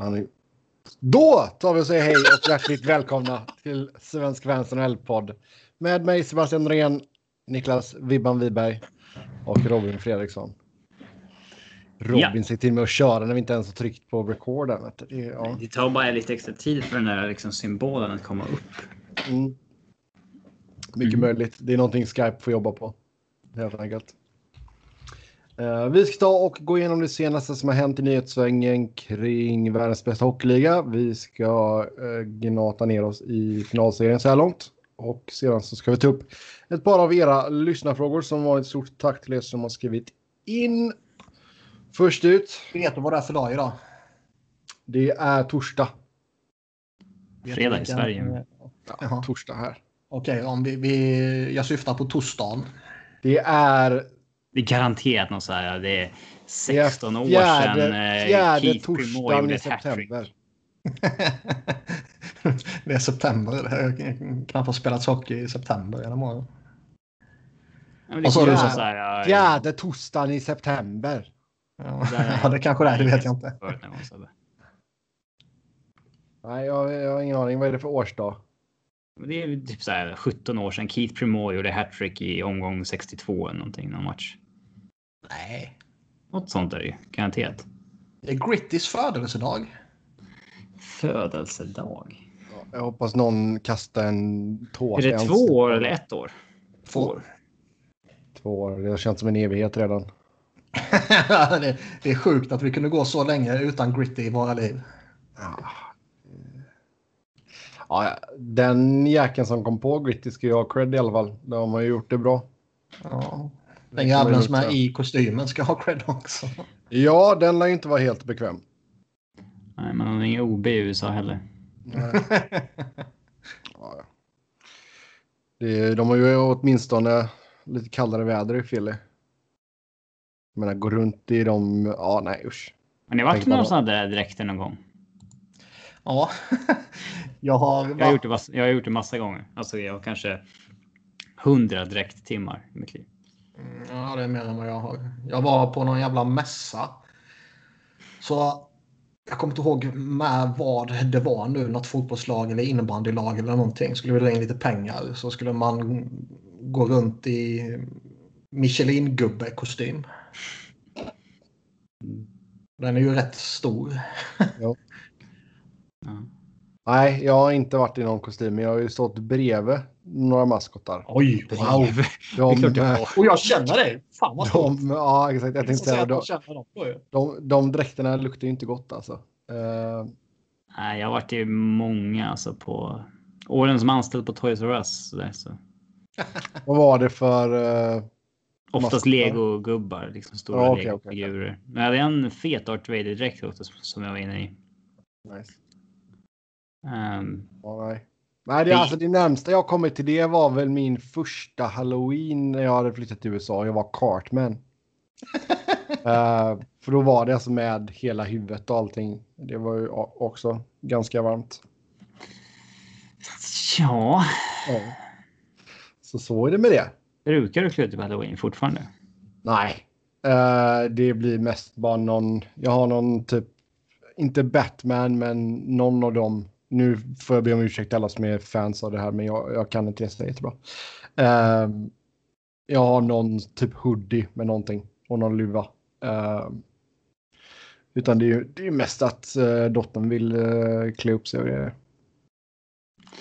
Är... Då tar vi och säger hej och hjärtligt välkomna till Svensk Fans NHL-podd. Med mig Sebastian Norén, Niklas Vibban Wiberg och Robin Fredriksson. Robin ja. ser till med att köra när vi inte ens har tryckt på record. Det, ja. det tar bara lite extra tid för den där liksom symbolen att komma upp. Mm. Mycket mm. möjligt. Det är någonting Skype får jobba på. Helt enkelt. Uh, vi ska ta och gå igenom det senaste som har hänt i nyhetssvängen kring världens bästa hockeyliga. Vi ska uh, gnata ner oss i finalserien så här långt. Och sedan så ska vi ta upp ett par av era lyssnarfrågor som var ett stort tack till er som har skrivit in. Först ut. Vet du vad det är för dag idag? Det är torsdag. Fredag i Sverige. Ja, torsdag här. Okej, okay, om vi, vi, jag syftar på torsdagen. Det är det är garanterat något så här. Det är 16 år sedan eh, fjärde Keith gjorde ett hattrick. det är september. Jag har knappt spelat hockey i september genom åren. Och så är det så här, fjärde torsdagen i september. Ja, ja det kanske det är. Det vet jag inte. Nej, jag, jag har ingen aning. Vad är det för årsdag? Det är typ så här 17 år sedan Keith Primo gjorde hattrick i omgång 62 eller någonting, någon match. Nej. Något sånt är det ju, garanterat. Det är Grittys födelsedag. Födelsedag? Ja, jag hoppas någon kastar en tårta. Är det två år eller ett år? Två år. Två år. Det har känts som en evighet redan. det, det, är sjukt att vi kunde gå så länge utan Gritty i våra liv. Ja. Ja, den jäkeln som kom på Gritty ska ju ha cred i alla fall. De har ju gjort det bra. Ja. Den jäveln som är i kostymen ska ha cred också. Ja, den lär inte vara helt bekväm. Nej, men han har inga OB i USA heller. ja, det, de har ju åtminstone lite kallare väder i Philly. Jag menar, gå runt i dem. Ja, nej usch. Har ni varit med någon sån där dräkter någon gång? Ja, jag har. Jag har, gjort det, jag har gjort det massa gånger. Alltså, jag har kanske hundra dräkttimmar i mitt liv. Mm, ja, det är mer än vad jag har. Jag var på någon jävla mässa. Så jag kommer inte ihåg med vad det var nu. Något fotbollslag eller innebandylag eller någonting. Skulle vi dra in lite pengar så skulle man gå runt i Michelin-gubbe-kostym. Den är ju rätt stor. Ja. ja. Nej, jag har inte varit i någon kostym, men jag har ju stått bredvid några maskotar. Oj, wow! De, de, och jag känner dig. Fan vad de, Ja, exakt. Jag tänkte säga de, de, de, de dräkterna luktar ju inte gott alltså. Uh, Nej, jag har varit i många alltså på åren som anställd på Toys R Us. Så där, så. vad var det för? Uh, Oftast legogubbar, liksom stora ja, okay, legofigurer. Okay. Men jag hade en fet Darth Vader-dräkt också som jag var inne i. Nice. Um, oh, nej. Nej, det, alltså, det närmsta jag kommit till det var väl min första halloween när jag hade flyttat till USA. Jag var Cartman. uh, för då var det alltså med hela huvudet och allting. Det var ju också ganska varmt. Ja. ja. Så så är det med det. Brukar du klä dig på halloween fortfarande? Nej, uh, det blir mest bara någon. Jag har någon typ, inte Batman, men någon av dem nu får jag be om ursäkt alla som är fans av det här, men jag, jag kan inte det jättebra. Uh, jag har någon typ hoodie med någonting och någon luva. Uh, utan det är, det är mest att uh, dottern vill uh, klä upp sig och det.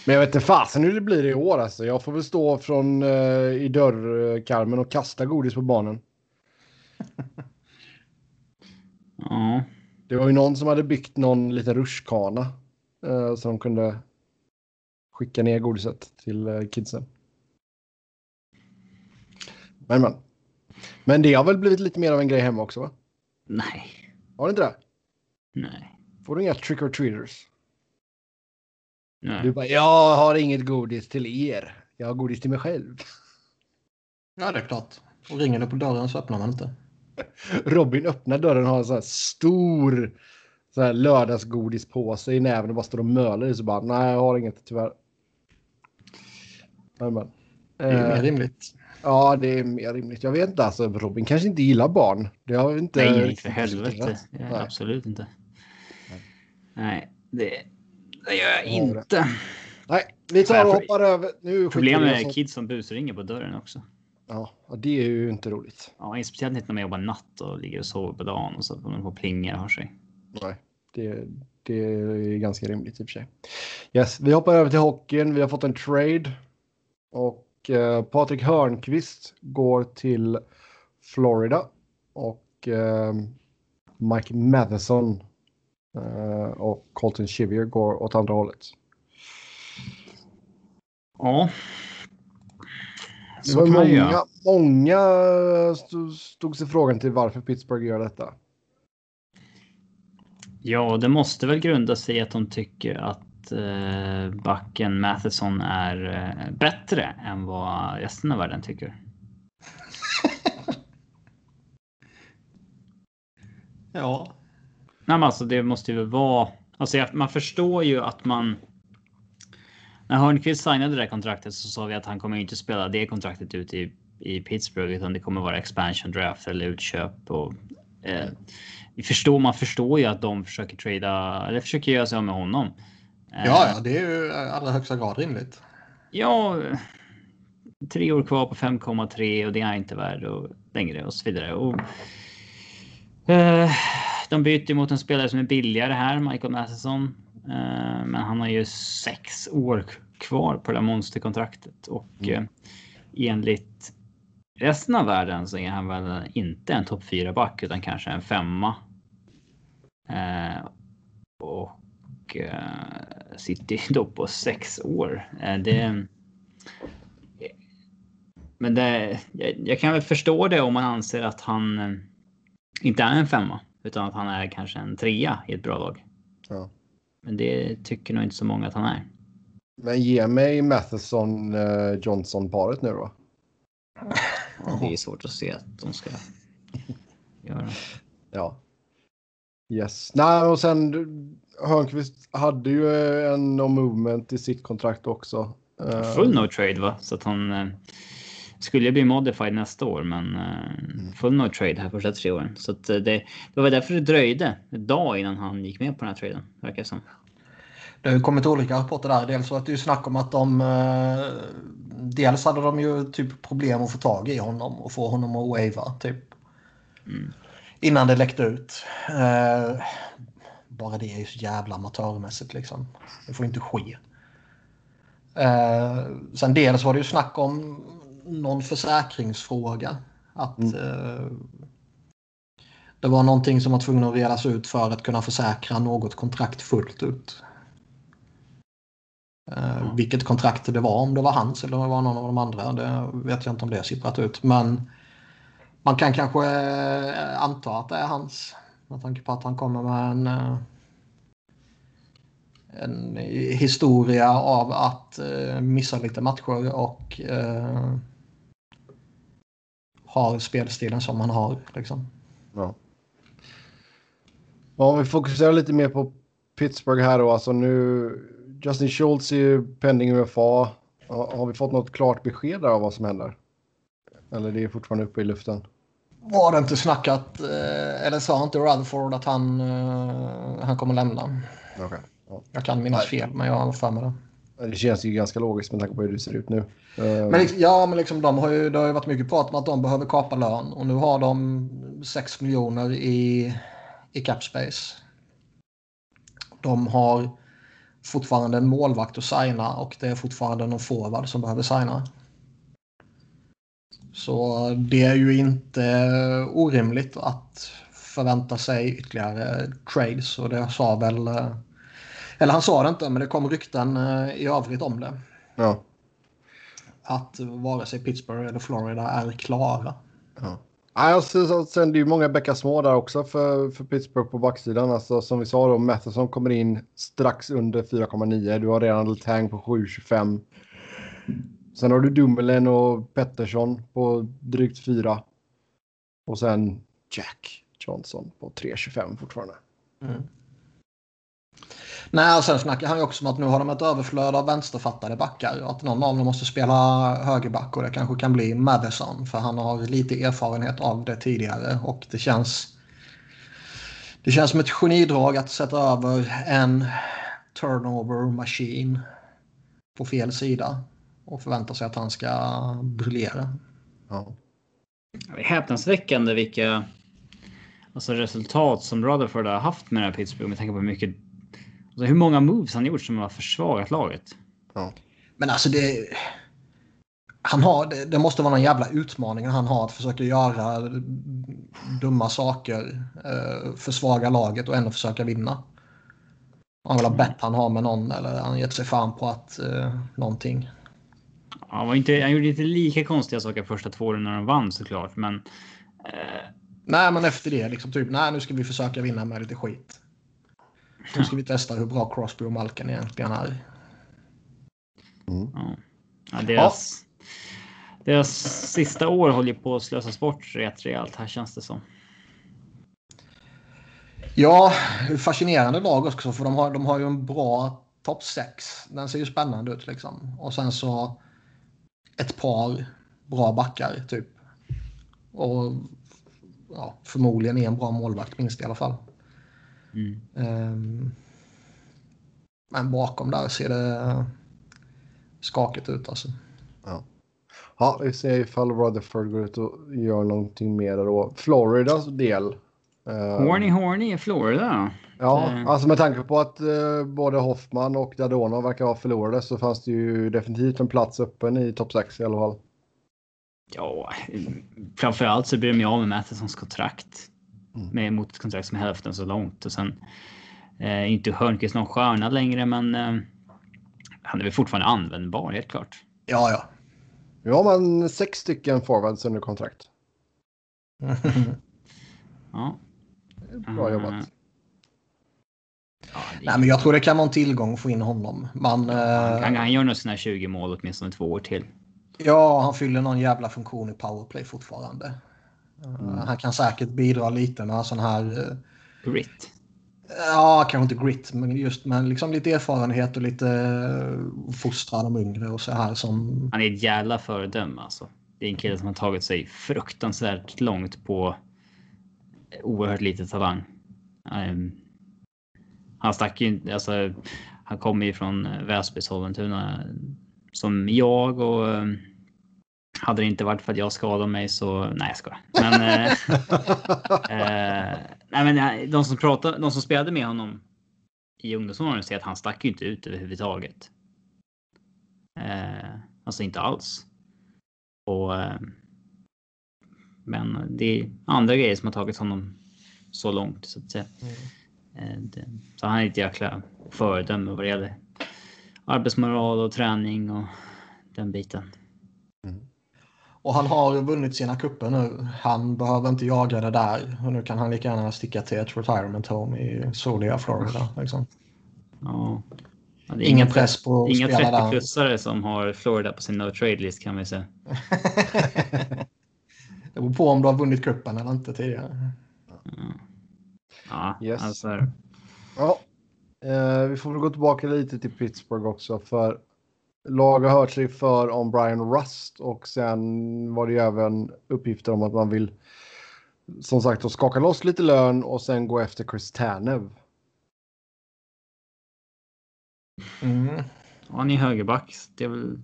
Men jag vet inte fasen hur det blir i år alltså. Jag får väl stå från uh, i dörrkarmen och kasta godis på barnen. Ja. Det var ju någon som hade byggt någon liten rutschkana Eh, så de kunde skicka ner godiset till eh, kidsen. Men, men. Men det har väl blivit lite mer av en grej hemma också? va? Nej. Har det inte det? Nej. Får du inga trick or treaters? Nej. Du bara, jag har inget godis till er. Jag har godis till mig själv. Ja, det är klart. Och ringer du på dörren så öppnar man inte. Robin öppnar dörren och har en sån här stor så här lördagsgodispåse i näven och bara står och mölar i så bara nej jag har inget tyvärr. Men, men. Det är mer eh, rimligt. Ja, det är mer rimligt. Jag vet inte, alltså Robin kanske inte gillar barn. Det har inte... Nej, inte för helvete. Ja, absolut inte. Nej, det, det gör jag inte. Nej, vi tar och hoppar över. Nu Problemet är kids som busringer på dörren också. Ja, det är ju inte roligt. Ja, speciellt när man jobbar natt och ligger och sover på dagen och så att man får plingar har sig. Nej, det, det är ganska rimligt i och för sig. Yes, vi hoppar över till hockeyn. Vi har fått en trade och eh, Patrik Hörnqvist går till Florida och eh, Mike Matheson eh, och Colton Chivier går åt andra hållet. Ja. Så det var många, många stod sig frågan till varför Pittsburgh gör detta. Ja, det måste väl grunda sig i att de tycker att eh, backen Matheson är eh, bättre än vad resten av världen tycker. ja. Nej, men alltså det måste ju vara. Alltså man förstår ju att man. När Hörnqvist signade det där kontraktet så sa vi att han kommer inte spela det kontraktet ut i, i Pittsburgh utan det kommer vara expansion draft eller utköp och. Eh, vi förstår, man förstår ju att de försöker trada eller försöker göra sig av med honom. Ja, ja, det är ju allra högsta grad rimligt. Ja, tre år kvar på 5,3 och det är inte värd och längre och så vidare. Och, eh, de byter mot en spelare som är billigare här, Michael Matheson. Eh, men han har ju sex år kvar på det här monsterkontraktet och mm. eh, enligt resten av världen så är han väl inte en topp 4 back utan kanske en femma. Eh, och eh, sitter då på sex år. Eh, det, men det, jag, jag, kan väl förstå det om man anser att han eh, inte är en femma utan att han är kanske en trea i ett bra lag. Ja. Men det tycker nog inte så många att han är. Men ge mig Matheson eh, Johnson paret nu då. Det är svårt att se att de ska göra. Ja. Yes. Nej, och sen Hörnqvist hade ju en no movement i sitt kontrakt också. Full no trade va? Så att han eh, skulle bli modified nästa år, men uh, full no trade här första tre åren. Så att, uh, det, det var därför det dröjde en dag innan han gick med på den här traden, verkar det som. Det har ju kommit olika rapporter där. Dels var det ju snack om att de... Uh, dels hade de ju typ problem att få tag i honom och få honom att wava typ. Mm. Innan det läckte ut. bara det är ju så jävla amatörmässigt liksom. Det får inte ske. sen dels var det ju snack om någon försäkringsfråga. Att mm. eh, det var någonting som var tvungen att redas ut för att kunna försäkra något kontrakt fullt ut. Eh. Vilket kontrakt det var, om det var hans eller om det var någon av de andra, det vet jag inte om det är sipprat ut. Men man kan kanske eh, anta att det är hans. Med tanke på att han kommer med en, eh, en historia av att eh, missa lite matcher och eh, har spelstilen som han har. Liksom. Ja. Om vi fokuserar lite mer på Pittsburgh här då. Alltså nu, Justin Schultz är ju pending UFA. Har vi fått något klart besked där av vad som händer? Eller det är fortfarande uppe i luften? Var det inte snackat, eh, eller sa inte Rutherford att han, eh, han kommer lämna? Okay. Ja. Jag kan minnas fel, men jag har för mig det. Det känns ju ganska logiskt med tanke på hur det ser ut nu. Men liksom, ja, men liksom, de har ju, det har ju varit mycket prat om att de behöver kapa lön och nu har de 6 miljoner i, i cap space. De har fortfarande en målvakt att signa och det är fortfarande någon forward som behöver signa. Så det är ju inte orimligt att förvänta sig ytterligare trades och det sa väl eller han sa det inte, men det kom rykten eh, i övrigt om det. Ja. Att vare sig Pittsburgh eller Florida är klara. Ja. Alltså, sen det är ju många bäckar små där också för, för Pittsburgh på backsidan. Alltså, som vi sa då, Matheson kommer in strax under 4,9. Du har redan Letang på 7,25. Sen har du Dummelen och Pettersson på drygt 4. Och sen Jack Johnson på 3,25 fortfarande. Mm. Nej, och sen snackar han ju också om att nu har de ett överflöd av vänsterfattade backar. Och att någon av dem måste spela högerback och det kanske kan bli Madison. För han har lite erfarenhet av det tidigare och det känns... Det känns som ett genidrag att sätta över en turnover machine på fel sida och förvänta sig att han ska briljera. Ja. Det är häpnadsväckande vilka alltså resultat som Rutherford har haft med det här Pittsburgh med tanke på hur mycket. Alltså hur många moves han gjort som har försvagat laget. Ja. Men alltså det... Han har, det, det måste vara någon jävla utmaning han har att försöka göra dumma saker, eh, försvaga laget och ändå försöka vinna. Han vill ha bett han har med någon eller han gett sig fan på att eh, någonting. Han, var inte, han gjorde inte lika konstiga saker första två åren när de vann såklart, men. Eh, Nej, men efter det liksom typ, nej nu ska vi försöka vinna med lite skit. Nu ska vi testa hur bra Crosby och Malkin egentligen är. ja. Ja, deras, deras sista år håller på att slösas bort rätt rejält här känns det som. Ja, fascinerande lag också för de har, de har ju en bra topp 6. Den ser ju spännande ut liksom. Och sen så ett par bra backar typ. Och ja, förmodligen en bra målvakt minst i alla fall. Mm. Um, men bakom där ser det skakigt ut alltså. Ja, vi ser ifall Rutherford går ut och gör någonting mer då. Floridas del. eh, Horny Horny i Florida. Ja, Eh. alltså med tanke på att eh, både Hoffman och Dadonov verkar ha förlorade så fanns det ju definitivt en plats öppen i topp 6 i alla fall. Ja, framförallt så blir de ju av med Mathesons kontrakt. Mm. Med kontrakt som är hälften så långt och sen eh, inte Hörnqvist någon stjärna längre, men eh, han är väl fortfarande användbar helt klart. Ja, ja. Ja, men sex stycken forwards under kontrakt. Ja. Bra Mm. jobbat. ja det, Nej, men jag tror det kan vara en tillgång att få in honom. Man, eh, han, han gör nog sina 20 mål åtminstone två år till. Ja, han fyller någon jävla funktion i powerplay fortfarande. Uh, Han kan säkert bidra lite med sån här... uh, Grit. Ja, kanske inte grit, men just med liksom lite erfarenhet och lite uh, fostra de yngre och så här som... Han är ett jävla föredöme alltså. Det är en kille som har tagit sig fruktansvärt långt på oerhört lite talang. Ehm, han stack ju inte, alltså. Han kommer ju från eh, Väsby, Sollentuna som jag och ehm, hade det inte varit för att jag skadade mig så nej, jag skojar. Men. eh, eh, nej, men eh, de som pratade, de som spelade med honom i ungdomsåren säger att han stack ju inte ut överhuvudtaget. Eh, alltså inte alls. Och, eh, men det är andra grejer som har tagit honom så långt så att säga. Eh, det, så han är ett jäkla föredöme vad det gäller arbetsmoral och träning och den biten. Och han har vunnit sina kupper nu. Han behöver inte jaga det där. Och nu kan han lika gärna sticka till ett retirement home i soliga Florida. Liksom. Ja. Ja, Ingen inga- press på att Inga spela där. 30-plussare som har Florida på sin no trade list kan vi säga. det beror på om du har vunnit kuppen eller inte tidigare. Ja, Yes. alltså. Ja, eh, vi får väl gå tillbaka lite till Pittsburgh också för lag har hört sig för om Brian Rust och sen var det ju även uppgifter om att man vill som sagt att skaka loss lite lön och sen gå efter Chris Tanev. Mm. Ja, han är högerback. Det är väl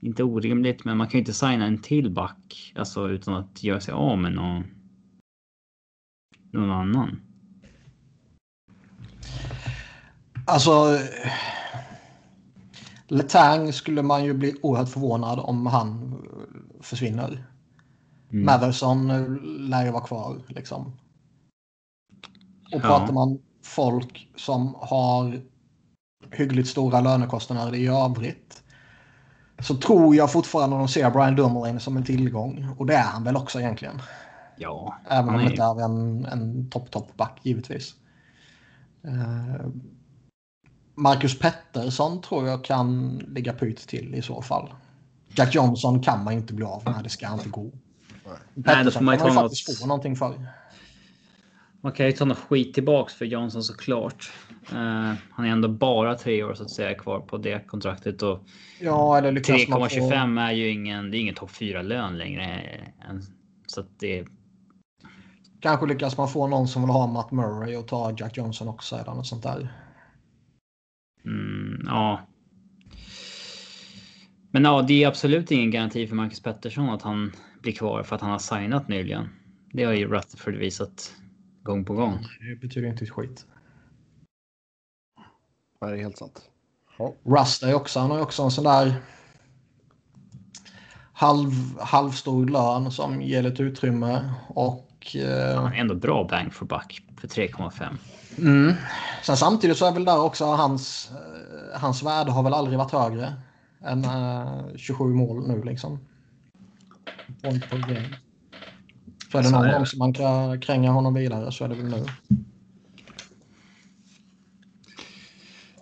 inte orimligt, men man kan ju inte signa en till back alltså utan att göra sig av med någon. Någon annan. Alltså... Letang skulle man ju bli oerhört förvånad om han försvinner. Mm. Matherson eh, lär ju vara kvar liksom. Och Ja. pratar man folk som har hyggligt stora lönekostnader i övrigt. Så tror jag fortfarande de ser Brian Dumoulin som en tillgång. Och det är han väl också egentligen. Ja, Även om det inte är en, en topp, topp back givetvis. Eh, Marcus Pettersson tror jag kan ligga pyt till i så fall. Jack Johnson kan man inte bli av med, det ska inte gå. då Pettersson får man kan man ju faktiskt något- få någonting för. Man kan ju ta något skit tillbaks för Johnson såklart. Uh, han är ändå bara tre år så att säga kvar på det kontraktet och Ja, eller lyckas man få... 3,25 är ju ingen, det är ingen topp 4 lön längre. än- Så att det. Kanske lyckas man få någon som vill ha Matt Murray och ta Jack Johnson också eller något sånt där. Mm, ja. Men ja, det är absolut ingen garanti för Marcus Pettersson att han blir kvar för att han har signat nyligen. Det har ju Rutherford visat gång på gång. Det betyder inte ett skit. Det är helt sant. Ja. Rust är också, han har ju också en sån där halv, halvstor lön som ger lite utrymme och... Eh, ändå bra bang for buck för 3,5. Mm. Sen samtidigt så är väl där också hans, eh, hans värde har väl aldrig varit högre än eh, 27 mål nu liksom. Point per game. Så är det någon gång som man kan kränga honom vidare så är det väl nu.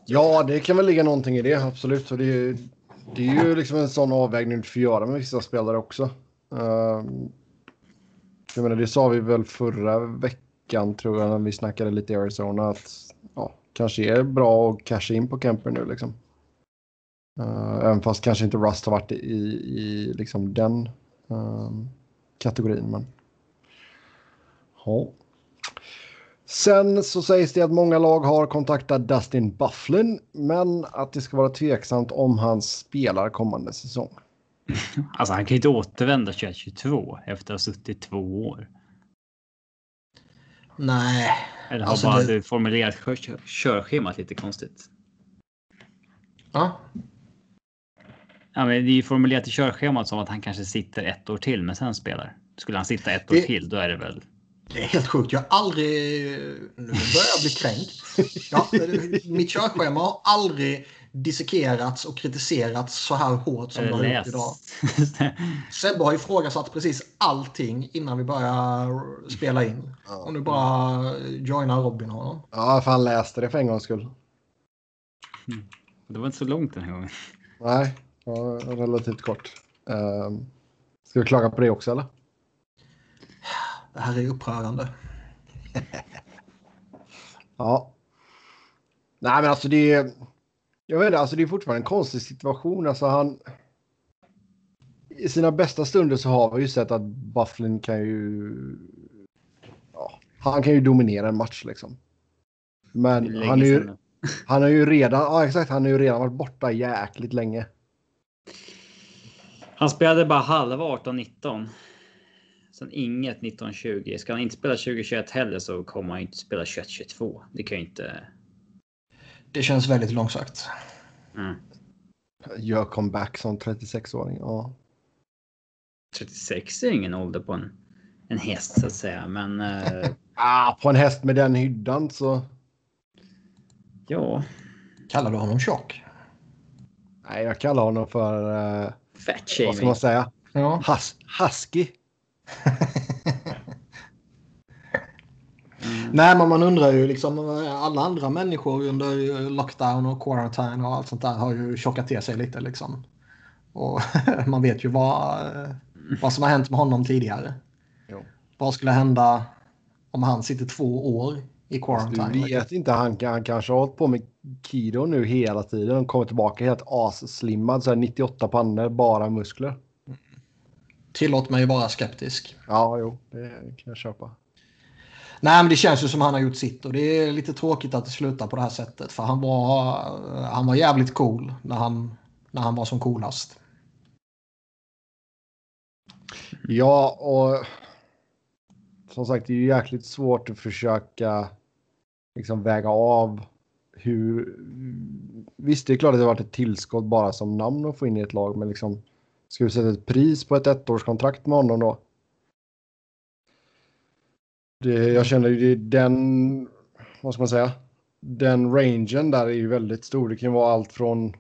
Ja, det kan väl ligga någonting i det, absolut. Så det, är, det är ju liksom en sån avvägning du får göra med vissa spelare också. Uh, jag menar, det sa vi väl förra veckan tror jag när vi snackade lite i Arizona att ja, kanske är bra att casha in på Kemper nu liksom. Uh, även fast kanske inte Rust har varit i, i liksom den um, kategorin. Men... Ja. Sen så sägs det att många lag har kontaktat Dustin Bufflin, men att det ska vara tveksamt om han spelar kommande säsong. Alltså han kan ju inte återvända 2022 efter att ha suttit två år. Nej. Eller har alltså bara det... formulerat kör, körschemat lite konstigt. Ja. Ja, men det är ju formulerat i körschemat som att han kanske sitter ett år till men sen spelar. Skulle han sitta ett år det... till då är det väl det är helt sjukt. Jag har aldrig... Nu börjar jag bli kränkt. Ja, mitt körschema har aldrig dissekerats och kritiserats så här hårt som det har gjort idag. Sebbe har ifrågasatt precis allting innan vi börjar spela in. Och nu bara joinar Robin honom. Ja, för han läste det för en gångs skull. Mm. Det var inte så långt den här gången. Nej, ja, relativt kort. Um, ska vi klaga på det också eller? Det här är upprörande. ja. Nej, men alltså det är... Jag vet inte, alltså det är fortfarande en konstig situation. Alltså han... I sina bästa stunder så har vi ju sett att Bufflin kan ju... Ja, han kan ju dominera en match liksom. Men han är ju... Han har ju redan, ja exakt, han har ju redan varit borta jäkligt länge. Han spelade bara halva 18-19. Sen inget 1920. Ska han inte spela 2021 heller så kommer han inte spela 21-22. Det kan ju inte... Det känns väldigt långsökt. Mm. Gör comeback som 36-åring, ja. 36 är ingen ålder på en, en häst så att säga, men... Uh... ah, på en häst med den hyddan så... Ja. Kallar du honom tjock? Nej, jag kallar honom för... Uh, Fat Vad ska man säga? Ja. Hus husky. Mm. Nej, men man undrar ju liksom alla andra människor under lockdown och quarantine och allt sånt där har ju tjockat till sig lite liksom. Och man vet ju vad, vad som har hänt med honom tidigare. Jo. Vad skulle hända om han sitter två år i quarantine? Du vet inte, han, han kanske har hållit på med keto nu hela tiden och kommer tillbaka helt asslimmad, så 98 pannor, bara muskler. Tillåt mig vara skeptisk. Ja, jo, det kan jag köpa. Nej, men det känns ju som han har gjort sitt och det är lite tråkigt att det slutar på det här sättet. För han var, han var jävligt cool när han, när han var som coolast. Ja, och som sagt, det är ju jäkligt svårt att försöka liksom väga av hur... Visst, det är klart att det har varit ett tillskott bara som namn att få in i ett lag, men liksom Ska vi sätta ett pris på ett ettårskontrakt med honom då? Det, jag känner ju den, vad ska man säga, den rangen där är ju väldigt stor. Det kan vara allt från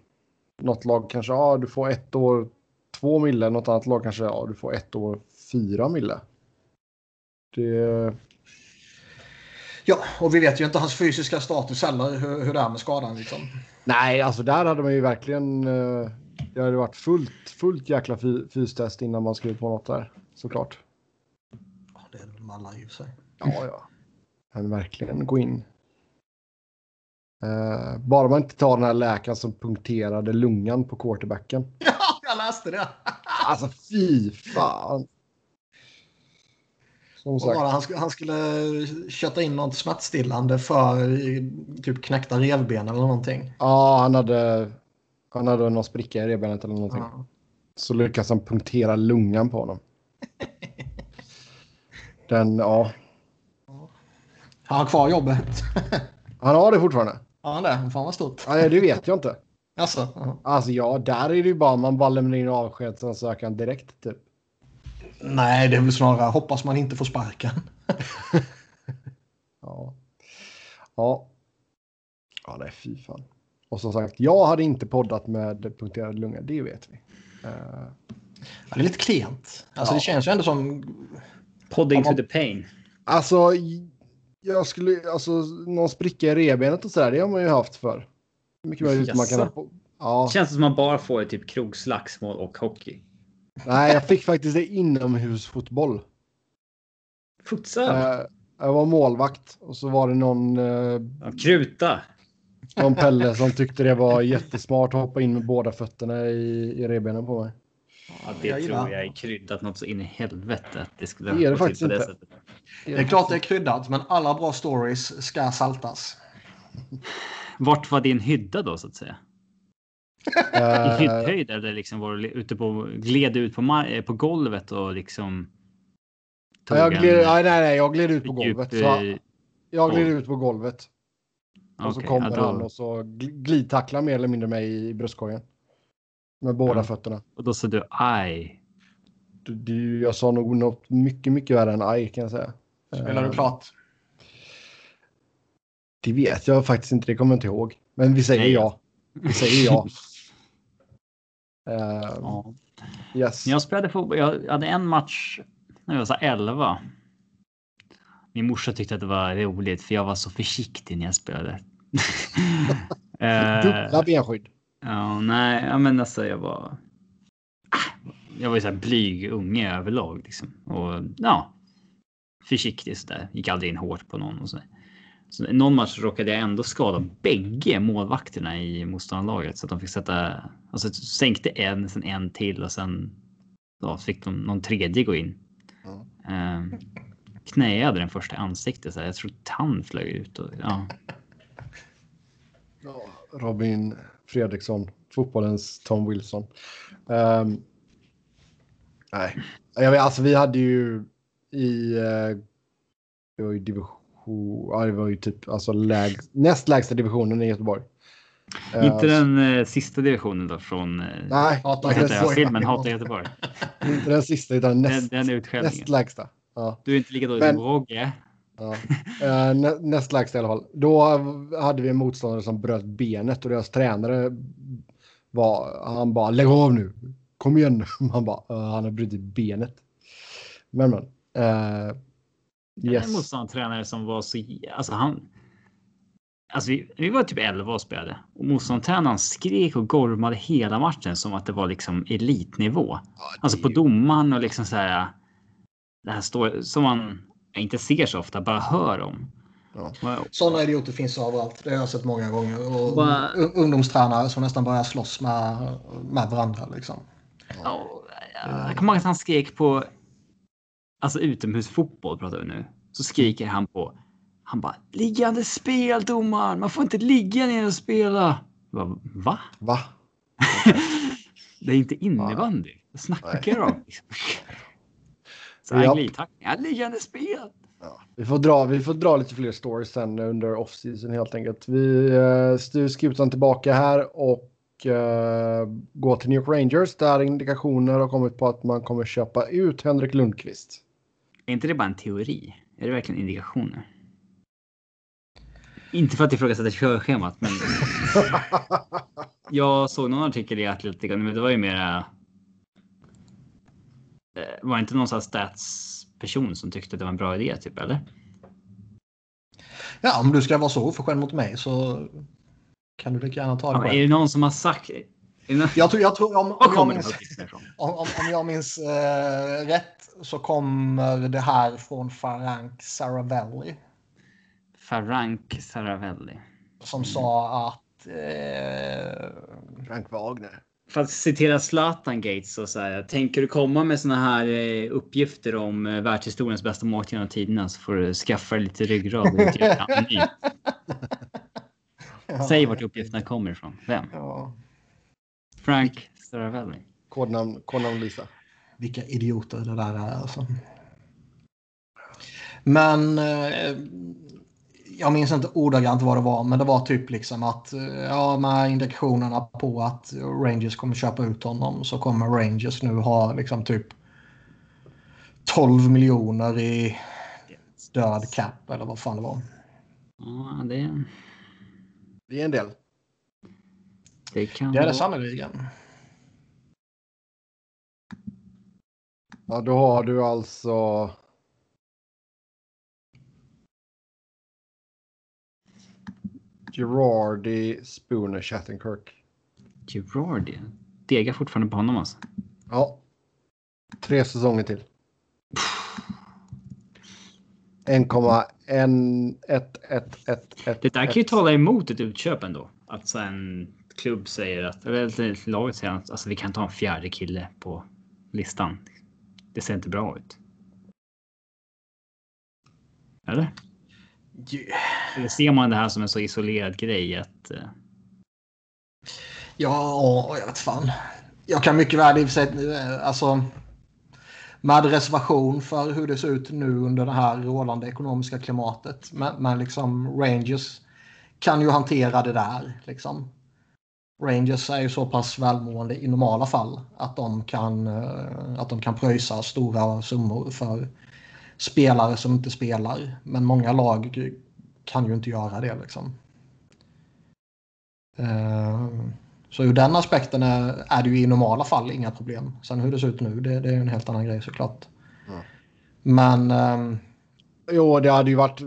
något lag kanske, ja du får ett år två mille, något annat lag kanske, ja du får ett år fyra mille. Det... Ja, och vi vet ju inte hans fysiska status heller, hur, hur det är med skadan liksom. Nej, alltså där hade man ju verkligen eh, det hade varit fullt, fullt jäkla fystest innan man skrev på något där, såklart. Ja, det är det väl alla i och för sig. Ja, ja. Men verkligen gå in. Uh, bara man inte tar den här läkaren som punkterade lungan på quarterbacken. Ja, jag läste det. alltså fy fan. Det? Han, skulle, han skulle köta in något smärtstillande för i- typ knäckta revben eller någonting. Ja, han hade, han hade någon spricka i revbenet eller någonting. Ja. Så lyckas han punktera lungan på honom. Den, ja. Han har kvar jobbet. Han har det fortfarande. Ja, han det. Fan vad stort. Ja, det vet jag inte. Alltså, ja. Alltså ja, där är det ju bara man bara lämnar in avskedsansökan direkt typ. Nej, det är väl snarare hoppas man inte får sparken. Ja. Ja. Ja, nej fy fan. Och som sagt, jag hade inte poddat med punkterad lunga, det vet vi. Eh, Ja, det är lite klent. Alltså, Ja. Det känns ju ändå som... Podding Ja, to the pain. alltså, jag skulle, alltså någon spricka i revbenet och sådär, det har man ju haft för. Mycket möjligt man kan ha på. Ja, Känns som man bara får typ krogslagsmål och hockey. nej, jag fick faktiskt det inomhusfotboll. Futsal? Eh, jag var målvakt och så var det någon, eh, Ja, kruta. någon Pelle som tyckte det var jättesmart att hoppa in med båda fötterna i, i revbenen på mig. Ja, det Jag tror jag är kryddat något så in i helvete. Att det skulle Det är det faktiskt på det inte. sättet. Det är klart det är kryddat, men alla bra stories ska saltas. Vart var din hydda då så att säga? I hyddhöjd eller liksom var du ute på gled ut på, eh, på golvet och liksom. Ja, jag en, gled, eh, nej, nej, jag gled ut på djup, golvet. eh, Så jag gled ut på golvet. Och så okej, kommer ja, då- han och så gl- glidtacklar mer eller mindre mig i bröstkorgen. Med båda Ja. fötterna. Och då sa du aj. Du, du, jag sa nog något mycket, mycket värre än aj kan jag säga. Spelar du Eh, klart? Det vet jag faktiskt inte, det kommer jag inte ihåg. Men vi säger Nej. ja. Vi säger ja. Eh, Ja. yes. Jag spelade fotboll, jag hade en match när jag var så här 11. Min morsa tyckte att det var roligt för jag var så försiktig när jag spelade. Eh, Dubbla benskydd. Ja, nej, ja, men alltså jag var. Ah, Jag var ju så här blyg unge överlag liksom och ja. Försiktig så där. Gick aldrig in hårt på någon och så. Så någon match råkade jag ändå skada bägge målvakterna i motståndarlaget så att de fick sätta. Alltså sänkte en, sen en till och sen. Ja, fick de någon tredje gå in. Mm. Eh, knäade den första i ansiktet så här. Jag tror tand flög ut och ja. Ja, Robin Fredriksson, fotbollens Tom Wilson. Ehm, nej, jag vet, alltså vi hade ju i, eh, det var ju division, ja det var ju typ alltså läg, näst lägsta divisionen i Göteborg. Eh, Inte den eh, sista divisionen då från. Eh, Nej, Hatar heter den filmen? Hatar Göteborg. inte den sista utan Den, näst, den utskällningen. näst lägsta. Ja. Du är inte lika dålig som Rogge. Ja. Eh, nä, näst lägsta i alla fall. Då hade vi en motståndare som bröt benet och deras tränare var, han bara lägg av nu, kom igen nu. Han bara, "Eh, han har brutit benet. Men men. Uh, En yes. motståndartränare som var så... Alltså han... Alltså vi, vi var typ 11 och spelade. Och motståndartränaren skrek och gormade hela matchen som att det var liksom elitnivå. Alltså på domaren och liksom så här... Det här står som man inte ser så ofta, bara hör om. Ja. Sådana idioter finns överallt. Det har jag sett många gånger. Och un- ungdomstränare som nästan börjar slåss med, med varandra. Liksom. Ja, jag kommer ihåg att han skrek på alltså utomhusfotboll pratar vi nu. Så skriker han på. Han bara liggande spel domaren. Man får inte ligga ner och spela. Jag bara, Va? Va? Det är inte innebandy. Vad snackar du om? Så här glidtacklingar. Liggande spel. Ja. Vi, får dra, vi får dra lite fler stories sen under off-season helt enkelt. Vi uh, styr skutan tillbaka här och eh, går till New York Rangers där indikationer har kommit på att man kommer köpa ut Henrik Lundqvist. Är inte det bara en teori? Är det verkligen indikationer? Inte för att ifrågasätta körschemat, men jag såg någon artikel i Atletica, men det var ju mera. Eh, Var det inte någon sån stats-person som tyckte att det var en bra idé, typ, eller? Ja, om du ska vara så oförskämd mot mig så kan du lika gärna ta det Ja, är det någon som har sagt? Någon... Jag tror, jag tror om, om, jag minns, om, om, om jag minns eh, rätt så kommer det här från Frank Saravelli. Frank Saravelli. Som sa att... Eh, Frank Wagner. För att citera Zlatan Gates så säger tänker du komma med såna här eh, uppgifter om eh, världshistoriens bästa måltid genom tiderna så får du skaffa dig lite ryggrad och. Säg vart uppgifterna kommer ifrån. Vem? Ja, Frank Saravelli. Kodnamn, kodnamn Lisa. vilka idioter det där är alltså. Men eh, jag minns inte ordagrant vad det var, men det var typ liksom att eh, ja, med indikationerna på att Rangers kommer köpa ut honom så kommer Rangers nu ha liksom typ 12 miljoner i död cap eller vad fan det var. Ja, det, Det är en del. det kan Det är det sannerligen. Ja, då har du alltså... Girardi, Spooner, Shattenkirk. Girardi. Degar fortfarande på honom alltså. Ja. Tre säsonger till. 1,11111. Det där kan ju tala emot ett utköp ändå. Att så en klubb säger att, eller laget säger att alltså, vi kan ta en fjärde kille på listan. Det ser inte bra ut. Eller? Eh, ser man det här som en så isolerad grej att... Eh, ja, jag vet fan. Jag kan mycket väl i och för sig, eh, alltså med reservation för hur det ser ut nu under det här rådande ekonomiska klimatet. Men, men liksom Rangers kan ju hantera det där. Liksom. Rangers är ju så pass välmående i normala fall att de kan, att de kan pröjsa stora summor för spelare som inte spelar. Men många lag kan ju inte göra det. Liksom. Eh, Så ur den aspekten är, är det ju i normala fall inga problem. Sen hur det ser ut nu, det, det är en helt annan grej såklart. Ja. Men ehm, Jo, det hade ju varit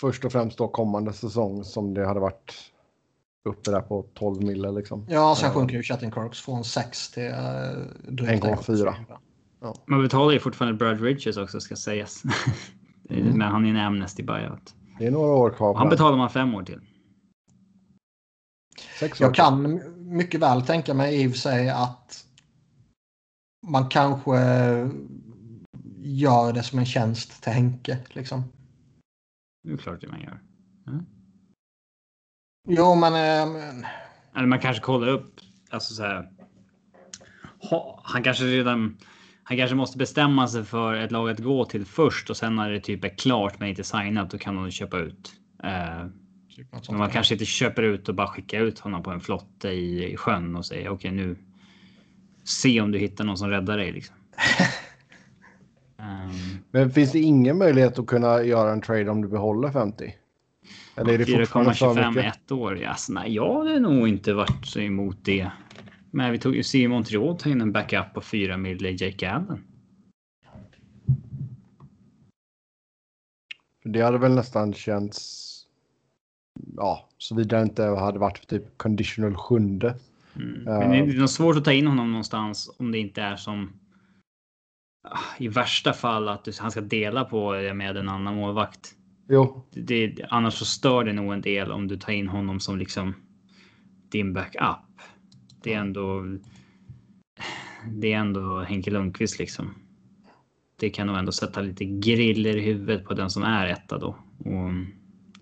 först och främst då kommande säsong som det hade varit uppe där på 12 mille liksom. ja, sen sjunker ju Chatting från 6 till uh, drygt 1,4. Man betalar ju fortfarande Brad Richards också ska sägas. Mm. Men han är en Amnesty buyout. Det är några år kvar. Han betalar man fem år till. Sex år. Jag kan mycket väl tänka mig i och för sig att man kanske gör det som en tjänst till Henke. Liksom. Det är klart det man gör. Jo, men ehm, Eller man kanske kollar upp. Alltså så här. Ha, han kanske redan. Han kanske måste bestämma sig för ett lag att gå till först och sen när det typ är klart men inte signat då kan de köpa ut. Eh, typ men man kanske inte köper ut och bara skickar ut honom på en flotte i, i sjön och säger okej nu. Se om du hittar någon som räddar dig liksom. Ehm, Men finns det ingen möjlighet att kunna göra en trade om du behåller 50? Eller är det fortfarande för 4,25 mycket? ett år. Alltså, nej, jag hade nog inte varit så emot det. Men vi tog ju Simon Montreal tog in en backup på 4 mil Jake Allen. Det hade väl nästan känts... Ja, såvida det inte hade varit typ conditional sjunde. Mm. Men det är nog svårt att ta in honom någonstans om det inte är som ah, i värsta fall att han ska dela på det med en annan målvakt. Jo, Det, det, annars så stör det nog en del om du tar in honom som liksom din backup. Det är ändå. Det är ändå Henke Lundqvist liksom. Det kan nog ändå sätta lite griller i huvudet på den som är etta då och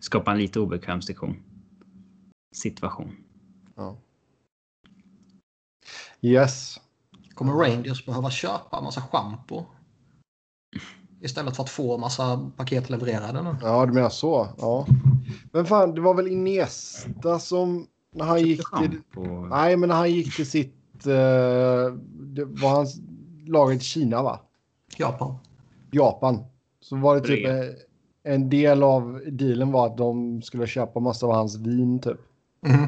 skapa en lite obekväm situation. Situation. ja. Yes. Kommer Rangers behöva köpa en massa schampo? Istället för att få en massa paket levererade nu. Ja, du menar så. Ja. Men fan, det var väl Iniesta som... När han gick till... På... Nej, men när han gick till sitt... eh, det var hans laget Kina, va? Japan. Japan. Så var det typ en del av dealen var att de skulle köpa massa av hans vin typ. Mhm.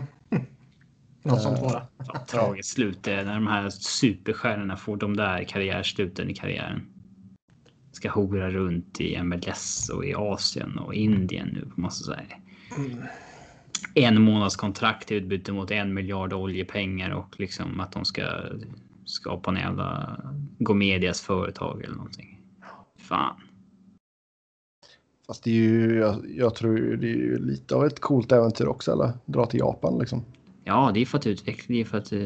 Något sånt var det. Tragiskt slut det är när de här superstjärnorna får de där karriärsluten i karriären. Ska hora runt i MLS och i Asien och Indien nu måste jag säga. En månads kontrakt i utbyte mot en miljard oljepengar och liksom att de ska skapa en jävla gå med i deras företag eller någonting. Fan. Fast det är ju, jag, jag tror det är ju lite av ett coolt äventyr också, eller? Dra till Japan liksom. Ja, det är för att utveckla, det är för att eh,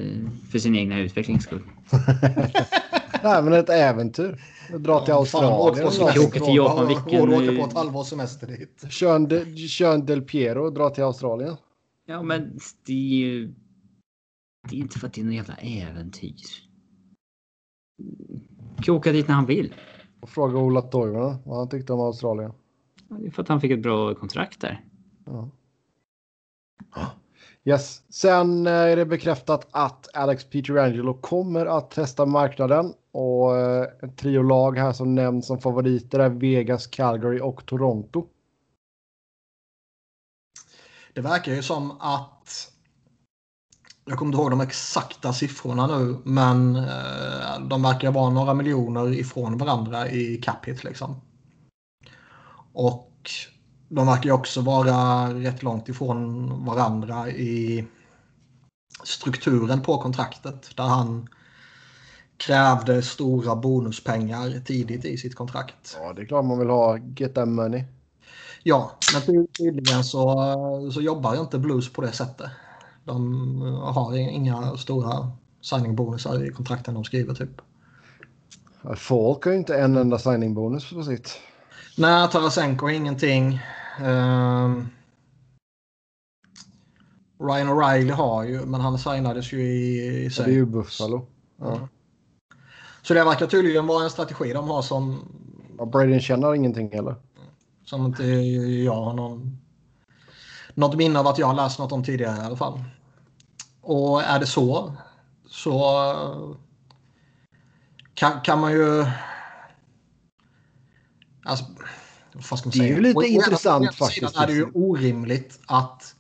för sin egna utvecklings skull. Nej, men ett äventyr. Dra till Ja, Australien. fan, och Åka till Japan, vilken- åka på ett halvårs semester dit. Kör en, de, kör en Del Piero och dra till Australien. Ja, men det är ju... Det är inte för att det är något jävla äventyr. Kan åka dit när han vill. Och fråga Ola Toivonen vad han tyckte om Australien. Ja, Det är för att han fick ett bra kontrakt där. Ja. Yes. Sen eh, är det bekräftat att Alex Pietrangelo kommer att testa marknaden och eh, en trio lag här som nämns som favoriter är Vegas, Calgary och Toronto. Det verkar ju som att jag kommer inte ihåg de exakta siffrorna nu, men eh, de verkar vara några miljoner ifrån varandra i cap hit liksom. Och de verkar ju också vara rätt långt ifrån varandra i strukturen på kontraktet där han krävde stora bonuspengar tidigt i sitt kontrakt. Ja, det är klart man vill ha get that money. Ja, men ty- tydligen så, så jobbar inte Blues på det sättet. De har inga stora signingbonusar i kontrakten de skriver typ. Folk har ju inte en enda signingbonus på sitt. Nej, Tarasenko har ingenting. Ehm, Ryan O'Reilly har ju, men han signades ju i, i Det sig. är ju Buffalo. Ja. Så det verkar tydligen vara en strategi de har som, Ja, Braden känner ingenting heller. som inte jag har någon, något minne av att jag har läst något om tidigare i alla fall. Och är det så så eh, kan, kan man ju... Alltså, vad ska man Det är säga? ju lite ena- intressant faktiskt, sidan är det ju orimligt att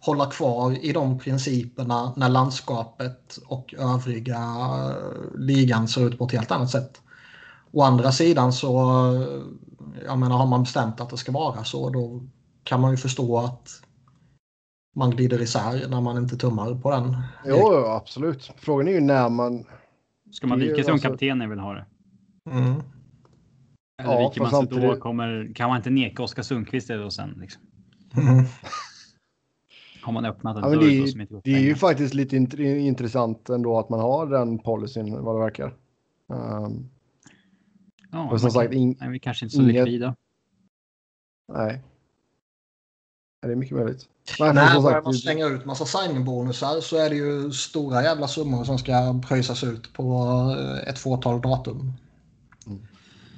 hålla kvar i de principerna när landskapet och övriga eh, ligan ser ut på ett helt annat sätt. Å andra sidan så, eh, jag menar har man bestämt att det ska vara så då kan man ju förstå att man glider isär när man inte tummar på den. Jo, jo, absolut. Frågan är ju när man... Ska man vika sig om alltså- kaptenen vill ha det? Mm. Eller Ja, viker man sig då samtidigt- kommer, kan man inte neka Oskar Sundqvist det då sen? Liksom? Mm. Har man öppnat en Ja, dörr det, då är, som inte går att det är ju faktiskt lite int- intressant ändå att man har den policyn vad det verkar. Um, Ja, och som sagt, kan, in, nej, vi kanske inte så inget- likvida. nej. Det är mycket möjligt. Nej, Nej, sagt, man slänga ut massa signingbonusar så är det ju stora jävla summor som ska pröjsas ut på eh, ett fåtal datum.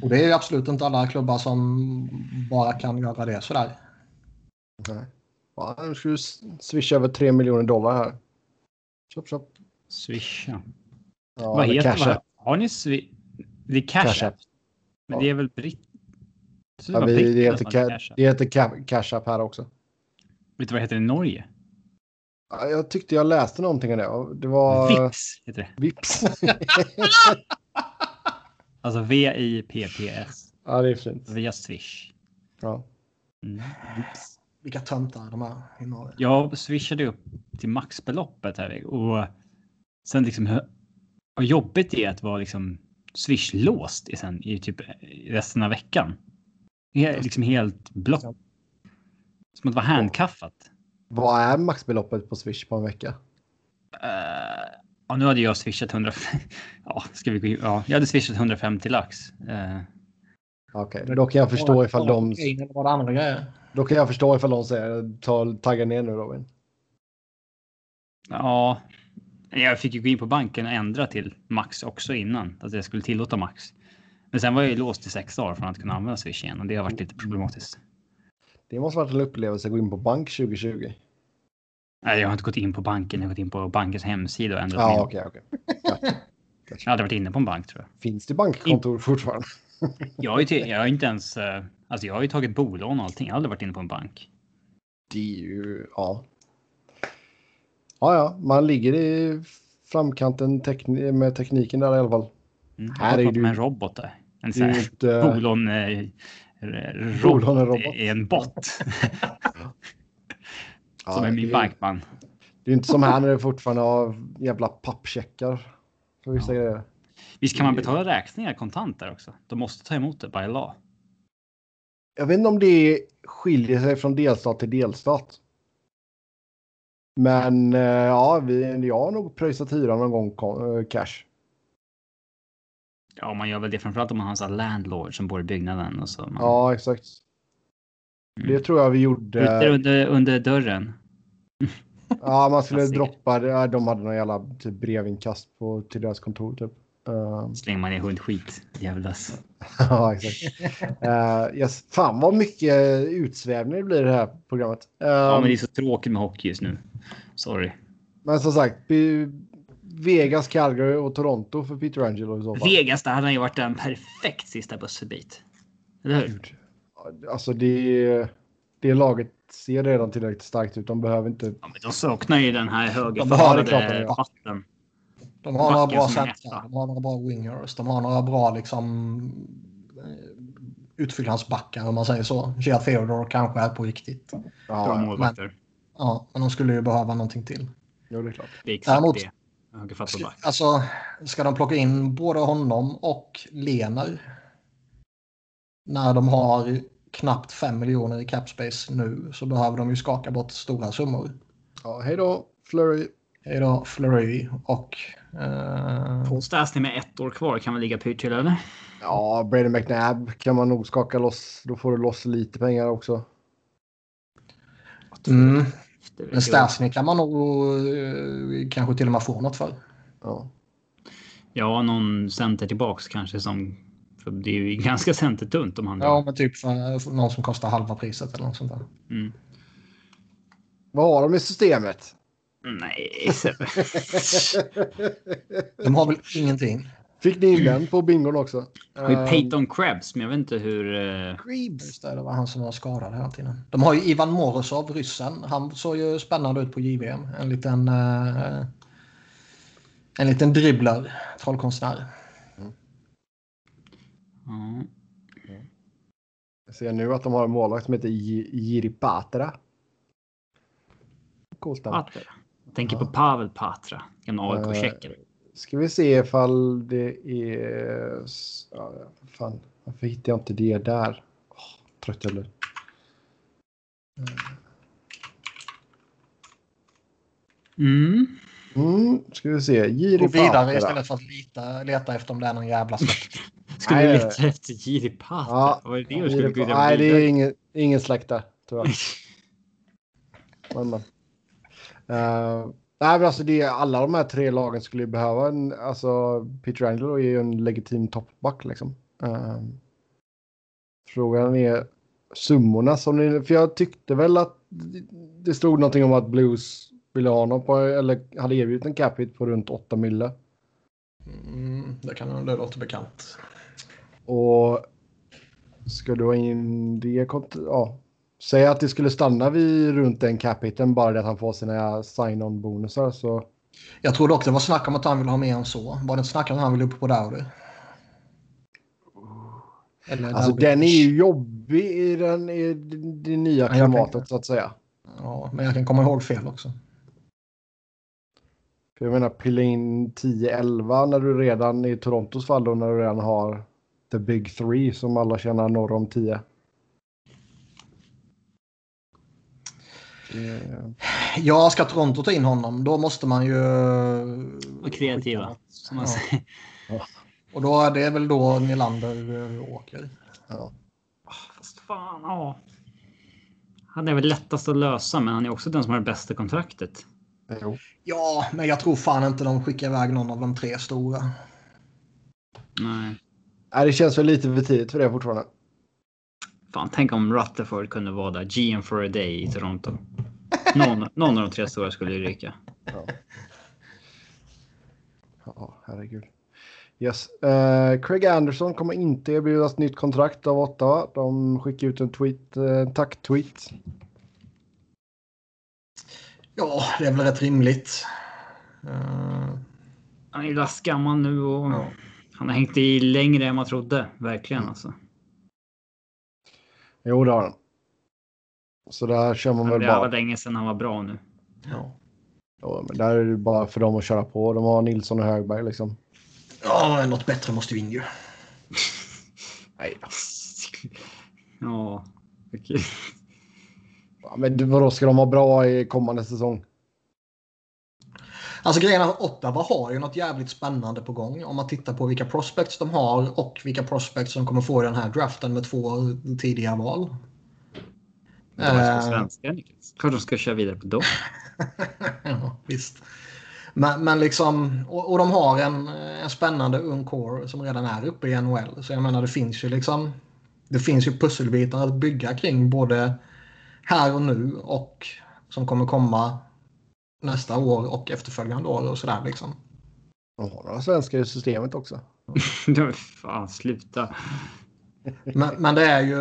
Och det är ju absolut inte alla klubbar som bara kan göra det sådär. nej. Ja, nu ska du swisha över 3 miljoner dollar här. Chop, chop. Swisha. Ja, vad heter App. Har ni swi... Det är Cash, Cash App. Men Ja. det är väl britt... Det, Ja, vi, det heter, ca- det heter ca- Cash App här också. Vet du vad det heter i Norge? Ja, Jag tyckte jag läste någonting om det. Det var... Vips heter det. Vips. Alltså V-I-P-P-S. ja, det är fint. Via Swish. Ja. Mm. Vilka töntar de är i Norge. Jag swishade upp till maxbeloppet här och sen liksom hur- jobbigt det är att vara liksom swish-låst i, sen, i typ resten av veckan. Det är liksom helt blått. Som att vara handkaffat. Vad är maxbeloppet på Swish på en vecka? Uh, ja, nu hade jag swishat 100. ja, ska vi? Ja, jag hade swishat 150 lax. Uh, Okej, då kan jag förstå ifall de... Eller var det andra grejer? Då kan jag förstå ifall de säger ta, tagga ner nu Robin. ja, jag fick ju gå in på banken och ändra till max också innan. Att jag skulle tillåta max. Men sen var jag ju låst i sex dagar från att kunna använda Swish igen och det har varit lite problematiskt. Det måste varit en upplevelse att gå in på bank 2020. Nej, jag har inte gått in på banken. Jag har gått in på bankens hemsida och ändrat Ja, min. okej, okej. Gotcha. Jag hade varit inne på en bank tror jag. Finns det bankkontor fortfarande? Jag har ju, jag har inte ens. eh, Alltså, jag har ju tagit bolån och allting. Jag har aldrig varit inne på en bank. Det är ju... Ja. Ja, ja, man ligger i framkanten tekni med tekniken där i alla fall. Mm. Här är har du- en robot där. En sån här bolån. Eh, r- Bolån är robot robot. är en bot. Ja, som är min det bankman. Det är inte som här när det fortfarande har jävla pappcheckar. För vissa Ja. grejer. Visst kan man betala räkningar kontant där också? De måste ta emot det by law. Jag vet inte om det skiljer sig från delstat till delstat. Men eh, ja, vi, jag har nog pröjsat hyran någon gång eh, cash. Ja, man gör väl det framförallt om man har en sån landlord som bor i byggnaden och så. Man Ja, exakt. Mm. Det tror jag vi gjorde. under, under dörren. Ja, man skulle droppa det. Ja, De hade någon jävla typ, brevinkast på, till deras kontor typ. Eh, Slänger man i hundskit. Jävlas. ja, exakt. Uh, yes. Fan vad mycket utsvävning det blir i det här programmet. Ja, Eh, men det är så tråkigt med hockey just nu. Sorry. men som sagt, Vegas, Calgary och Toronto för Peter Angelo i så fall. Vegas, där hade han ju varit en perfekt sista bussförbit. Eller hur? Gud. Alltså det, det laget ser redan tillräckligt starkt ut. De behöver inte... Ja, men de saknar ju den här Ja, högerförvarade klart de gör. vatten. De har några bra centra, de har några bra wingers, de har några bra liksom eh, utfyllnadsbackar om man säger så. Gia Theodore kanske är på riktigt. Ja, målvakter. Ja, men de skulle ju behöva någonting till. jo, det är klart. Det är exakt Däremot- det. Högerförvarad Alltså, ska de plocka in både honom och Lener när de har knappt 5 miljoner i capspace nu så behöver de ju skaka bort stora summor. Ja, hej då, Flurry. Är då Fleury och... Eh, Paul Stastny med ett år kvar kan väl ligga pyrt till eller? Ja, Brady McNabb kan man nog skaka loss. Då får du loss lite pengar också. mm, men. Stasny kan man nog eh, kanske till och med få något för. Ja. Ja, någon center tillbaks kanske som... För det är ju ganska centertunt om han... Ja, men typ någon som kostar halva priset eller något sånt där. Mm. Vad har de i systemet? Nej, Sebbe. De har väl ingenting. Fick ni in den på bingon också? har ju Ehm, Peyton Krebs, men jag vet inte hur... eh, Krebs. Det, var han som var skadad hela tiden. De har ju Ivan Morozov, ryssen. Han såg ju spännande ut på JVM. En liten... Eh, en liten dribbler, trollkonstnär. Ja. Jag ser nu att de har en målvakt som heter Jiri Patra. Coolt namn. Patra. Jag tänker på Pavel Patra, gamla AIK-tjecken. Ska vi se ifall det är... Ja, fan, varför hittar jag inte det där? Oh, trött jag blir. Mm. Mm, ska vi se. Jiri Gå vidare Patra. istället för att leta, leta efter om det är någon jävla släkt. Skulle Nej, du leta efter Jiri Patra? Ja, Vad är det du skulle kunna Nej, det är ingen, ingen släkt där, tror jag. Men, men. Eh, nej, men alltså det, är- alla de här tre lagen skulle ju behöva en... Alltså, Peter Angelo är ju en legitim toppback liksom. Eh, frågan är summorna som ni... För jag tyckte väl att det stod någonting om att Blues ville ha honom på, eller hade erbjudit en cap hit på runt 8 mille. Mm, det kan det låter bekant. Och ska du ha in det ja. Säg att det skulle stanna vid runt den capiten bara det att han får sina sign-on bonusar så. Jag tror dock det var snack om att han ville ha mer än så. Var det inte snack om att han ville upp på Dowdy? Eller Alltså Dowdy. den är ju jobbig i, den, i det, nya klimatet tänkte. så att säga. Ja, men jag kan komma ihåg fel också. För jag menar pilla in 10-11 när du redan i Torontos fall då när du redan har the big three som alla tjänar norr om 10. Det- Ja, ska Toronto ta in honom då måste man ju... Och kreativa, som man Ja. säger. Och då är det väl då Nylander eh, åker. Ja. Fast fan, ja. Han är väl lättast att lösa, men han är också den som har det bästa kontraktet. Jo. Ja, men jag tror fan inte de skickar iväg någon av de tre stora. Nej. Nej, det känns väl lite för tidigt för det fortfarande. Fan, tänk om Rutherford kunde vara där. GM for a day i Toronto. Någon, någon av de tre stora skulle ju ryka. Ja, herregud. Yes. Eh, Craig Anderson kommer inte erbjudas nytt kontrakt av Ottawa. De skickar ut en tweet, en tack-tweet. Ja, det är väl rätt rimligt. Eh, Han är ju lastgammal nu och Ja. Han har hängt i längre än man trodde. Verkligen alltså. Jo, det har han. Så där kör man väl Det var bara. länge sedan han var bra nu. ja. Ja, men där är det bara för dem att köra på. De har Nilsson och Högberg liksom. ja, något bättre måste vi in ju. Nej. Ja, okej. Ja, men vadå, ska de vara bra i kommande säsong? Alltså grejen är att Ottawa har ju något jävligt spännande på gång. Om man tittar på vilka prospects de har och vilka prospects som kommer få i den här draften med två tidiga val. De är Eh. så svenska, Niklas. Klart de ska köra vidare på dem. ja, visst. Men, men liksom, och, och de har en, en spännande ung core som redan är uppe i NHL. Så jag menar det finns ju liksom det finns ju pusselbitar att bygga kring både här och nu och som kommer komma nästa år och efterföljande år och sådär liksom. De har några svenskar i systemet också. Fan, sluta. Men, men det är ju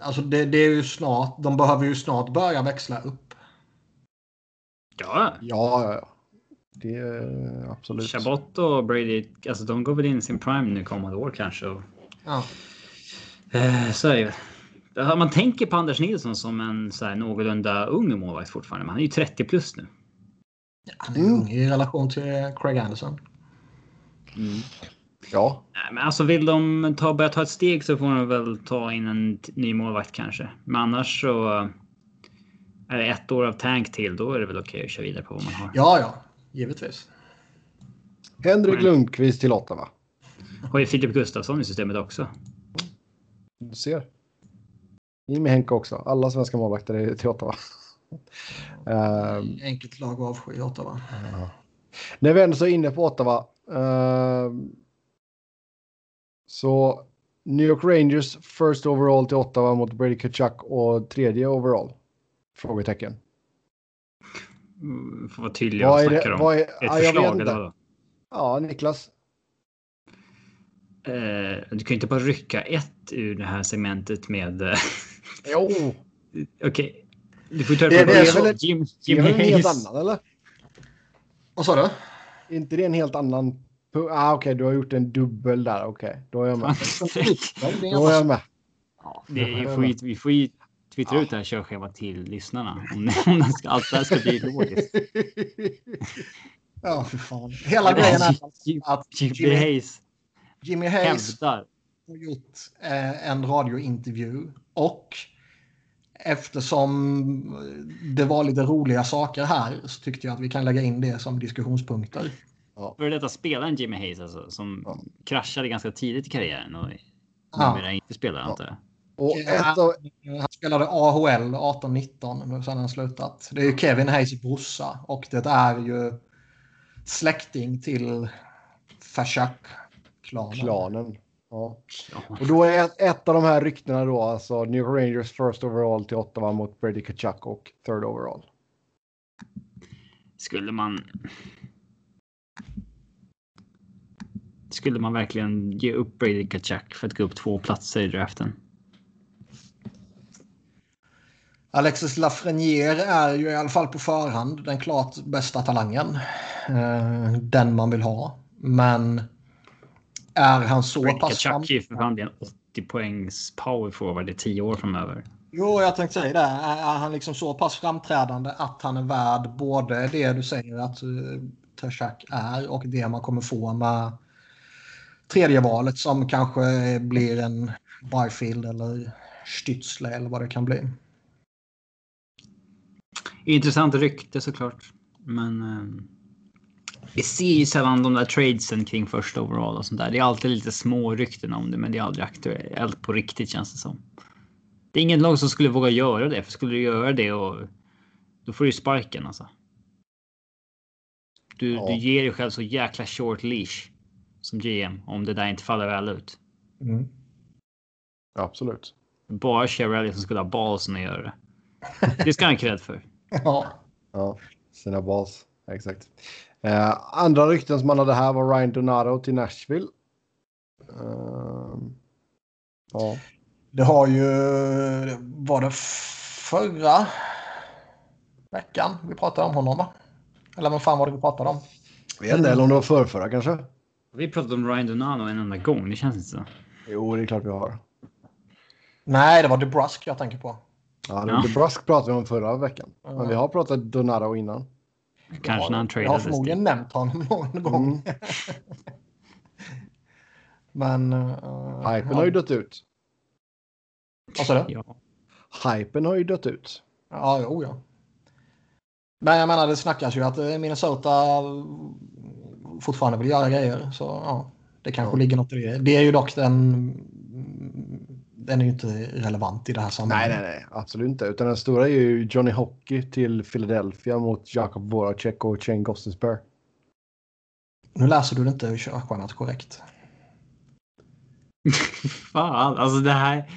alltså det, det är ju snart, de behöver ju snart börja växla upp. Ja, Ja, ja, ja. Det är absolut. Chabot och Brady, alltså de går väl in i sin prime nu kommande år kanske. Och, Ja. eh, så är det Man tänker på Anders Nilsson som en så här, någorlunda ung målvakt fortfarande, men han är ju 30 plus nu. Han är ung i relation till Craig Anderson. Ja, Nej, men alltså vill de ta, börja ta ett steg så får de väl ta in en ny målvakt kanske. Men annars så är det ett år av tank till, då är det väl okej att köra vidare på vad man har. Ja, ja, givetvis. Henrik Nej. Lundqvist till Ottawa. Har ju Filip Gustafsson i systemet också. Du ser. In med Henke också. Alla svenska målvakter är till Ottawa. Ehm, Enkelt lag att avsky Ottawa. när vi ändå så är inne på Ottawa. ehm, så New York Rangers first overall till Ottawa mot Brady Kachuk och tredje overall? Frågetecken. Mm, Får vara tydliga Vad och är snacka det? om. Vad är, Ett ja, vet förslag eller vadå? Ja, Niklas. Eh, du kan ju inte bara rycka ett ur det här segmentet med... Jo, Okej. Du får ta Det- det är Jim, väl- Jim, det är Jim en helt annan eller? Vad sa du? Är inte det en helt annan? Ah, Okej, du har gjort en dubbel där. Okej, då är jag med. Då är jag med. Ja, det, vi, får ju, vi får ju twittra ut det här körschemat till lyssnarna. Om, allt det här ska bli logiskt. Ja, för fan. Hela grejen är Jim- att Jim Jimmy, Hayes Jimmy Hayes hävdar. har gjort eh, en radiointervju och eftersom det var lite roliga saker här så tyckte jag att vi kan lägga in det som diskussionspunkter. För detta spelaren Jimmy Hayes alltså, som Ja. kraschade ganska tidigt i karriären och Ja. numera inte spelar antar jag. Och ett av, Han spelade AHL 18-19 men sen har han slutat. Det är ju Kevin Hayes brorsa och det är ju släkting till Fashak-klanen. klanen. Ja. Och då är ett, ett av de här ryktena då alltså New York Rangers first overall till Ottawa mot Brady Kachuk och third overall. Skulle man. Skulle man verkligen ge upp Brady Kachuk för att gå upp två platser i draften? Alexis Lafreniere är ju i alla fall på förhand den klart bästa talangen. Eh, Den man vill ha. Men är han så Brady pass fram... Kachuk är ju för fan bli en 80 poängs power forward i 10 år framöver. Jo, jag tänkte säga det. Är han liksom så pass framträdande att han är värd både det du säger att uh, Tashak är och det man kommer få med tredje valet som kanske blir en Byfield eller Stützle eller vad det kan bli. Intressant rykte såklart. Men eh, vi ser ju sällan de där tradesen kring första overall och sånt där. Det är alltid lite små rykten om det, men det är aldrig aktuellt på riktigt känns det som. Det är ingen lag som skulle våga göra det, för skulle du göra det och då får du sparken alltså. Du, Ja. du ger dig själv så jäkla short leash som GM om det där inte faller väl ut. Mm. Absolut. Bara Chevrolet som skulle ha balsen att göra det. Det ska han ha cred för. Ja. Ja, sina bas. Exakt. Eh, andra rykten som man hade här var Ryan Donato till Nashville. Ehm, ja, Det har ju... Var det förra veckan vi pratade om honom va? Eller vad fan var det vi pratade om? vet inte, eller om det var förrförra kanske. Vi pratade om Ryan Donano en enda gång. Det känns inte så. Jo, det är klart vi har. Nej, det var DeBrusk jag tänker på. Ja, det Ja. ja. Brusk pratade vi om förra veckan. Men vi har pratat Donato innan. Kanske när han Jag har tradades. förmodligen nämnt honom någon gång. Mm. Men... Uh, Hypen har ju dött ut. Vad sa du? Ja. Hypen har ju dött ut. Ja, jo, ja. Nej, jag menar det snackas ju att eh, Minnesota fortfarande vill göra grejer. Så ja, det kanske Ja. ligger något i det. Det är ju dock den... Den är ju inte relevant i det här Nej, sammanhanget. nej, nej, absolut inte. Utan den stora är ju Johnny Hockey till Philadelphia mot Jakob Voracek och Shane Gostisbehere. Nu läser du det inte körschemat korrekt. Fan, alltså det här.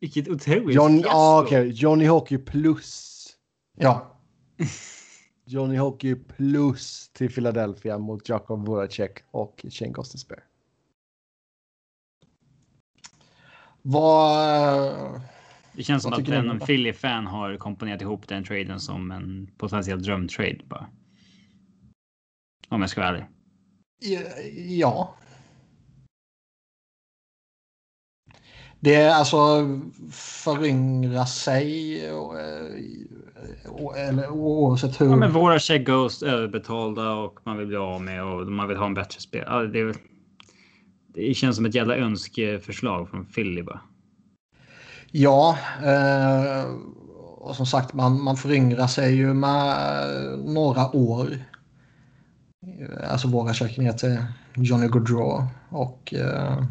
Vilket otroligt John, fiasko. ah, okej. Johnny Hockey plus. Ja, Johnny Hockey plus till Philadelphia mot Jakob Voracek och Shane Gostisbehere. Vad... Det känns som att en? Philly-fan har komponerat ihop den traden som en potentiell drömtrade bara. Om jag ska vara ärlig. Ja. Det är alltså föryngra sig och, eh, och, eller oavsett hur. Ja, men våra check Ghost överbetalda och man vill bli av med och man vill ha en bättre spel. Ja, det, är- det känns som ett jävla önskeförslag från Philly bara. Ja, eh, och som sagt man, man föryngrar sig ju med några år. Alltså våra checkar ner till Johnny Gaudreau och eh,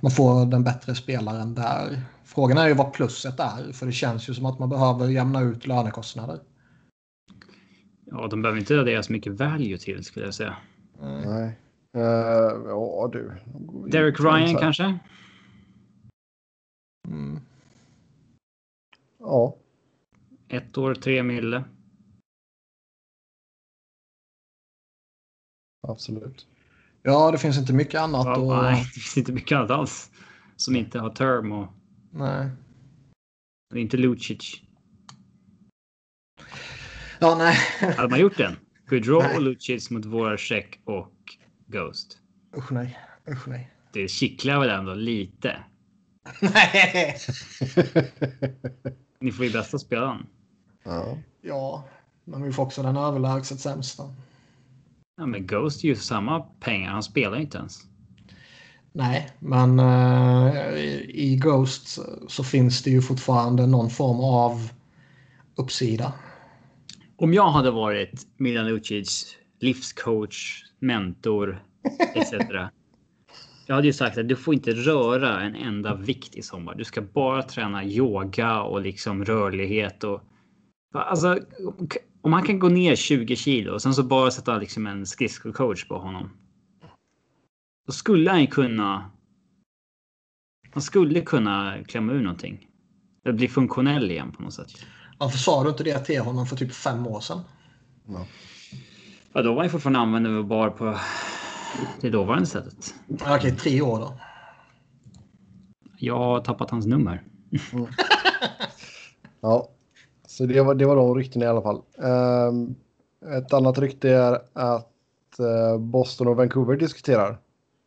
man får den bättre spelaren där. Frågan är ju vad plusset är för det känns ju som att man behöver jämna ut lönekostnader. Ja, de behöver inte addera så mycket value till skulle jag säga. Eh, Nej. Uh, ja, du. Derek Ryan kanske? Mm. Ja, Ett år, tre mille. absolut. Ja, det finns inte mycket annat. Ja, och, nej, det finns inte mycket annat alls. Som inte har term och, nej. och inte Lucic. Ja, nej. Hade man gjort den? Gaudreau och Lucic mot Voracek och Ghost. Usch nej. Usch nej. Det kittlar väl ändå lite. Nej. Ni får ju bästa spelaren. ja. Ja, men vi får också den överlägset sämsta. Ja, men Ghost är ju samma pengar. Han spelar inte ens. Nej, men eh, i Ghost så finns det ju fortfarande någon form av uppsida. Om jag hade varit Milan Lucic livscoach, mentor etc. Jag hade ju sagt att du får inte röra en enda vikt i sommar. Du ska bara träna yoga och liksom rörlighet och alltså om han kan gå ner 20 kilo och sen så bara sätta liksom en skridskocoach på honom. Då skulle han ju kunna. Han skulle kunna klämma ur någonting. Eller bli funktionell igen på något sätt. Varför sa du inte det till honom för typ fem år sedan? Ja. Ja, då var han fortfarande användbar på det dåvarande sättet. Ja, Okej, tre år då. Jag har tappat hans nummer. Ja, så det var, det var de ryktena i alla fall. Ehm, ett annat rykte är att eh, Boston och Vancouver diskuterar.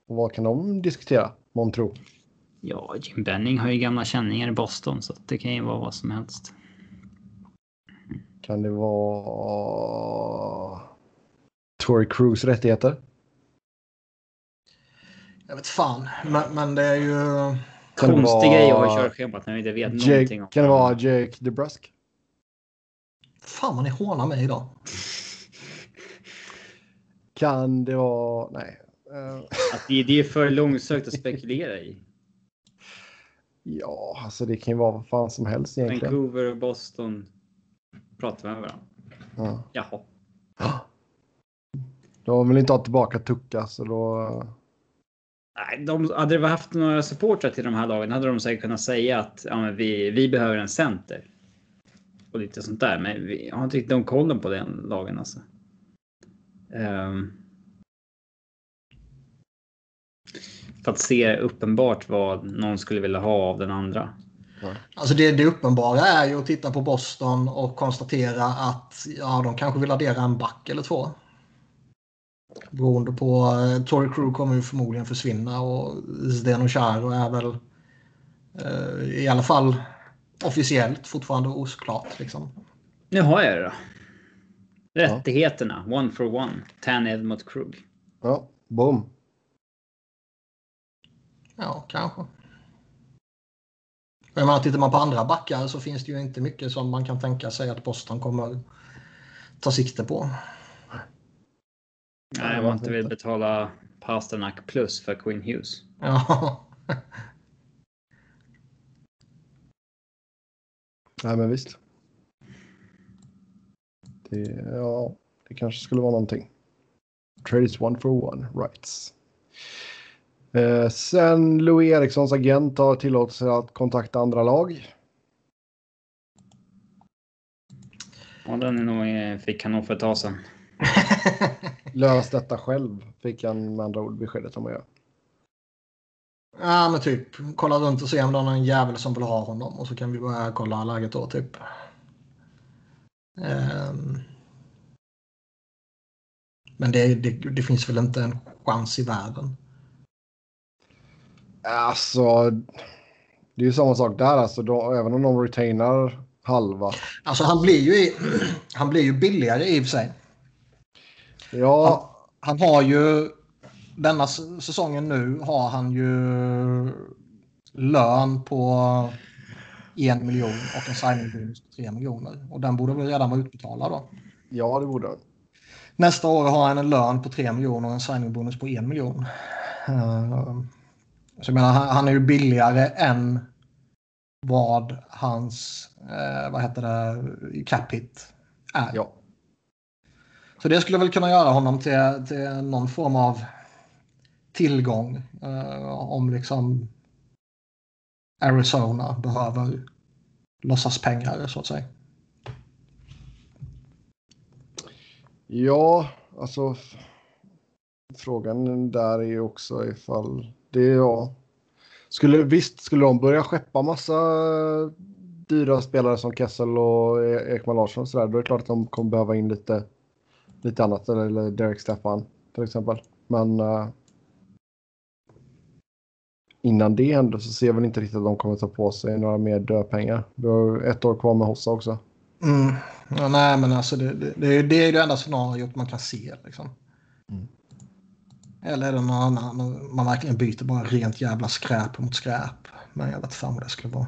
Och vad kan de diskutera, månntro? Ja, Jim Benning har ju gamla känningar i Boston så det kan ju vara vad som helst. Kan det vara Tory Crews rättigheter? Jag vet fan, men, men det är ju... Kan Konstig grej att ha i körschemat när vi inte vet någonting Jake, om kan det vara Jake DeBrusk? Fan vad ni hånar mig idag. Kan det vara... Nej. Att det, det är för långsökt att spekulera i. ja, alltså det kan ju vara vad fan som helst egentligen. Vancouver och Boston pratar med varandra. Ja. Jaha. De vill inte ha tillbaka Tucka så då... Nej, de, hade det haft några supportrar till de här lagen hade de säkert kunnat säga att ja, men vi, vi behöver en center. Och lite sånt där. Men vi har inte riktigt de kollen på den lagen alltså. Ehm. för att se uppenbart vad någon skulle vilja ha av den andra. Alltså det, det uppenbara är ju att titta på Boston och konstatera att ja, de kanske vill addera en back eller två. Beroende på... Eh, Tory Crew kommer ju förmodligen försvinna och Zdeno Charo är väl eh, i alla fall officiellt fortfarande osklart. Liksom. Nu har jag det då. Rättigheterna. One for one. Taned mot Krug. Ja, boom. Ja, kanske. Jag menar, tittar man på andra backar så finns det ju inte mycket som man kan tänka sig att Boston kommer ta sikte på. Nej, om man inte vill betala Pasternak plus för Quinn Hughes. Ja. Nej, men visst. Det, ja, det kanske skulle vara någonting. Trade is one for one, rights. Eh, sen Louis Erikssons agent har tillåtit sig att kontakta andra lag. Ja, den är nog, fick han nog för ett tag sedan. Lös detta själv, fick han med andra ord beskedet om att göra. ja, men typ kolla runt och se om det är någon jävel som vill ha honom och så kan vi börja kolla läget då typ. Ehm. Men det, det, det finns väl inte en chans i världen. Alltså, det är ju samma sak där alltså. Då, även om de retainar halva. Alltså han blir ju, i, han blir ju billigare i och för sig. Ja, Han har ju denna säsongen nu har han ju lön på en miljon och en signingbonus på tre miljoner. Och den borde väl redan vara utbetalad då. ja, det borde han. Nästa år har han en lön på 3 miljoner och en signingbonus på 1 miljon. Eh, Så jag menar, han, han är ju billigare än vad hans, eh, vad heter det, cap hit är. Ja. Så det skulle väl kunna göra honom till, till någon form av tillgång eh, om liksom Arizona behöver låtsas pengar så att säga. Ja, alltså. Frågan där är ju också ifall det är ja. Skulle, visst skulle de börja skeppa massa dyra spelare som Kessel och e- Ekman Larsson och sådär. Då är det klart att de kommer behöva in lite, lite annat. Eller, Derek Stefan till exempel. Men eh, innan det händer så ser jag väl inte riktigt att de kommer ta på sig några mer dödpengar. Du har ju ett år kvar med Hossa också. Mm. Ja, nej, men alltså det, det, det, är- det är det enda scenariot man kan se. Liksom. Mm. Eller är det någon annan, man verkligen byter bara rent jävla skräp mot skräp. Men jag vet fan vad det skulle vara.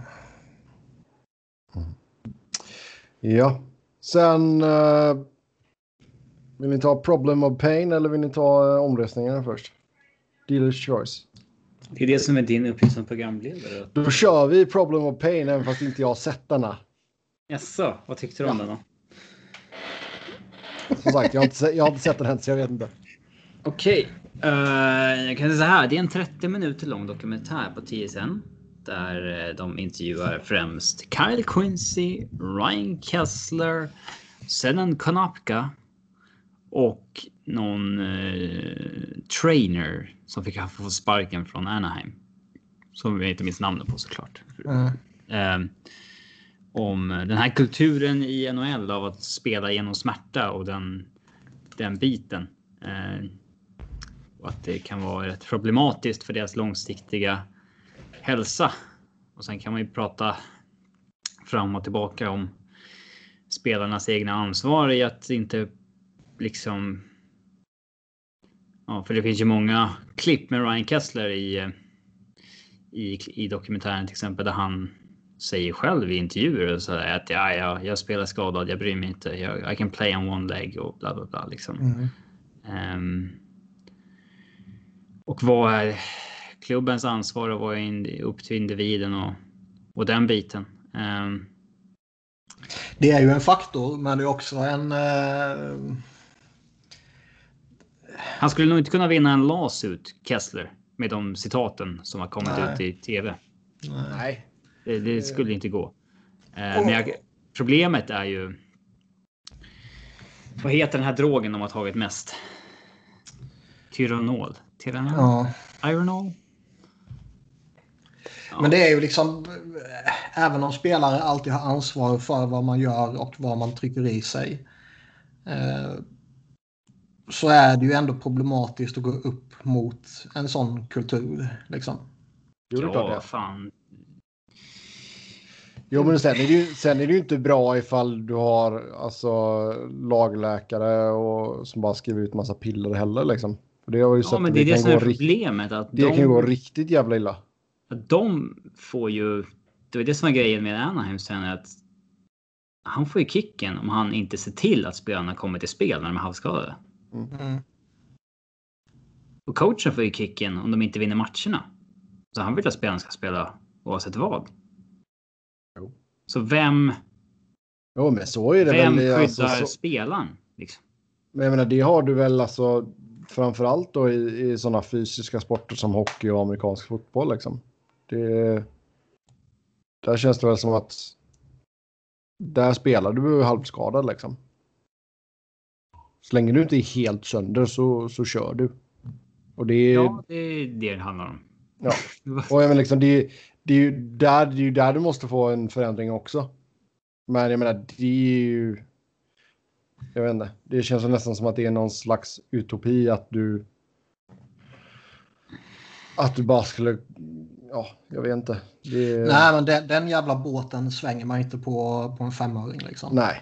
Ja, sen eh, vill ni ta problem of pain eller vill ni ta uh, omröstningarna först? Dealer's choice. Det är det som är din uppgift som programledare. Då kör vi problem of pain även fast inte jag har sett denna. Jaså, vad tyckte du om den då? Som sagt, jag har inte, jag har inte sett den än så jag vet inte. Okej, eh, jag kan säga så här. Det är en 30 minuter lång dokumentär på TSN där eh, de intervjuar främst Kyle Quincy, Ryan Kessler, Senan Konopka och någon eh, trainer som fick få sparken från Anaheim. Som jag inte minns namnet på såklart. Mm. Eh, om den här kulturen i NHL av att spela genom smärta och den, den biten. Eh, och att det kan vara rätt problematiskt för deras långsiktiga hälsa. Och sen kan man ju prata fram och tillbaka om spelarnas egna ansvar i att inte liksom. Ja, för det finns ju många klipp med Ryan Kessler i, eh, i, i dokumentären till exempel där han säger själv i intervjuer och så där att ja, ja, jag spelar skadad, jag bryr mig inte, jag, I can play on one leg och bla bla bla liksom. Mm. Ehm, och vad är klubbens ansvar och vad är in, upp till individen och, och den biten. Ehm, Det är ju en faktor, men det är också en... Eh, han skulle nog inte kunna vinna en lawsuit, Kessler, med de citaten som har kommit Nej. ut i tv. Nej. Det, det skulle inte gå. Eh, men jag, problemet är ju. Vad heter den här drogen de har tagit mest? Tyranol. Tyranol? ja. Ironol? Men det är ju liksom, eh, även om spelare alltid har ansvar för vad man gör och vad man trycker i sig. Så är det ju ändå problematiskt att gå upp mot en sån kultur. Liksom. Jo, det är klart Ja, det. fan. Jo, men sen är, det ju, sen är det ju inte bra ifall du har alltså, lagläkare och, som bara skriver ut massa piller heller. Liksom. För det har ju Ja, sett men att det är det kan som är problemet. Att Det kan ju de, gå riktigt jävla illa. att de får ju det var det som var grejen med Anaheims tränare. Att han får ju kicken om han inte ser till att spelarna kommer till spel när de är halvskadade. Mm. Och coachen får ju kicken om de inte vinner matcherna. Så han vill att spelarna ska spela oavsett vad. Jo. Så vem, Jo, men så är det vem väl. skyddar Alltså, så, spelaren? Liksom? men jag menar, det har du väl alltså framförallt då i, i sådana fysiska sporter som hockey och amerikansk fotboll liksom. Det, där känns det väl som att där spelar du halvskadad liksom. Så länge du inte är helt sönder så, så kör du. Och det är, Ja, det är det det handlar om. Ja. Och jag menar liksom, det, det, är ju där, det är ju där du måste få en förändring också. Men jag menar, det är ju... Jag vet inte. Det känns nästan som att det är någon slags utopi att du... Att du bara skulle... Ja, jag vet inte. Det, Nej, men den, den jävla båten svänger man inte på, på en femöring liksom. Nej.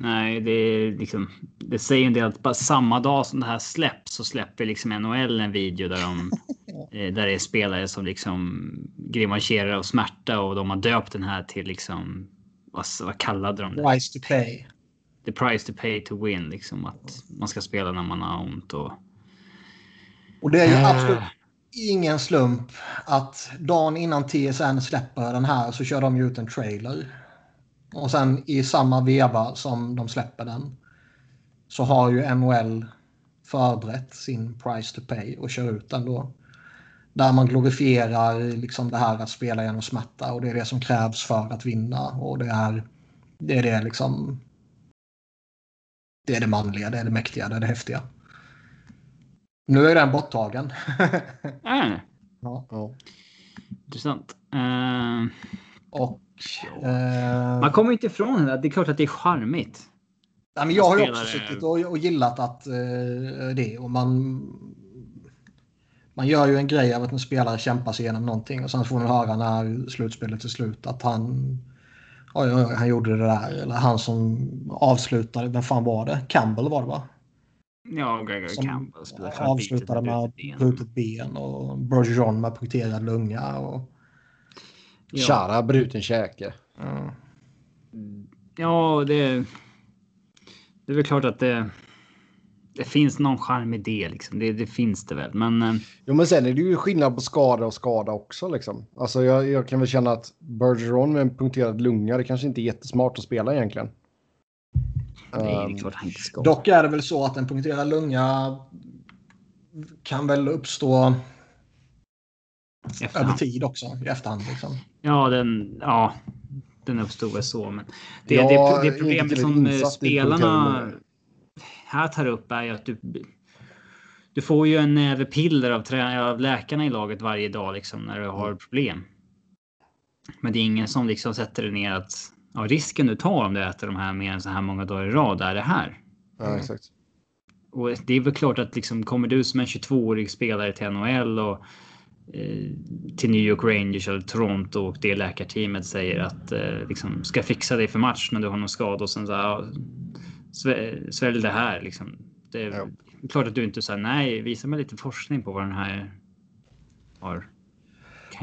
Nej, det är liksom. Det säger en del att bara samma dag som det här släpps så släpper liksom NHL en video där de eh, där det är spelare som liksom grimaserar av smärta och de har döpt den här till liksom vad, vad kallade de det? Price to pay. The price to pay to win liksom att man ska spela när man har ont och. Och det är ju Äh. absolut ingen slump att dagen innan TSN släpper den här så kör de ju ut en trailer. Och sen i samma veva som de släpper den så har ju NHL förberett sin price to pay och kör ut den då. Där man glorifierar liksom det här att spela genom smärta och det är det som krävs för att vinna. Och det är det, är det liksom... Det är det manliga, det är det mäktiga, det är det häftiga. Nu är den borttagen. Äh, ja. Ja. intressant. Eh, Och... Eh, man kommer inte ifrån det. Det är klart att det är charmigt. nej, men jag har ju också suttit och, och gillat att eh, det. Och man, man gör ju en grej av att en spelare kämpar sig igenom någonting och sen får man höra när slutspelet är slut att han... Oj, oj, oj, han gjorde det där. Eller han som avslutade, vem fan var det? Campbell var det va? Ja, Gregor Som Campbell avslutade med brutet ben. brutet ben och Bergeron med punkterad lunga. Och, Ja. Bruten käke. ja. Ja, det. Det är väl klart att det. Det finns någon charm i det liksom. Det, det finns det väl, men. eh, Jo, men sen är det ju skillnad på skada och skada också liksom. Alltså jag, jag kan väl känna att Bergeron med en punkterad lunga, det kanske inte är jättesmart att spela egentligen. Nej, det Ehm, är klart han inte ska. Dock är det väl så att en punkterad lunga kan väl uppstå över efterhand. tid också i efterhand. Liksom. Ja, den. Ja, den uppstod väl så, men det, Jag det, är det problemet som eh, spelarna här tar upp är ju att du. Du får ju en näve piller av, av läkarna i laget varje dag liksom när du har problem. Men det är ingen som liksom sätter dig ner att ja, risken du tar om du äter de här mer än så här många dagar i rad är det här. Ja, exakt. Och det är väl klart att liksom kommer du som en 22-årig spelare till NHL och eh, till New York Rangers eller Toronto och det läkarteamet säger att eh, liksom ska fixa dig för match när du har någon skada och sen så här, svälj det här liksom. Det är Ja. klart att du inte säger nej, visa mig lite forskning på vad den här har.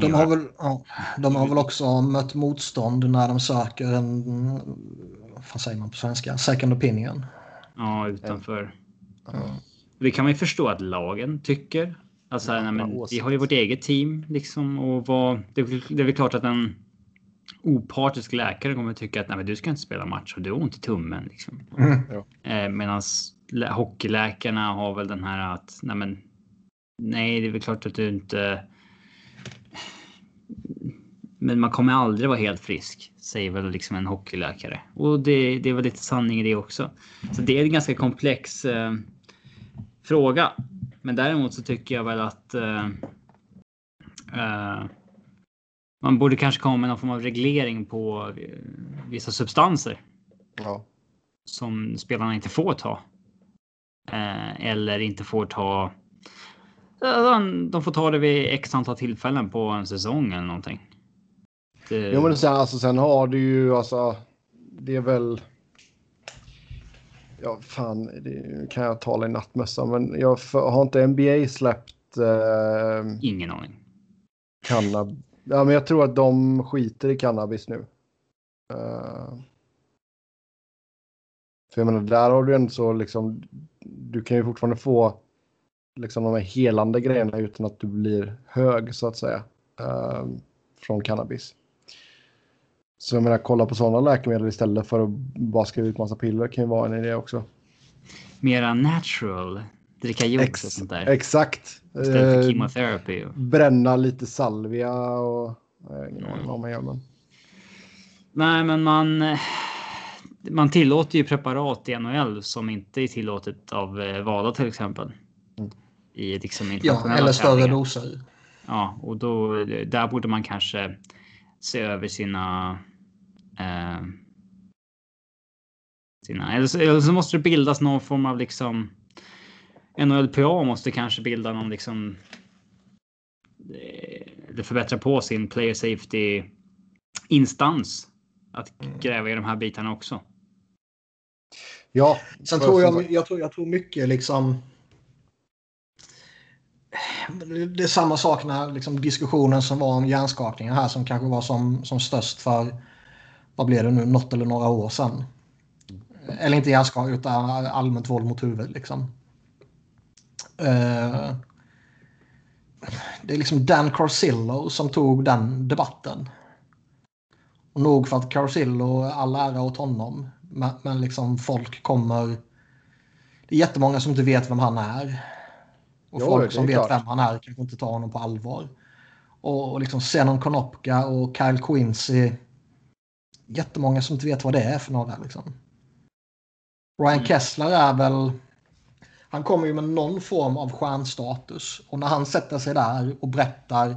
De, göra." har väl, ja, de har väl också mött motstånd när de söker en, vad säger man på svenska, second opinion. Ja, utanför. Ja. Det kan man ju förstå att lagen tycker. Alltså, nej, men, vi har ju vårt eget team liksom och vad, det, är väl- det är väl klart att en opartisk läkare kommer att tycka att nej, men du ska inte spela match och du har ont i tummen. Liksom. Mm. Eh, Medan hockeyläkarna har väl den här att nej, men, nej, det är väl klart att du inte. Men man kommer aldrig vara helt frisk, säger väl liksom en hockeyläkare. Och det, det är väl lite sanning i det också. Så det är en ganska komplex eh, fråga. Men däremot så tycker jag väl att eh, eh, man borde kanske komma med någon form av reglering på eh, vissa substanser Ja. som spelarna inte får ta. Eh, eller inte får ta. De får ta det vid x antal tillfällen på en säsong eller någonting. Det, Jo, men sen, alltså, sen har du ju alltså. Det är väl. Ja, fan, det kan jag tala i nattmössa, men jag f- har inte NBA släppt eh, Ingen aning. kannab Ja, men jag tror att de skiter i cannabis nu. Uh, för jag menar, där har du ändå så liksom, du kan ju fortfarande få liksom de här helande grejerna utan att du blir hög så att säga. Uh, från cannabis. Så jag menar, kolla på sådana läkemedel istället för att bara skriva ut massa piller kan ju vara en idé också. Mera natural. Dricka juice Ex och sånt där. Exakt. Istället för Eh, chemotherapy. och- bränna lite salvia och... Jag har ingen aning vad man gör men... Nej, men man. eh, Man tillåter ju preparat i NHL som inte är tillåtet av eh, WADA till exempel. Mm. I liksom Ja, internationella eller större doser. Ja, och då där borde man kanske se över sina. Eh, sina eller, så, eller så måste det bildas någon form av liksom. NHLPA måste kanske bilda någon liksom. eh, Det förbättrar på sin player safety instans. Att gräva i de här bitarna också. Ja, Sen tror jag, jag, tror, jag tror mycket liksom... Det är samma sak när liksom, diskussionen som var om hjärnskakningar här som kanske var som, som störst för, vad blev det nu, något eller några år sedan. Eller inte hjärnskakning utan allmänt våld mot huvudet liksom. Eh, det är liksom Dan Carcillo som tog den debatten. Och nog för att Carcillo, all ära åt honom. Men, men liksom folk kommer... Det är jättemånga som inte vet vem han är. Och Jo, folk som vet klart. vem han är kanske inte tar honom på allvar. Och, och liksom Zenon Konopka och Kyle Quincy. Jättemånga som inte vet vad det är för några. Liksom. Ryan Mm. Kessler är väl... Han kommer ju med någon form av stjärnstatus. Och när han sätter sig där och berättar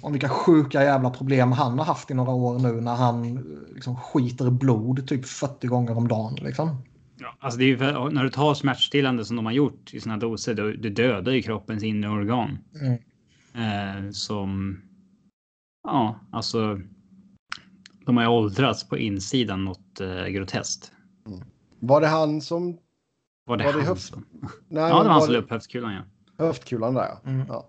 om vilka sjuka jävla problem han har haft i några år nu när han liksom skiter blod typ 40 gånger om dagen. Liksom. Ja, alltså det är ju för, när du tar smärtstillande som de har gjort i sina doser, då, du dödar ju kroppens inre organ. Mm. Eh, som... Ja, alltså... De har ju åldrats på insidan något eh, groteskt. Var det han som... Var det, Var det han höft- som... Nej, Ja, det var han som la upp höftkulan, ja. Höftkulan där ja. Mm. ja.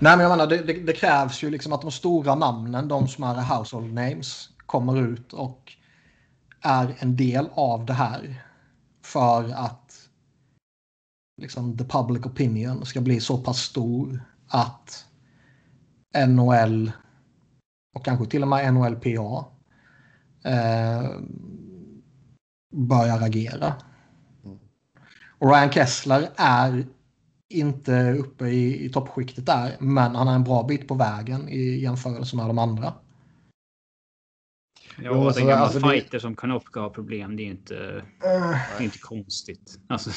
Nej, men jag menar, det, det, det krävs ju liksom att de stora namnen, de som är household names, kommer ut och är en del av det här. För att liksom the public opinion ska bli så pass stor att NHL och kanske till och med NHLPA eh, börjar agera. Och Ryan Kessler är inte uppe i, i toppskiktet där, men han är en bra bit på vägen i jämförelse med de andra. Ja, Jo, och alltså, en gammal alltså det- fighter som Konopka har problem, det är inte, det är inte konstigt. Alltså,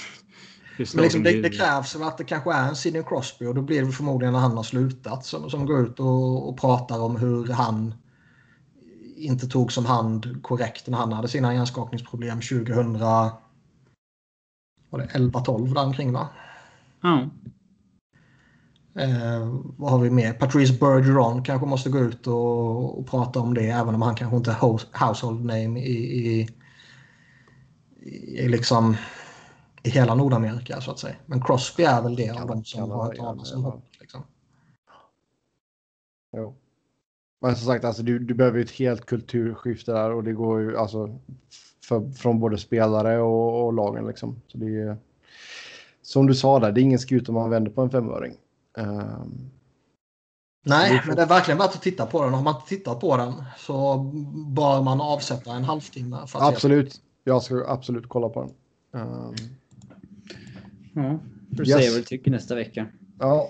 Men liksom det, det krävs väl att det kanske är en Sidney Crosby och då blir det förmodligen när han har slutat som, som går ut och, och pratar om hur han inte tog som hand korrekt när han hade sina hjärnskakningsproblem 2000 var det 11-12 där omkring va? Ja. Eh, vad har vi mer? Patrice Bergeron kanske måste gå ut och, och prata om det även om han kanske inte är household name i, i, i, liksom i hela Nordamerika så att säga. Men Crosby är väl det av de som har hört talas om. Liksom. Jo. Men som sagt, alltså, du, du behöver ju ett helt kulturskifte där och det går ju alltså för, från både spelare och, och lagen liksom. Så det är, som du sa där, det är ingen skut om man vänder på en femöring. Ehm, Nej, men det är verkligen värt att titta på den. Har man inte tittat på den så bör man avsätta en halvtimme. Absolut, jag ska absolut kolla på den. Ehm, Ja, får Yes. se vad du tycker nästa vecka. ja,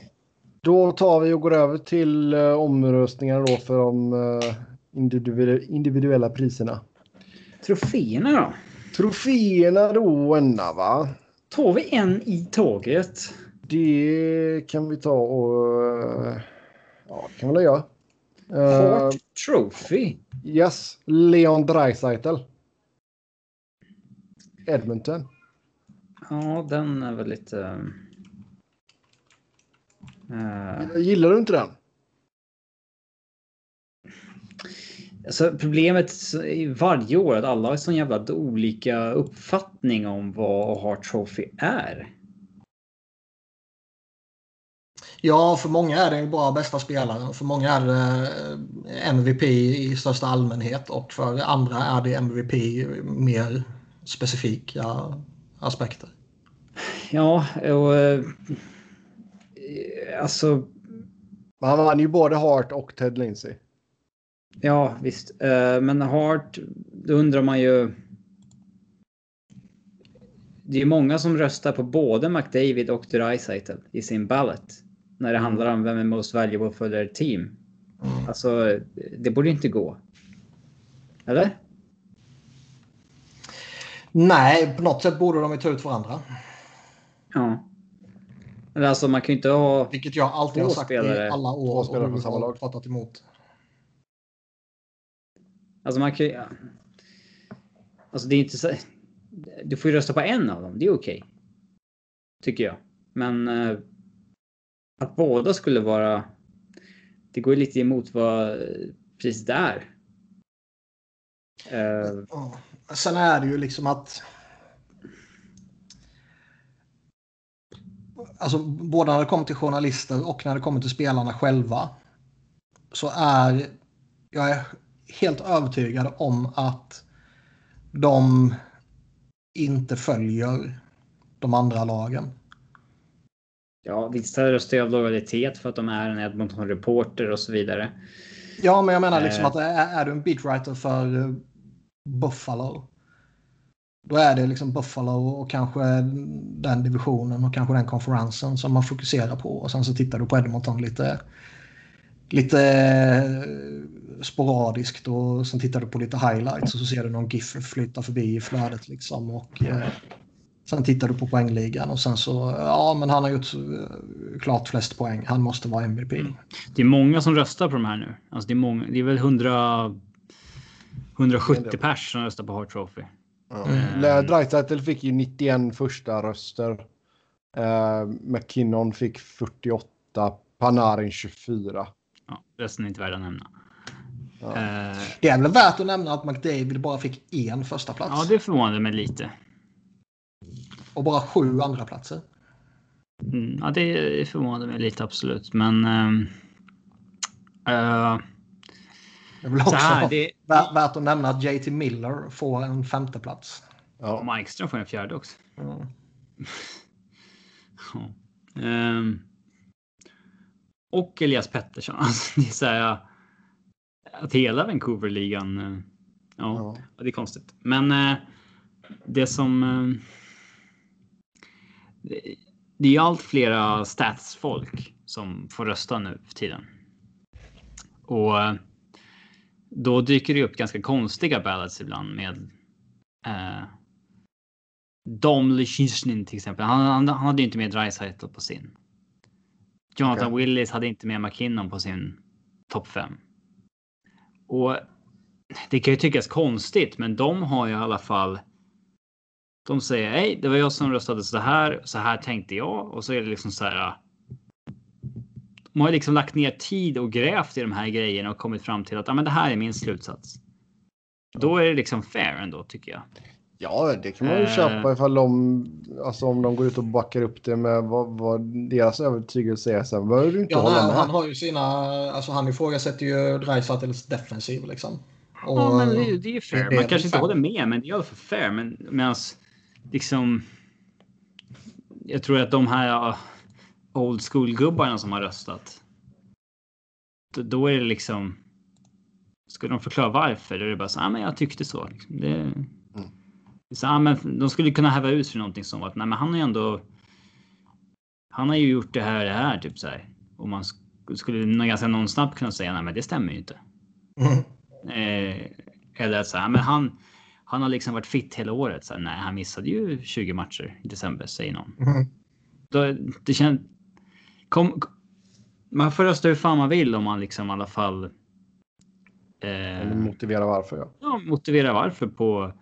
då tar vi och går över till uh, omröstningar då för de uh, individu- individuella priserna. Troféerna då? Troféerna då, Enna, va? Tar vi en i taget? Det kan vi ta och... eh, Ja, det kan vi göra. Eh, Hart Trophy. yes, Leon Draisaitl. Edmonton. Ja, den är väl lite... eh, Gillar du inte den? Alltså problemet är varje år att alla har sån jävla olika uppfattning om vad Hart Trophy är. Ja, för många är det en bra bästa spelare. För många är det eh, MVP i största allmänhet och för andra är det MVP mer specifika aspekter. Ja, och eh, alltså. Han vann ju både Hart och Ted Lindsay. Ja, visst. Eh, men Hart, då undrar man ju. Det är många som röstar på både McDavid och Dreisaitl i sin ballot. När det handlar om vem är most valuable for their team. Mm. Alltså, det borde inte gå. Eller? Nej, på något sätt borde de ju ta ut varandra. Ja. Eller alltså man kan ju inte ha... Vilket jag alltid har Två sagt spelare. i alla Två år spelare och på samma lag. pratat emot. Alltså man kan ju... ja. Alltså det är inte så... Du får ju rösta på en av dem, det är okej. Tycker jag. Men... eh, att båda skulle vara... Det går ju lite emot vad priset är. Eh, Ja. Sen är det ju liksom att... Alltså både när det kommer till journalister och när det kommer till spelarna själva. Så är jag är helt övertygad om att de inte följer de andra lagen. ja, vissa röstar ju av lojalitet för att de är en Edmonton-reporter och så vidare. Ja, men jag menar liksom Eh. att är, är du en beatwriter för Buffalo. Då är det liksom Buffalo och kanske den divisionen och kanske den konferensen som man fokuserar på. Och sen så tittar du på Edmonton lite, lite eh, sporadiskt och sen tittar du på lite highlights och så ser du någon GIF flytta förbi i flödet liksom. Och, eh, sen tittar du på poängligan och sen så, ja men han har gjort eh, klart flest poäng. Han måste vara MVP. Mm. Det är många som röstar på de här nu. Alltså det är många. Det är väl 100... 170 pers som röstar på Hart Trophy. Mm. Dreisaitl fick ju 91 första röster. Uh, McKinnon fick 48. Panarin 24. Ja, resten är inte värda att nämna. Ja. Eh, Det är väl värt att nämna att McDavid bara fick en första plats ja, det förvånade mig lite. och bara sju andra platser. Mm, ja, det förvånade mig lite absolut, men. ehm, eh, Det är väl så också här, det, vä- värt att nämna att JT Miller får en femte plats. Ja. och Markström får en fjärde också. Mm. Ja. Ehm, och Elias Pettersson. Alltså, det är så här, att hela Vancouver-ligan. eh, Ja, Ja. det är konstigt. Men eh, det som. Eh, det, är ju allt flera statsfolk som får rösta nu för tiden. Och eh, då dyker det upp ganska konstiga ballots ibland med. Eh, Dom Lyschnin till exempel. Han, han, han hade ju inte med Dreisaitl på sin. Jonathan Okej. Willis hade inte med McKinnon på sin topp 5. Och det kan ju tyckas konstigt, men de har ju i alla fall. De säger hej, det var jag som röstade så här. Så här tänkte jag och så är det liksom så här. De har ju liksom lagt ner tid och grävt i de här grejerna och kommit fram till att ja, men det här är min slutsats. Då är det liksom fair ändå tycker jag. ja, det kan man ju Eh. köpa ifall de, alltså om de går ut och backar upp det med vad, vad deras övertygelse är. Sen behöver du inte Ja, hålla nej, med. han har ju sina, alltså han ifrågasätter ju Dreisaitls defensiv liksom. Och, Ja, men det, det är ju fair. Man kanske inte fair. håller med, men det är i alla fall fair. Men medans liksom. Jag tror att de här old school gubbarna som har röstat. Då, är det liksom. Ska de förklara varför? Då är det bara så. Ah, men jag tyckte så. Liksom. Det, är så, ah, men de skulle kunna häva ut för någonting som att nej, men han har ju ändå. Han har ju gjort det här, det här typ så här. Och man sk- skulle ganska någon snabbt kunna säga nej, men det stämmer ju inte. Mm. Eh, eller att så här, men han, han har liksom varit fit hela året. Så här, nej, han missade ju 20 matcher i december, säger någon. Mm. Då, det känns... Kom, man får rösta hur fan man vill om man liksom i alla fall eh, motivera varför. Ja. ja, motiverar varför på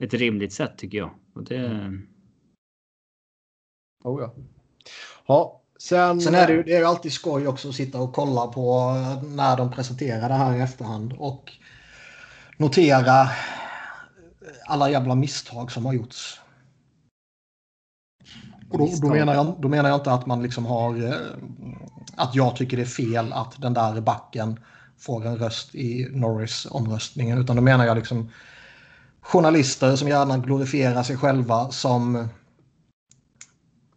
ett rimligt sätt tycker jag. Och det, Oh, ja. ja. Sen, Sen är det ju det är ju alltid skoj också att sitta och kolla på eh, när de presenterar det här i efterhand och notera alla jävla misstag som har gjorts. Och då, då, menar jag, då menar jag inte att man liksom har eh, att jag tycker det är fel att den där backen får en röst i Norris-omröstningen. Utan då menar jag liksom journalister som gärna glorifierar sig själva som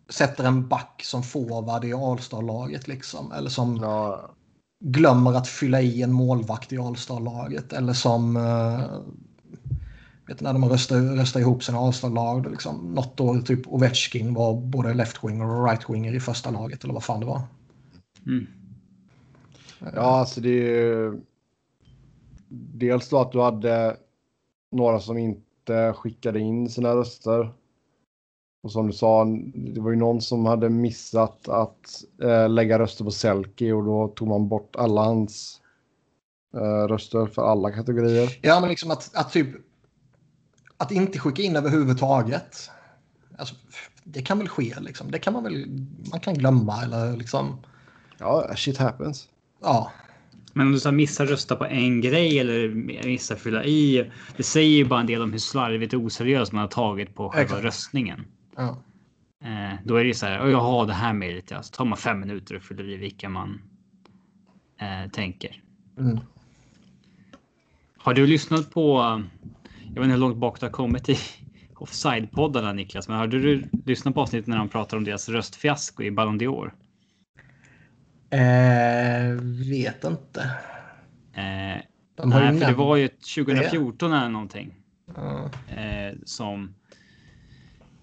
sätter en back som forward i All-star-laget liksom. Eller som Ja, glömmer att fylla i en målvakt i All-star-laget. Eller som... Uh, vet när de röstar, röstar ihop sina All-star-lag. Liksom, något år typ Ovechkin var både left-wing och right-winger i första laget. Eller vad fan det var. Mm. ja, alltså det är ju... Dels då att du hade några som inte skickade in sina röster. Och som du sa, det var ju någon som hade missat att eh, lägga röster på Selke och då tog man bort alla hans eh, röster för alla kategorier. Ja, men liksom att, att typ... Att inte skicka in överhuvudtaget. Alltså, det kan väl ske liksom. Det kan man väl... Man kan glömma eller liksom... Ja, shit happens. Ja. Men om du så missar rösta på en grej eller missar fylla i. Det säger ju bara en del om hur slarvigt och oseriöst man har tagit på själva Exakt. röstningen. ja. Eh, då är det ju så här. "Åh, Jaha, det här mejlet ja. Så tar man fem minuter och fyller i vilka man eh, tänker. Mm. Har du lyssnat på? Jag vet inte hur långt bak du har kommit i offside-poddarna Niklas, men har du lyssnat på avsnittet när de pratar om deras röstfiasko i Ballon d'Or? Eh, vet inte. Eh, De nej, för det var ju 2014 eller någonting Ja. eh, som.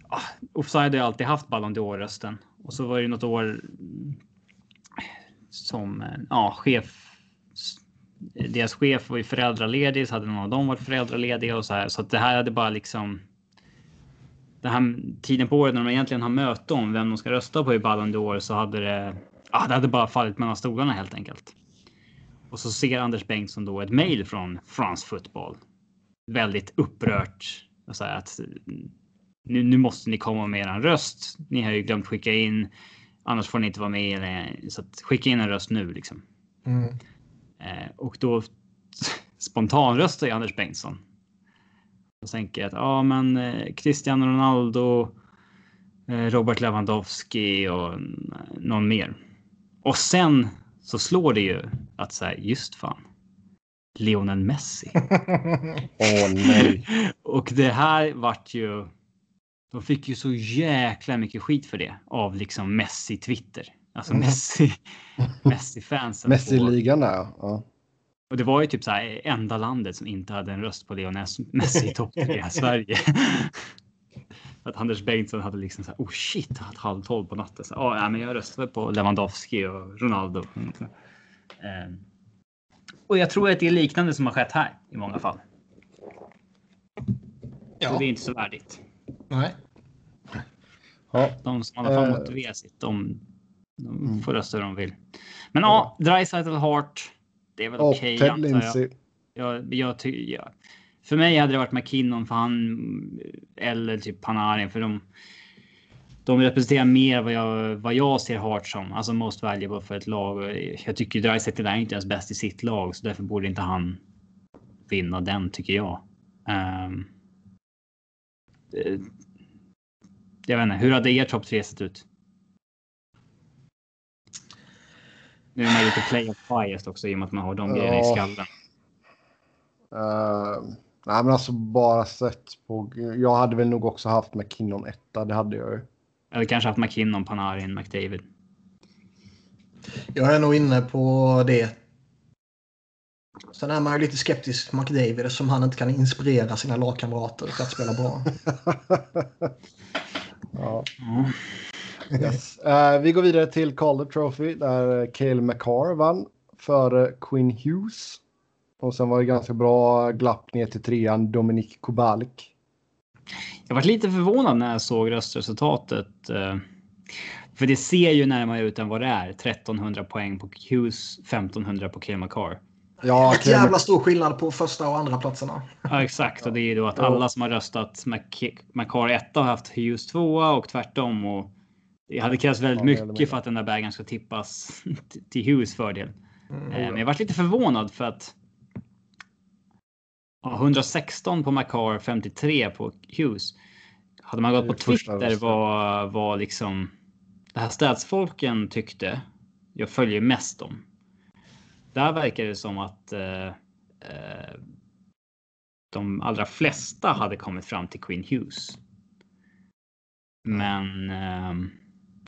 Ah, offside har ju alltid haft Ballon d'Or-rösten och så var det ju något år som eh, ja, chef. Deras chef var ju föräldraledig, så hade någon av dem varit föräldralediga och så här. Så att det här hade bara liksom. Den här tiden på året när de egentligen har möte om vem de ska rösta på i Ballon d'Or så hade det. Ja, det hade bara fallit mellan stolarna helt enkelt. Och så ser Anders Bengtsson då ett mejl från France Football. Väldigt upprört. Och så här att nu, nu måste ni komma med er röst. Ni har ju glömt skicka in. Annars får ni inte vara med. Så att skicka in en röst nu liksom. Mm. Eh, och då spontanröstar ju Anders Bengtsson. Och tänker att ja, men eh, Cristiano Ronaldo, eh, Robert Lewandowski och någon mer. Och sen så slår det ju att säga just fan. Lionel Messi. Åh nej. Och det här vart ju. De fick ju så jäkla mycket skit för det av liksom Messi Twitter. Alltså Mm. Messi. Messi fansen. Messi-ligan där ja. Och det var ju typ så här enda landet som inte hade en röst på Lionel Messi i topp tre, Sverige. Att Anders Bengtsson hade liksom så här, oh shit, halv halv tolv på natten. Så, oh, ja, men jag röstade på Lewandowski och Ronaldo. Mm. Och jag tror att det är liknande som har skett här i många fall. Ja. Och det är inte så värdigt. Nej. ja. De som i alla fall Eh. motiverar sitt, de, de Mm. får rösta hur de vill. Men ja, Dreisaitl Hart. Det är väl okej Ted antar jag. Jag, jag, ty, ja. För mig hade det varit McKinnon för han eller typ Panarin för de. De representerar mer vad jag, vad jag ser Hart som, alltså most valuable för ett lag. Jag tycker Dreisaitl är inte ens bäst i sitt lag, så därför borde inte han vinna den tycker jag. Eh, jag vet inte, hur hade er topp tre sett ut? Nu är man lite playoff biased också i och med att man har de grejerna i Ja. skallen. Uh, nej men alltså bara sett på. Jag hade väl nog också haft McKinnon etta. Det hade jag ju. Eller kanske haft McKinnon, Panarin, McDavid. Jag är nog inne på det. Sen är man ju lite skeptisk till McDavid som han inte kan inspirera sina lagkamrater till att spela bra. ja. Ja. Yes. Eh, vi går vidare till Calder Trophy där Cale McCarr vann före Quinn Hughes. Och sen var det ganska bra glapp ner till trean Dominik Kubalik. Jag var lite förvånad när jag såg röstresultatet. eh, För det ser ju närmare ut än vad det är. 1300 poäng på Hughes, 1500 på Cale McCarr. Ja, Ett jävla stor skillnad på första och andra platserna. Ja, exakt. Och det är ju då att alla som har röstat Mc- McCarr 1 har haft Hughes 2 och tvärtom. Och det hade krävts väldigt Ja, mycket för att den där bägaren ska tippas till Hughes fördel. Mm. Eh, Men jag varit lite förvånad för att. Ja, 116 på McCarr, 53 på Hughes. Hade man gått på Twitter rösten. var, liksom det här statsfolken tyckte. jag följer mest dem. Där verkar det som att eh, eh, de allra flesta hade kommit fram till Queen Hughes. Men eh,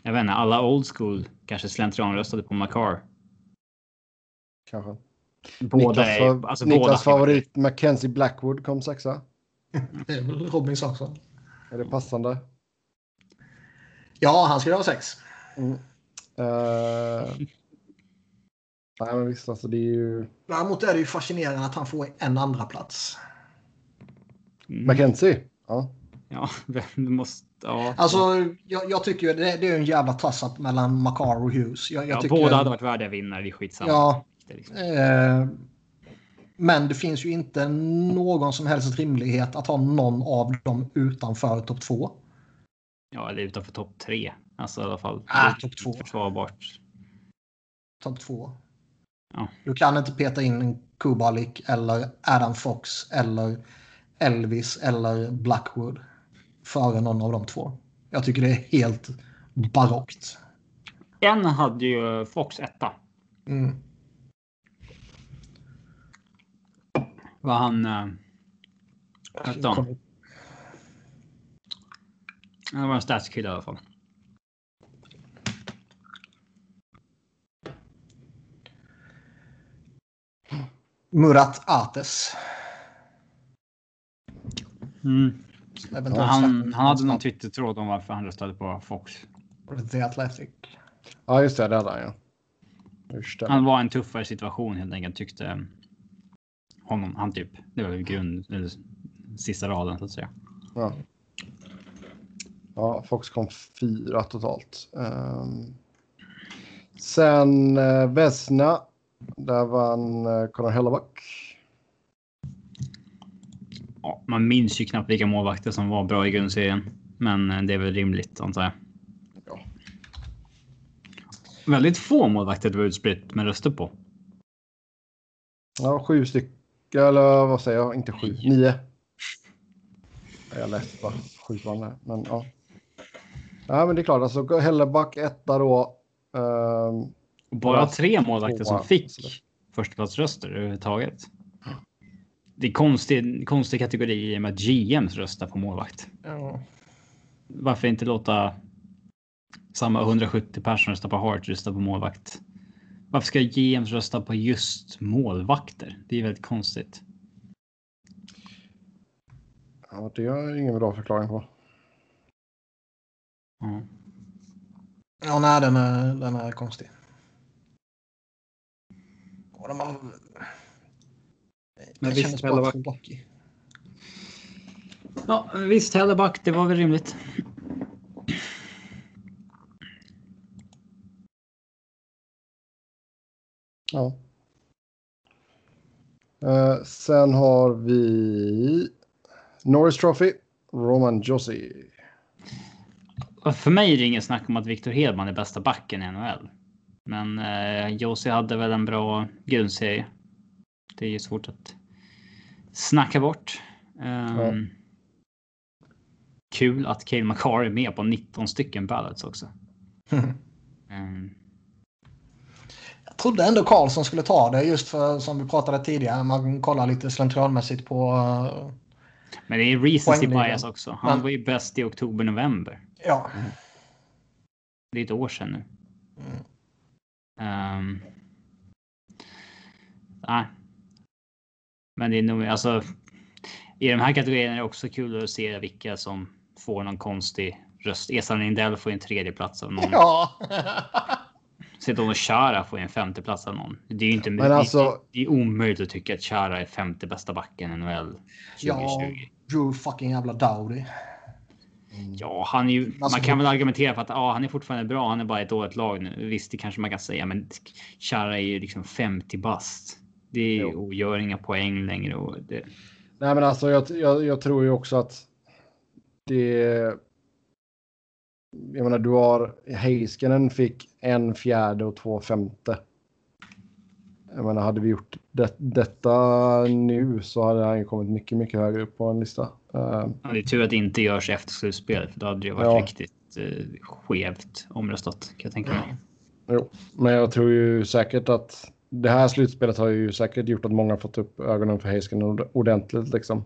jag vet inte, alla old school kanske slentrianröstade på Macar. Kanske. Båda Niklas, är, alltså Niklas båda favorit Mackenzie Blackwood kom sexa. Det är väl Robins också. Är det passande? Ja, han skulle ha sex. Mm. Eh, nej, men visst, alltså det är ju... Däremot är det ju fascinerande att han får en andra plats. Mm. Mackenzie? Ja. Ja, du måste. Ja, Alltså, jag, jag tycker det, det är en jävla toss-up mellan Makar och Hughes. Jag, jag ja, tycker, båda hade varit värdiga vinnare. Det är skitsamma. Ja, liksom- eh, men det finns ju inte någon som helst rimlighet att ha någon av dem utanför topp två. ja, eller utanför topp tre. Alltså i alla fall. Ah, topp två. Försvarbart. Topp två. Ja. Du kan inte peta in en Kubalik eller Adam Fox eller Elvis eller Blackwood före någon av de två. Jag tycker det är helt barockt. En hade ju Fox etta. Mm. Var han... Vad hette han? Han var en statskille i alla fall. Murat Ates. Mm. Eventuellt Han, han hade någon Twitter-tråd om varför han röstade på Fox. The Athletic. ja, just det. Det hade han ja. Just det. Han var en tuffare situation helt enkelt tyckte honom. Han typ. Det var grund, eller sista raden så att säga. Ja. ja, Fox kom fyra totalt. Ehm, sen uh, Vesna. Där vann uh, Conor. Ja, man minns ju knappt vilka målvakter som var bra i grundserien, men eh, det är väl rimligt antar jag. Ja. Väldigt få målvakter det var utspritt med röster på. Ja, sju stycken. Eller vad säger jag? Inte sju. Nio. Jag läste bara sju det. Men ja. Ja, men det är klart. Alltså Helleback etta då. Och bara tre målvakter som fick förstaplatsröster överhuvudtaget. Det är konstig, konstig kategori i och med att GMs röstar på målvakt. Ja. Varför inte låta samma 170 personer rösta på Hart rösta på målvakt? Varför ska GMs rösta på just målvakter? Det är väldigt konstigt. ja, det har jag ingen bra förklaring på. Ja. Ja, nej, den är, den är konstig. Och de har... Men Det visst, Helleback-. Ja, visst, Helleback, det var väl rimligt. Ja. Eh, sen har vi Norris Trophy. Roman Josi. För mig är det ingen snack om att Victor Hedman är bästa backen i NHL. Men eh, Josie hade väl en bra grundserie. Det är ju svårt att snacka bort. Ehm, Kul att Cale Makar är med på 19 stycken ballots också. Ehm, Jag trodde ändå Karlsson skulle ta det just för som vi pratade tidigare. Man kollar lite slentrianmässigt på... eh, men det är recency bias också. Han Men- var ju bäst i oktober-november. ja. Det är ett år sedan nu. Mm. Ehm, nej. Men det är nog alltså. I de här kategorierna är det också kul att se vilka som får någon konstig röst. Esan Lindell får en tredje plats av någon. Ja. Sedan Chara får en femte plats av någon. Det är ju inte. Men alltså- det, är omöjligt att tycka att Chara är femte bästa backen i NHL 2020. ja. Drew fucking jävla Dowdy. Ja, han är ju, Alltså, man kan väl argumentera för att ja, han är fortfarande bra. Han är bara ett dåligt lag nu. Visst, det kanske man kan säga, men Chara är ju liksom 50 bast. Det är, Jo. och gör inga poäng längre. Och det, Nej, men alltså jag, jag, jag tror ju också att det... Jag menar, du har Heiskanen fick en fjärde och två femte. Jag menar, hade vi gjort det, detta nu så hade han ju kommit mycket, mycket högre upp på en lista. Eh, ja, det är tur att det inte görs efter slutspelet, för då hade det varit Ja. riktigt eh, skevt omröstat kan jag tänka mig. Jo, men jag tror ju säkert att det här slutspelet har ju säkert gjort att många fått upp ögonen för Hasken ordentligt liksom.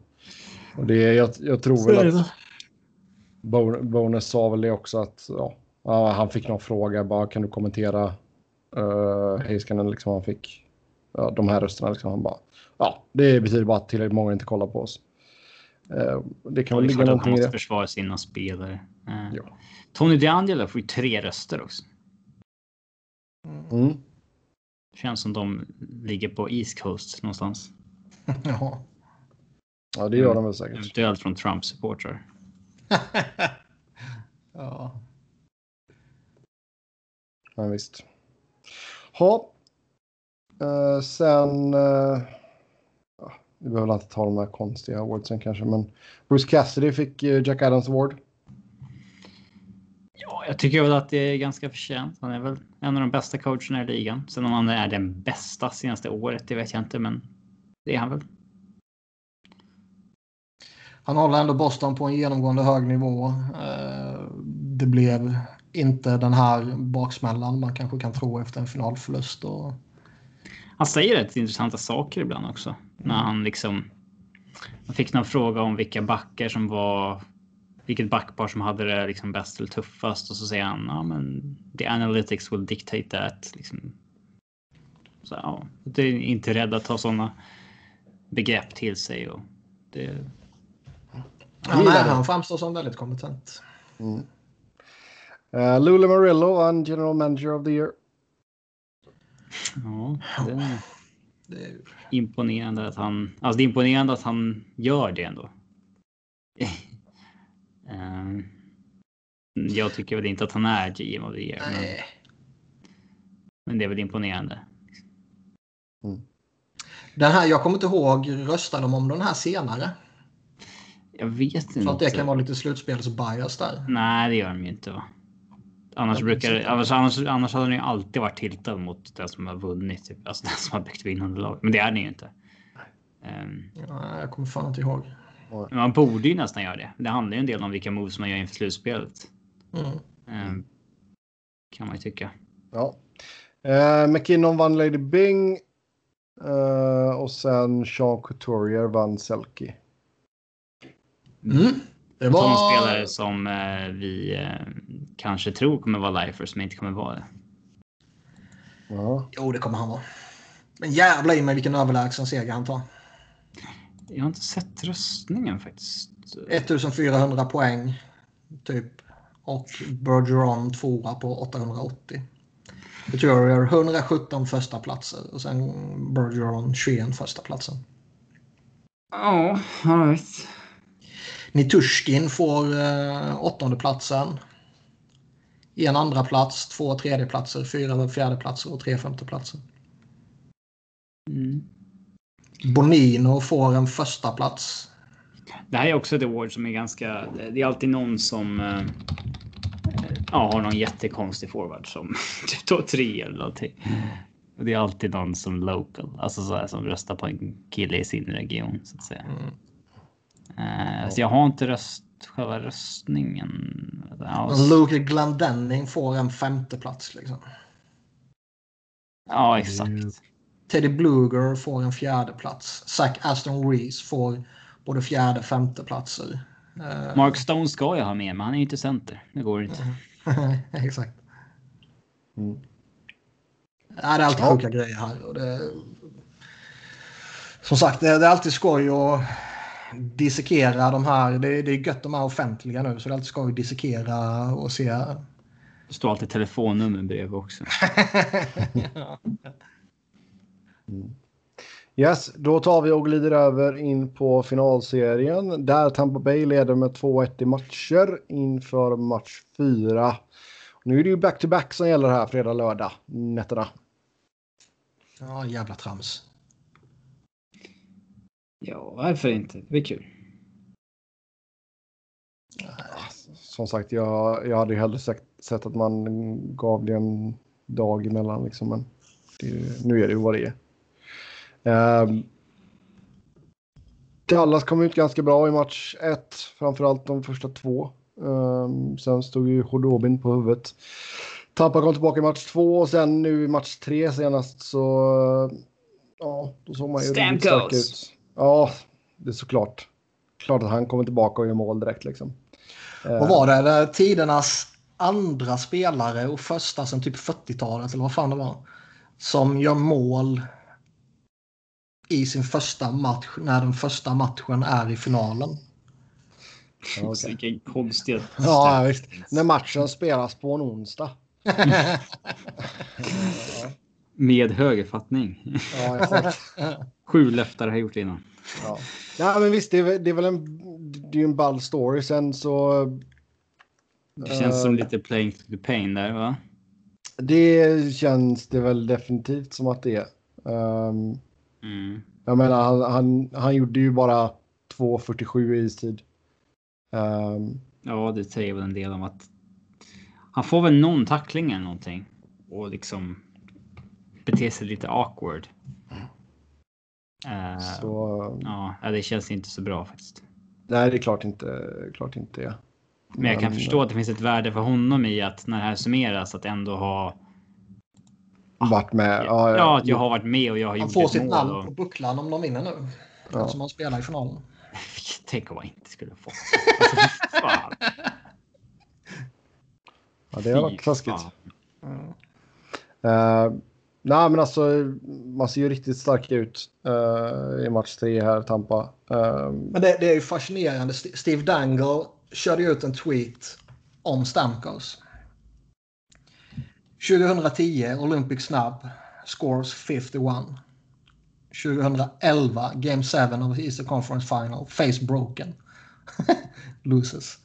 Och det, jag, jag tror väl att Bonus sa väl det också att ja, han fick någon fråga bara kan du kommentera uh, Heiskanen liksom han fick ja, de här rösterna liksom han bara ja det betyder bara att tillräckligt många inte kollar på oss. Uh, det kan väl ligga någonting i det. Han måste försvara sina spelare. Uh, ja. Tony DeAngelo får ju tre röster också. Mm. Känns som de ligger på East Coast någonstans. ja. Ja, det gör de väl säkert. Eventuellt från Trump-supportrar. ja. Ja, visst. Ha. Uh, sen... Uh, vi behöver inte ta de här konstiga awardsen kanske, men Bruce Cassidy fick uh, Jack Adams Award. Ja, jag tycker väl att det är ganska förtjänt. Han är väl en av de bästa coacherna i ligan. Sen om han är den bästa senaste året, det vet jag inte, men det är han väl. Han håller ändå Boston på en genomgående hög nivå. Eh, det blev inte den här baksmällan man kanske kan tro efter en finalförlust. Och... Han säger rätt intressanta saker ibland också. När han liksom... Han fick någon fråga om vilka backar som var... Vilket backpar som hade det liksom bäst eller tuffast och så säger han ja men the analytics will dictate that. Liksom. Så ja, det är inte rädd att ta sådana begrepp till sig och det Ja, nej, han framstår som väldigt kompetent. Mm. Uh, Lula Marillo vann General Manager of the Year. Ja, det är imponerande att han... Alltså det är imponerande att han gör det ändå. Uh, jag tycker väl inte att han är GM of the Year. Men, men det är väl imponerande. Mm. Den här, jag kommer inte ihåg, röstade de om den här senare? Jag vet inte. Så att det kan vara lite slutspelsbias där. Nej, det gör de ju inte. Va? Annars, brukar, annars, annars, annars hade den ju alltid varit tiltad mot den som har vunnit. Typ. Alltså den som har byggt vinnande lag. Men det är den ju inte. Um, ja, jag kommer fan inte ihåg. Man borde ju nästan göra det. Det handlar ju en del om vilka moves man gör inför slutspelet. Mm. Um, kan man ju tycka. Ja. Uh, McKinnon vann Lady Bing. Uh, och sen Sean Couturier vann Selkie. Mm. Det var... Sådana spelare som eh, vi eh, kanske tror kommer vara lifers men inte kommer vara det. Ja. Jo, det kommer han vara. Men jävla i mig vilken överlägsen seger han tar. Jag har inte sett röstningen faktiskt. 1400 poäng. Typ. Och Bergeron tvåa på 880. Couturier 117 första platser och sen Bergeron 21 första platsen. Ja, all right. Nitushkin får eh, åttonde platsen. En andra plats, två tredjeplatser, fyra fjärdeplatser och tre femteplatser. Mm. Bonino får en första plats. Det här är också ett award som är ganska... Det är alltid någon som eh, ja, har någon jättekonstig forward som typ tar tre eller någonting. Och det är alltid någon som local, alltså så här, som röstar på en kille i sin region så att säga. Mm. Uh, så jag har inte röst, själva röstningen. Alltså... Luke Glendenning får en femteplats liksom. Ja, exakt. Teddy Bluger får en fjärde plats. Zach Aston Reese får både fjärde och femte platser. Uh... Mark Stone ska jag ha med, men han är ju inte center. Det går inte. exakt. Mm. Ja, det är alltid sjuka grejer här. Och det... Som sagt, det är, är alltid skoj att dissekera de här. Det, det är gött de är offentliga nu så det är alltid skoj att dissekera och se. Det står alltid telefonnummer bredvid också. ja. Mm. Yes, då tar vi och glider över in på finalserien där Tampa Bay leder med 2-1 i matcher inför match 4. Nu är det ju back-to-back -back som gäller här fredag, lördag nätterna. Ja, jävla trams. Ja, varför inte? Det blir kul. Som sagt, jag, jag hade hellre sett, sett att man gav det en dag emellan. Liksom, men det, nu är det ju vad det är. Um, Dallas kom ut ganska bra i match 1, framförallt de första två. Um, sen stod ju Hodobin på huvudet. Tampa kom tillbaka i match två och sen nu i match tre senast så... Ja, då såg man ju riktigt stark ut. Ja, det är såklart. Klart att han kommer tillbaka och gör mål direkt liksom. Vad var det? det tidernas andra spelare och första sen typ 40-talet eller vad fan det var. Som gör mål i sin första match när den första matchen är i finalen. Ja, okay. Vilken konstig... Ja, visst. När matchen spelas på en onsdag. Med högerfattning. Ja, exakt. Sju löftare har gjort det innan. Ja. ja, men visst, det är, det är väl en, det är en ball story. Sen så... Det känns uh, som lite playing to the pain där, va? Det känns det väl definitivt som att det är. Um, mm. Jag menar, han, han, han gjorde ju bara 2.47 i istid. Um, ja, det säger väl en del om att han får väl någon tackling eller någonting och liksom beter sig lite awkward. Uh, så, ja, det känns inte så bra faktiskt. Nej, det är klart inte. Klart inte. Ja. Men, Men jag kan förstå att det finns ett värde för honom i att när det här summeras att ändå ha varit med. Ja, ja, att jag har varit med och jag har han gjort får sitt namn och... på bucklan om de vinner nu. Ja. Som han spelar i finalen. Tänk om han inte skulle få. Alltså, fan. Ja, det har varit taskigt. Mm. Uh, nej, men alltså man ser ju riktigt stark ut uh, i match tre här, Tampa. Uh, men det, det, är ju fascinerande. Steve Dangle körde ut en tweet om Stamkos. 2010 Olympic Snabb. scores 51. 2011 Game 7 of Easter Conference Final face broken. Loses.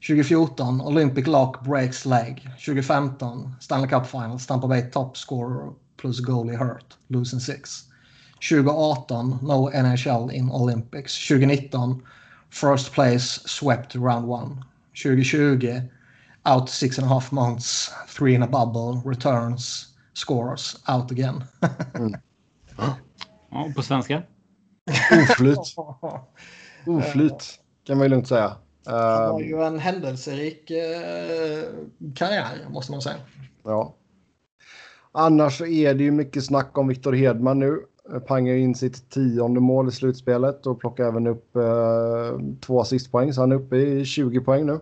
2014 Olympic Lock breaks leg. 2015 Stanley Cup Final Tampa Bay top scorer plus goalie hurt. Losing 6. 2018 No NHL in Olympics. 2019 First place swept round 1. 2020 out six and a half months, three in a bubble, returns, scores, out again. mm. Ja, på svenska? Oflyt. Oflyt kan man ju lugnt säga. Han har ju en händelserik eh, karriär måste man säga. Ja. Annars så är det ju mycket snack om Viktor Hedman nu. Pangar in sitt tionde mål i slutspelet och plockar även upp eh, två assistpoäng. Så han är uppe i 20 poäng nu.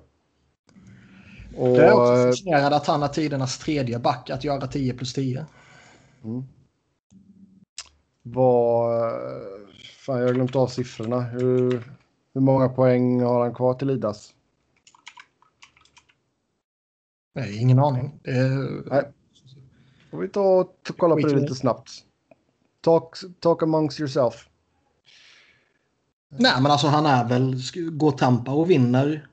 Och, det är också eh, fascinerande att han är tidernas tredje back att göra 10 plus 10. Mm. Vad... Fan, jag har glömt av siffrorna. Hur, hur många poäng har han kvar till Lidas? Nej, ingen aning. Det... Nej. Får vi ta och kolla på det lite snabbt. Talk, talk amongst yourself. Nej, men alltså han är väl, går Tampa och vinner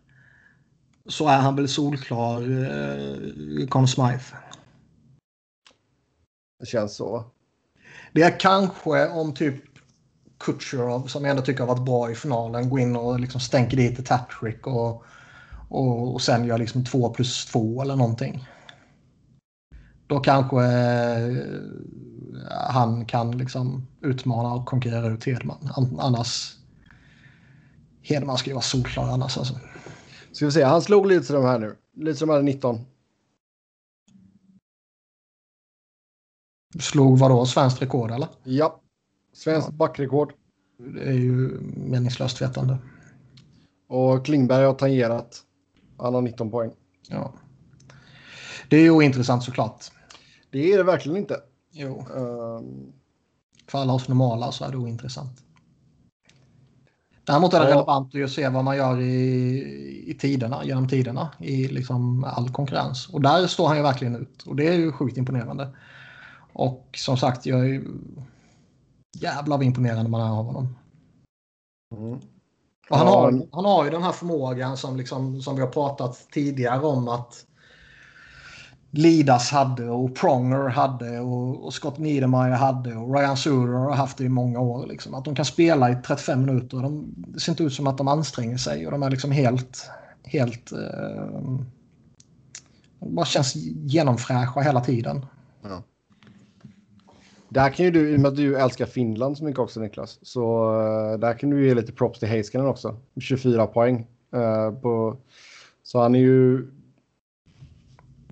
så är han väl solklar eh, Conn Smythe. Det känns så. Det är kanske om typ Kutjerov som jag ändå tycker har varit bra i finalen går in och liksom stänker dit ett hattrick och, och, och sen gör liksom två plus två eller någonting. Då kanske eh, han kan liksom utmana och konkurrera ut Hedman. Annars... Hedman ska ju vara solklar annars alltså. Ska vi se, han slog Lidström här nu. Lidström hade 19. Slog vadå? Svenskt rekord eller? Ja. Svenskt ja. backrekord. Det är ju meningslöst vetande. Och Klingberg har tangerat. Han har 19 poäng. Ja. Det är ju ointressant såklart. Det är det verkligen inte. Jo. Um... För alla oss normala så är det ointressant. Däremot är det ja. relevant att se vad man gör i, i tiderna, genom tiderna i liksom all konkurrens. Och där står han ju verkligen ut och det är ju sjukt imponerande. Och som sagt, jag är ju jävlar vad imponerande man är av honom. Mm. Och han, har, han har ju den här förmågan som, liksom, som vi har pratat tidigare om att Lidas hade och Pronger hade och, och Scott Niedermayer hade och Ryan Suder har haft det i många år. Liksom. Att de kan spela i 35 minuter. De, det ser inte ut som att de anstränger sig och de är liksom helt... helt eh, de bara känns genomfräscha hela tiden. Ja. Där kan ju du, i och med att du älskar Finland så mycket också Niklas, så eh, där kan du ge lite props till Heiskanen också. 24 poäng. Eh, på, så han är ju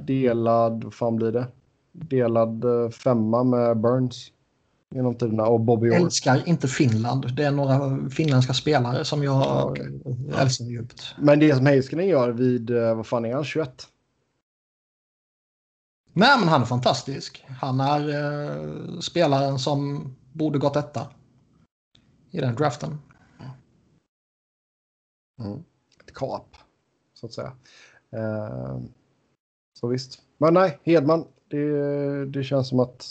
delad, vad fan blir det? Delad eh, femma med Burns genom tiderna och Bobby Jag Orr. älskar inte Finland. Det är några finländska spelare som jag Ja, okej. älskar djupt. Men det som Heiskanen gör vid, eh, vad fan är han, 21? Nej, men han är fantastisk. Han är eh, spelaren som borde gått etta i den draften. Mm. Ett kap, så att säga. Eh, så visst. Men nej, Hedman, det, det känns som att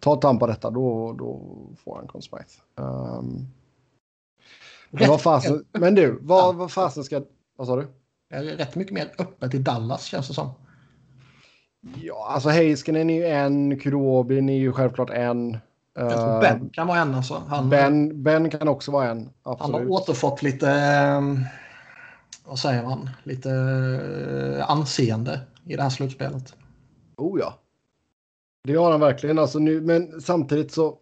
ta Tampa detta, då, då får han Conn Smythe. Um, men, vad fasen, men du, vad, vad fasen ska... Vad sa du? Är rätt mycket mer öppet i Dallas känns det som. Ja, alltså Heiskanen är ju en, Kurobin är ju självklart en. Eh, Ben kan vara en alltså. Han, ben, ben kan också vara en, han absolut. har återfått lite, eh, vad säger man, lite eh, anseende i det här slutspelet. Oh ja. Det har han verkligen. Alltså nu, men samtidigt så.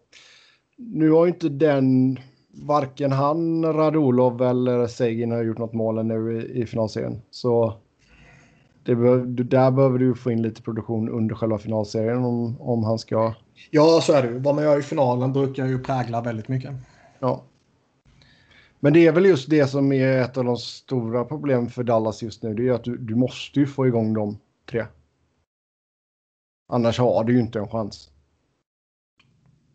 Nu har ju inte den. Varken han, Radulov eller Seguin har gjort något mål nu i, i finalserien. Så. Det behöv, där behöver du få in lite produktion under själva finalserien om, om han ska. Ja, så är det ju. Vad man gör i finalen brukar ju prägla väldigt mycket. Ja. Men det är väl just det som är ett av de stora problemen för Dallas just nu. Det är ju att du, du måste ju få igång de tre. Annars har du ju inte en chans.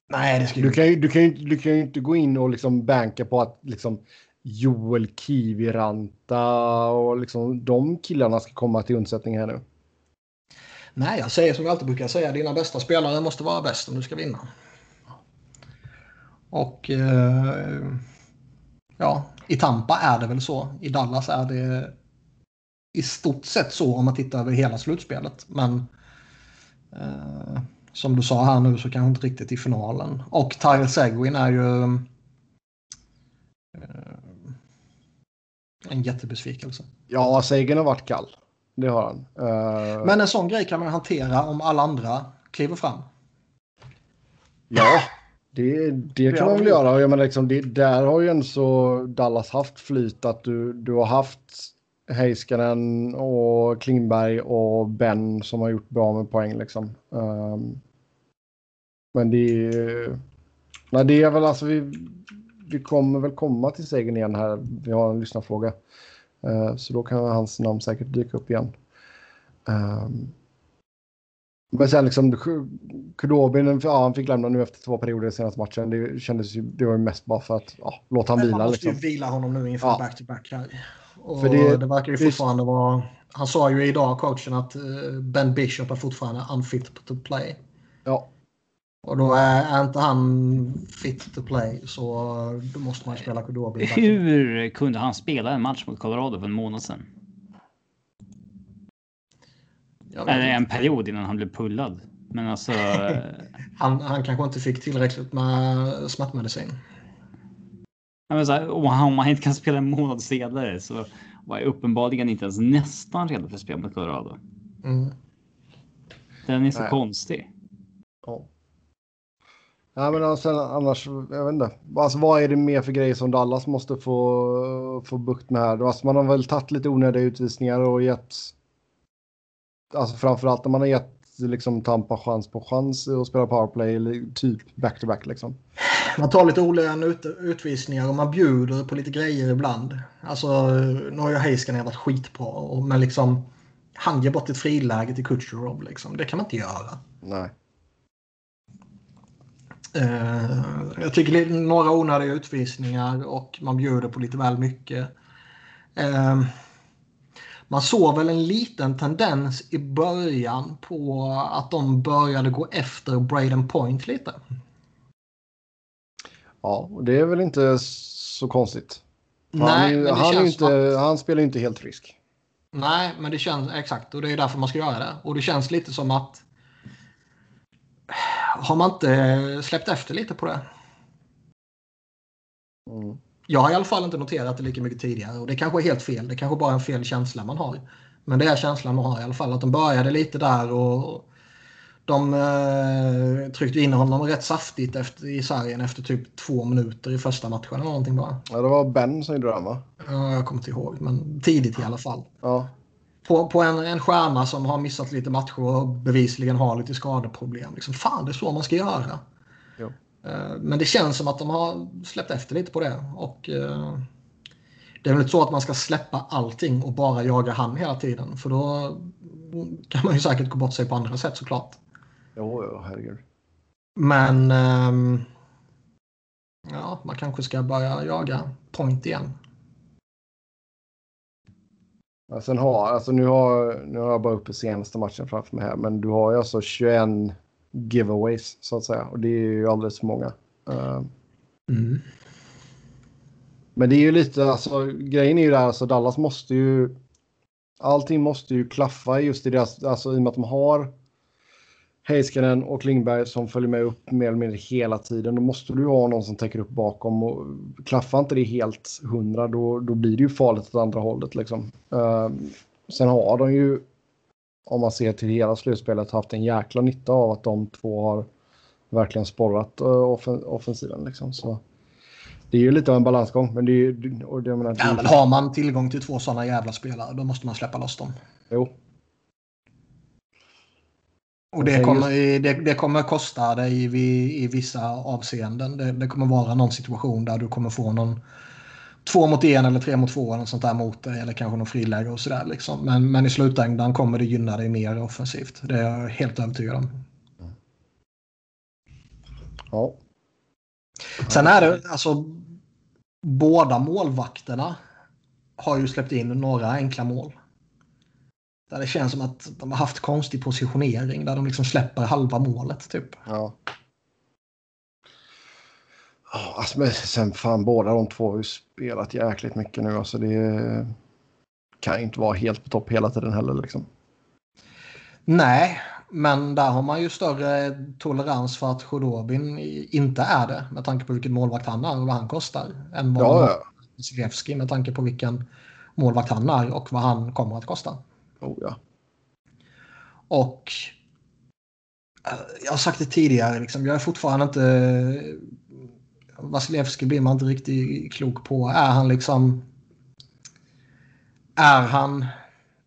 Nej, det ska Du kan ju, du kan ju, du kan ju inte gå in och liksom banka på att liksom Joel Kiviranta och liksom de killarna ska komma till undsättning här nu. Nej, jag säger som jag alltid brukar säga. Dina bästa spelare måste vara bäst om du ska vinna. Och eh, ja, i Tampa är det väl så. I Dallas är det i stort sett så om man tittar över hela slutspelet. Men eh, som du sa här nu så kanske inte riktigt i finalen. Och Tyler Seguin är ju eh, en jättebesvikelse. Ja, Sagan har varit kall. Det har han. Eh, Men en sån grej kan man hantera om alla andra kliver fram. Ja, det, det kan man väl göra. Jag menar, liksom, det, där har ju ändå så Dallas haft flyt att du, du har haft Heiskanen och Klingberg och Ben som har gjort bra med poäng. Liksom. Ehm, men det är... Nej, det är väl alltså vi, vi kommer väl komma till segern igen här. Vi har en lyssnarfråga. Eh, så då kan hans namn säkert dyka upp igen. Ehm, men sen liksom Kudobin, ja, han fick lämna nu efter två perioder i senaste matchen. Det kändes ju, det var ju mest bara för att ja, låta han vila. man måste Liksom. ju vila honom nu inför Ja. back-to-back här. Och För det, det- verkar ju fortfarande vara... Han sa ju idag, coachen, att eh, Ben Bishop är fortfarande unfit to play. Ja, Och då är, är inte han fit to play så då måste man spela Kudobi. Hur kunde han spela en match mot Colorado för en månad sedan? Eller en period innan han blev pullad. Men alltså. Han, han kanske inte fick tillräckligt med smärtmedicin. Menar så här, om man inte kan spela en månad senare så var jag uppenbarligen inte ens nästan redo för spel mot Colorado. Mm. Den är så Nej. konstig. ja. Ja, men sen annars, jag vet inte. Alltså, vad är det mer för grejer som Dallas måste få, få bukt med här? Alltså, man har väl tagit lite onödiga utvisningar och gett... Alltså framförallt när man har gett liksom Tampa chans på chans att spela powerplay, eller typ back-to-back liksom. Man tar lite olöna ut, utvisningar och man bjuder på lite grejer ibland. Alltså, nu har ju Heiskanen varit skitbra, och- men liksom han ger bort ett friläge till Kutjerov. Liksom. Det kan man inte göra. Nej. Eh, jag tycker några onödiga utvisningar och man bjuder på lite väl mycket. Eh, man såg väl en liten tendens i början på att de började gå efter Braden Point lite. Ja, och det är väl inte så konstigt. han, Nej, han, som inte, att- han spelar ju inte helt frisk. Nej, men det känns exakt och det är därför man ska göra det. Och det känns lite som att har man inte släppt efter lite på det? Mm. Jag har i alla fall inte noterat det lika mycket tidigare och det kanske är helt fel. Det kanske bara är en fel känsla man har. Men det är känslan man har i alla fall. Att de började lite där och de eh, tryckte in honom rätt saftigt efter, i sargen efter typ två minuter i första matchen eller någonting bara. Ja, det var Ben som gjorde den va? Ja, jag kommer inte ihåg, men tidigt i alla fall. Ja. på, på en, en stjärna som har missat lite matcher och bevisligen har lite skadeproblem. Liksom, fan, det är så man ska göra. Eh, Men det känns som att de har släppt efter lite på det. Och eh, Det är väl inte så att man ska släppa allting och bara jaga han hela tiden. För då kan man ju säkert gå bort sig på andra sätt såklart. Jo, jo, herregud. Men ehm, ja, man kanske ska börja jaga point igen. Ja, sen har, alltså nu har, nu har jag bara uppe senaste matchen framför mig här, men du har ju alltså 21 giveaways så att säga och det är ju alldeles för många. Eh, Men det är ju lite, alltså grejen är ju där, alltså Dallas måste ju, allting måste ju klaffa just i deras, alltså i och med att de har Heiskanen och Klingberg som följer med upp mer eller mindre hela tiden. Då måste du ha någon som täcker upp bakom och klaffar inte det helt hundra då, då blir det ju farligt åt andra hållet liksom. Uh, sen har de ju, om man ser till hela slutspelet, haft en jäkla nytta av att de två har verkligen sporrat offen offensiven liksom. Så det är ju lite av en balansgång, men det är ju... Och det, menar, Ja, men har man tillgång till två sådana jävla spelare då måste man släppa loss dem. Jo, Och det kommer, det, det kommer kosta dig i, i vissa avseenden. Det, det kommer vara någon situation där du kommer få någon två mot en eller tre mot två eller sånt där mot dig. Eller kanske någon friläge och sådär. Liksom. Men, men i slutändan kommer det gynna dig mer offensivt. Det är jag helt övertygad om. ja. Sen är det alltså båda målvakterna har ju släppt in några enkla mål. Där det känns som att de har haft konstig positionering där de liksom släpper halva målet typ. Ja. Ja, alltså, men sen fan båda de två har ju spelat jäkligt mycket nu. Alltså det kan ju inte vara helt på topp hela tiden heller liksom. Nej, men där har man ju större tolerans för att Khudobin inte är det med tanke på vilken målvakt han är och vad han kostar. Än vad Ja, ja. Zilewski med tanke på vilken målvakt han är och vad han kommer att kosta. Oh, ja. Och eh, jag har sagt det tidigare, liksom, jag är fortfarande inte... Vasilevski blir man inte riktigt klok på. Är han liksom... Är han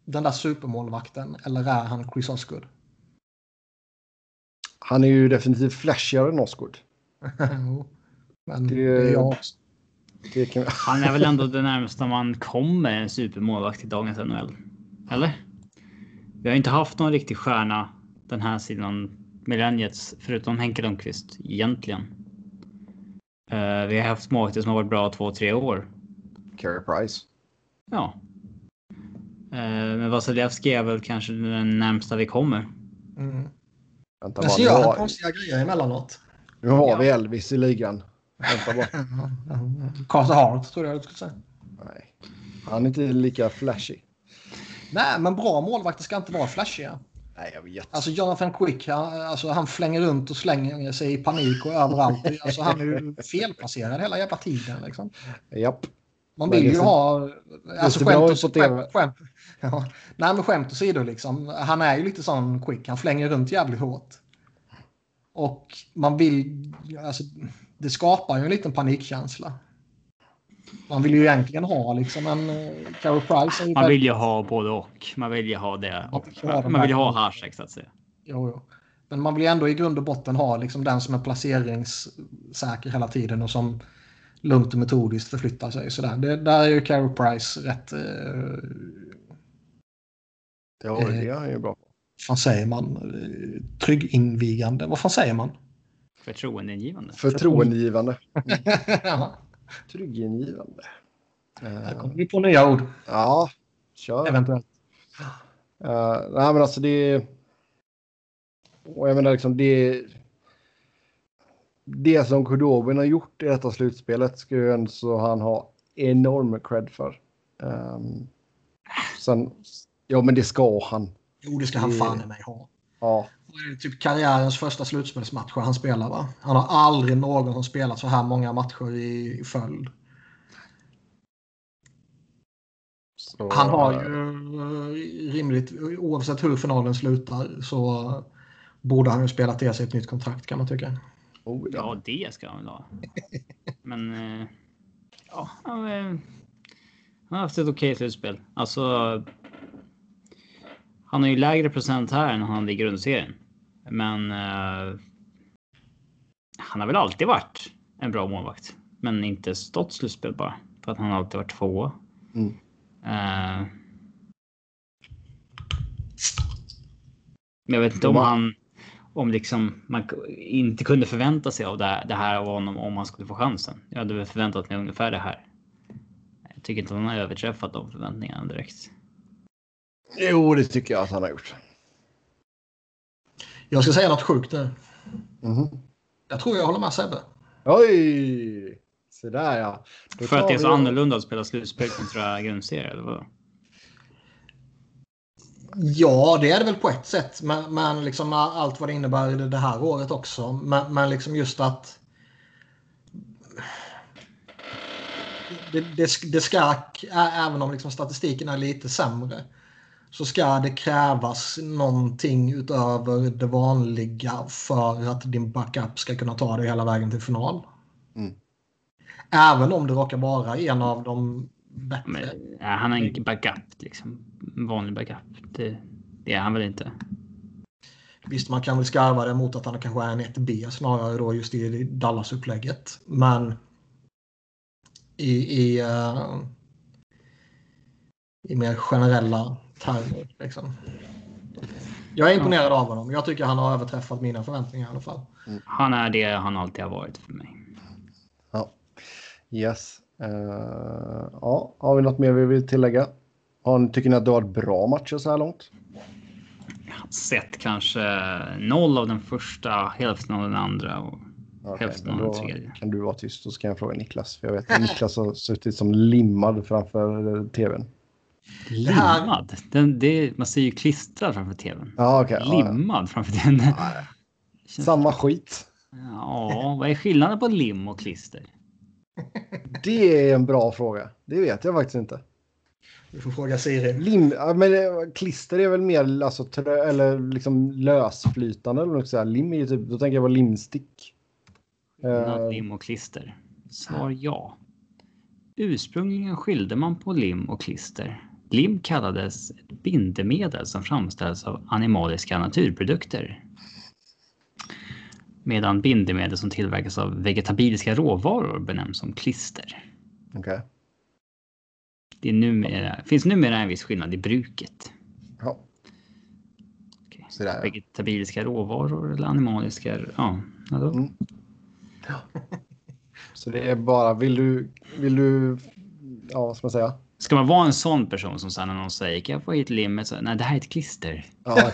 den där supermålvakten eller är han Chris Osgood? Han är ju definitivt flashigare än Osgood. Men Det- det är jag också. Det kan... Han är väl ändå det närmsta man kommer en supermålvakt i dagens NHL. Eller? Vi har inte haft någon riktig stjärna den här sidan millenniets förutom Henke Lundqvist egentligen. Eh, vi har haft målvakter som har varit bra två, tre år. Carey Price. Ja. Eh, men Vasilevski är väl kanske den närmsta vi kommer. Mm. Vänta Men bara, så nu gör han har, konstiga grejer emellanåt. nu har Ja. vi Elvis i ligan. Vänta bara. Carter Hart tror jag du skulle säga. Nej. Han är inte lika flashy. Nej, men bra målvakter ska inte vara flashiga. Nej, jag vet. Alltså Jonathan Quick, han, alltså, han flänger runt och slänger sig i panik och överallt. Alltså, han är ju felplacerad hela jävla tiden. Liksom. Japp. Man vill ju ser- ha... Alltså, skämt, åsido, på TV. skämt, ja. Nej, men skämt åsido liksom. Han är ju lite sån Quick. Han flänger runt jävligt hårt. Och man vill... Alltså, det skapar ju en liten panikkänsla. Man vill ju egentligen ha liksom en... eh, Carey Price. Man väldigt- vill ju ha både och. Man vill ju ha det. Man vill ha de man vill ju ha Hasek så att säga. Jo, jo. Men man vill ju ändå i grund och botten ha liksom den som är placeringssäker hela tiden och som lugnt och metodiskt förflyttar sig. Sådär. Det, där är ju Carey Price rätt... Eh, Ja, Eh. det är han ju bra på. vad fan säger man? Eh, Trygginvigande. Vad fan säger man? Förtroendeingivande. Förtroendegivande. ja, Trygginggivande. här kommer vi på nya ord. ja, kör. Eventuellt. Uh, nej, men alltså det... Och jag menar liksom det... Det som Kudobin har gjort i detta slutspelet ska ju ändå så han ha enorm cred för. Um, sen... Ja, men det ska han. Jo, det ska han Det- fan i mig ha. Ja, är Typ karriärens första slutspelsmatcher han spelar va? Han har aldrig någon spelat så här många matcher i, i följd. så, Han har ju eh, rimligt, oavsett hur finalen slutar så borde han ju spela till sig ett nytt kontrakt kan man tycka. Oh, ja. Ja, det ska han väl ha. Men eh, ja, han, eh, han har haft ett okej slutspel. Alltså. Han har ju lägre procent här än han hade i grundserien. Men uh, han har väl alltid varit en bra målvakt, men inte stått slutspel bara för att han alltid varit tvåa. Mm. Uh, men jag vet inte om han om liksom man inte kunde förvänta sig av det här, det här av honom om man skulle få chansen. Jag hade väl förväntat mig ungefär det här. Jag tycker inte att han har överträffat de förväntningarna direkt. Jo, det tycker jag att han har gjort. Jag ska säga något sjukt nu. Mm. Jag tror jag håller med Sebbe. Oj! Så där ja. Då För att det är så vi... annorlunda att spela slutspel kontra grundserie eller vad? Ja, det är det väl på ett sätt. Men, men liksom allt vad det innebär det här året också. Men, men liksom just att... Det, det, det ska, även om liksom statistiken är lite sämre, så ska det krävas någonting utöver det vanliga för att din backup ska kunna ta dig hela vägen till final. Mm. Även om det råkar vara en av de bättre. Men, ja, han är en backup, liksom. vanlig backup. Det, det är han väl inte. Visst, man kan väl skarva det mot att han kanske är en 1B snarare då just i Dallas-upplägget. Men i, i, uh, i mer generella termer. Liksom. Jag är imponerad ja. av honom. Jag tycker han har överträffat mina förväntningar i alla fall. Mm. Han är det han alltid har varit för mig. Ja. Yes. Uh, ja, har vi något mer vi vill tillägga? Har, tycker ni att det har varit bra matcher så här långt? Sett kanske noll av den första, hälften av den andra och okay, hälften av den tredje. Kan du vara tyst så ska jag fråga Niklas. För jag vet att Niklas har suttit som limmad framför tvn. Limmad? Den, det, man ser ju klistrad framför tvn. Ja, okay, Limmad ja, framför tvn. Ja, Samma skit. Ja, vad är skillnaden på lim och klister? Det är en bra fråga. Det vet jag faktiskt inte. Du får fråga Siri. Lim, men eh, klister är väl mer alltså, trö, eller liksom lösflytande eller något sådär. Lim är ju typ, då tänker jag på limstick. Uh, lim och klister. Svar ja. Ursprungligen skilde man på lim och klister. Lim kallades ett bindemedel som framställs av animaliska naturprodukter. Medan bindemedel som tillverkas av vegetabiliska råvaror benämns som klister. Okay. Det är numera, finns numera en viss skillnad i bruket. Ja. Okay. Vegetabiliska råvaror eller animaliska? Ja. Mm. ja. Så det är bara, vill du, vill du, ja vad ska man säga? Ska man vara en sån person som sen när någon säger kan jag få hit limmet? Så, Nej, det här är ett klister. Ja,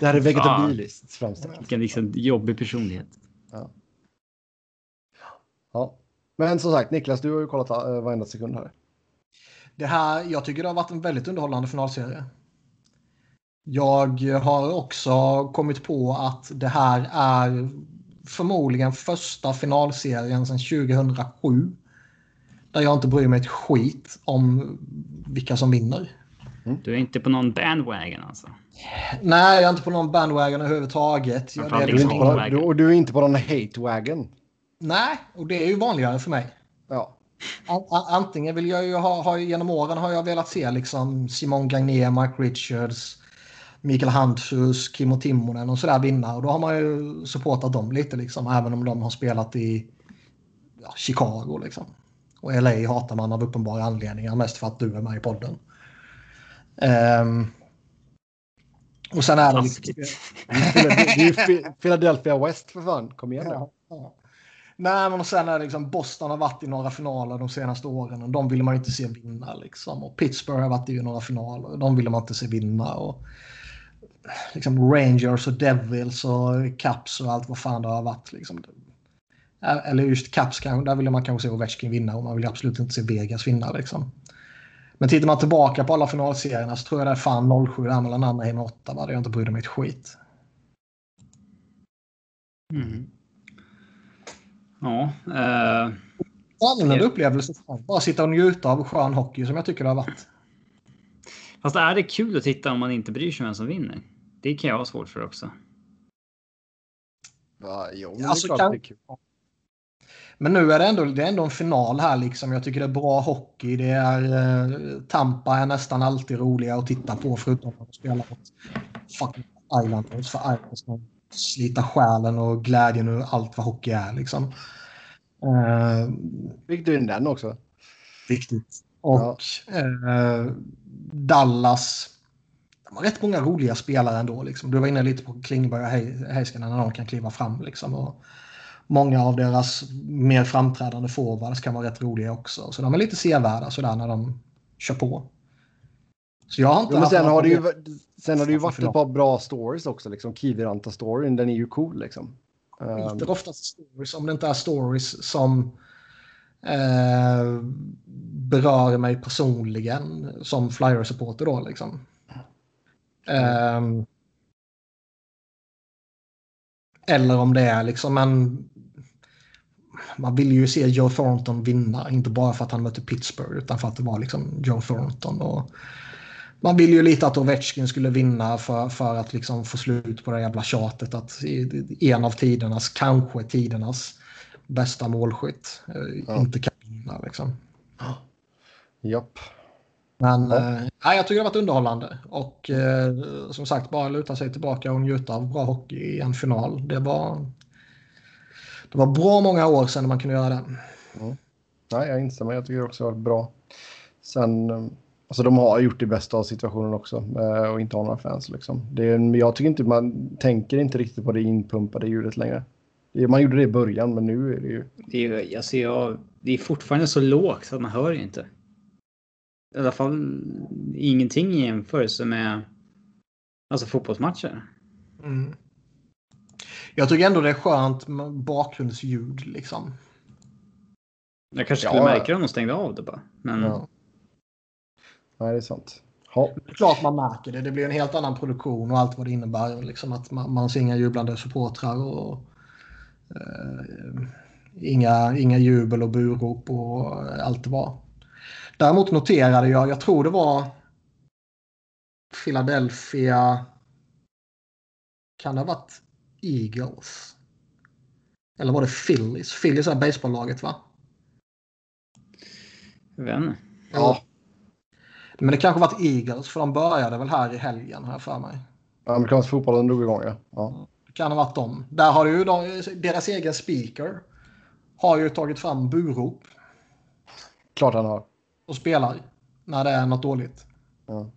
det här är vegetabiliskt ja. framställt. Vilken liksom jobbig personlighet. Ja. ja. Men som sagt, Niklas, du har ju kollat uh, varenda sekund här. Det här, jag tycker det har varit en väldigt underhållande finalserie. Jag har också kommit på att det här är förmodligen första finalserien sedan 2007 där jag inte bryr mig ett skit om vilka som vinner. Mm. Du är inte på någon bandwagon alltså? Nej, jag är inte på någon bandwagon överhuvudtaget. Jag, du, är inte på, du, och du är inte på någon hate-wagon? Nej, och det är ju vanligare för mig. Ja. Antingen vill jag ju ha, ha, genom åren har jag velat se liksom Simon Gagné, Mike Richards, Mikael Handfus, Kimmo Timonen och sådär vinna. Och då har man ju supportat dem lite liksom, även om de har spelat i ja, Chicago liksom. Och LA hatar man av uppenbara anledningar, mest för att du är med i podden. Um, och sen är det... Liksom, det är ju Philadelphia West för fan, kom igen ja, ja. Nej, men och sen är det liksom Boston har varit i några finaler de senaste åren och de vill man inte se vinna. Liksom. Och Pittsburgh har varit i några finaler och de vill man inte se vinna. Och, liksom Rangers och Devils och Caps och allt vad fan det har varit. Liksom. Eller just Caps kanske, där vill man kanske se Ovechkin vinna och man vill absolut inte se Vegas vinna. Liksom. Men tittar man tillbaka på alla finalserierna så tror jag det är fan 07 där mellan Anaheim och Ottawa där jag inte brydde mig ett skit. Mm. Ja. Eh... Annorlunda upplevelse. Bara sitta och njuta av skön hockey som jag tycker det har varit. Fast är det kul att titta om man inte bryr sig vem som vinner? Det kan jag ha svårt för också. Ja, jo, alltså, det är klart kan... det är kul. Men nu är det ändå, det är ändå en final här liksom. Jag tycker det är bra hockey. Det är, eh, Tampa är nästan alltid roliga att titta på förutom att de spelar mot fucking Islanders. För Islanders kan slita själen och glädjen ur allt vad hockey är liksom. Eh, Fick du in den också? Viktigt. Och eh, Dallas. De har rätt många roliga spelare ändå. Liksom. Du var inne lite på Klingberg och Hei- Heiskanen när de kan kliva fram. Liksom. Och många av deras mer framträdande forwards kan vara rätt roliga också. Så de är lite sevärda sådär när de kör på. Så jag har inte Jo, men sen har, det ju, sen har det ju varit ett par bra stories också. Liksom. Kiviranta-storyn, den är ju cool liksom. Um, skiter oftast stories om det inte är stories som eh, berör mig personligen som flyer-supporter då liksom. Ehm, eller om det är liksom en... Man vill ju se Joe Thornton vinna, inte bara för att han mötte Pittsburgh utan för att det var liksom Joe Thornton. Och man vill ju lite att Ovechkin skulle vinna för, för att liksom få slut på det jävla tjatet att en av tidernas, kanske tidernas bästa målskytt eh, Ja. inte kan vinna. Liksom. Japp. Men Ja. eh, jag tycker det har varit underhållande. Och eh, som sagt, bara luta sig tillbaka och njuta av bra hockey i en final. Det var, det var bra många år sedan man kunde göra det. Nej, jag instämmer. Jag tycker det också har varit bra. Sen, um, alltså de har gjort det bästa av situationen också eh, och inte har några fans liksom. Det jag tycker inte man tänker inte riktigt på det inpumpade ljudet längre. Det- Man gjorde det i början, men nu är det ju... Det är, alltså jag, det är fortfarande så lågt så att man hör ju inte. I alla fall ingenting i jämförelse med alltså fotbollsmatcher. Mm. Jag tycker ändå det är skönt med bakgrundsljud. Liksom. Jag kanske skulle ja. märka det om de stängde av det bara. Men Ja. Nej, det är sant. Ja, Det är klart man märker det. Det blir en helt annan produktion och allt vad det innebär. Liksom att man, man ser inga jublande supportrar och eh, inga, inga jubel och burop och allt det var. Däremot noterade jag, jag tror det var Philadelphia. Kan det ha varit Eagles? Eller var det Phillies? Phillies är baseballlaget va? inte. ja. Men det kanske varit Eagles för de började väl här i helgen har jag för mig. amerikansk fotboll drog igång, ja. ja. Det kan ha varit dem. Där har ju de, deras egen speaker har ju tagit fram burop Klart han har. och spelar när det är något dåligt. Ja.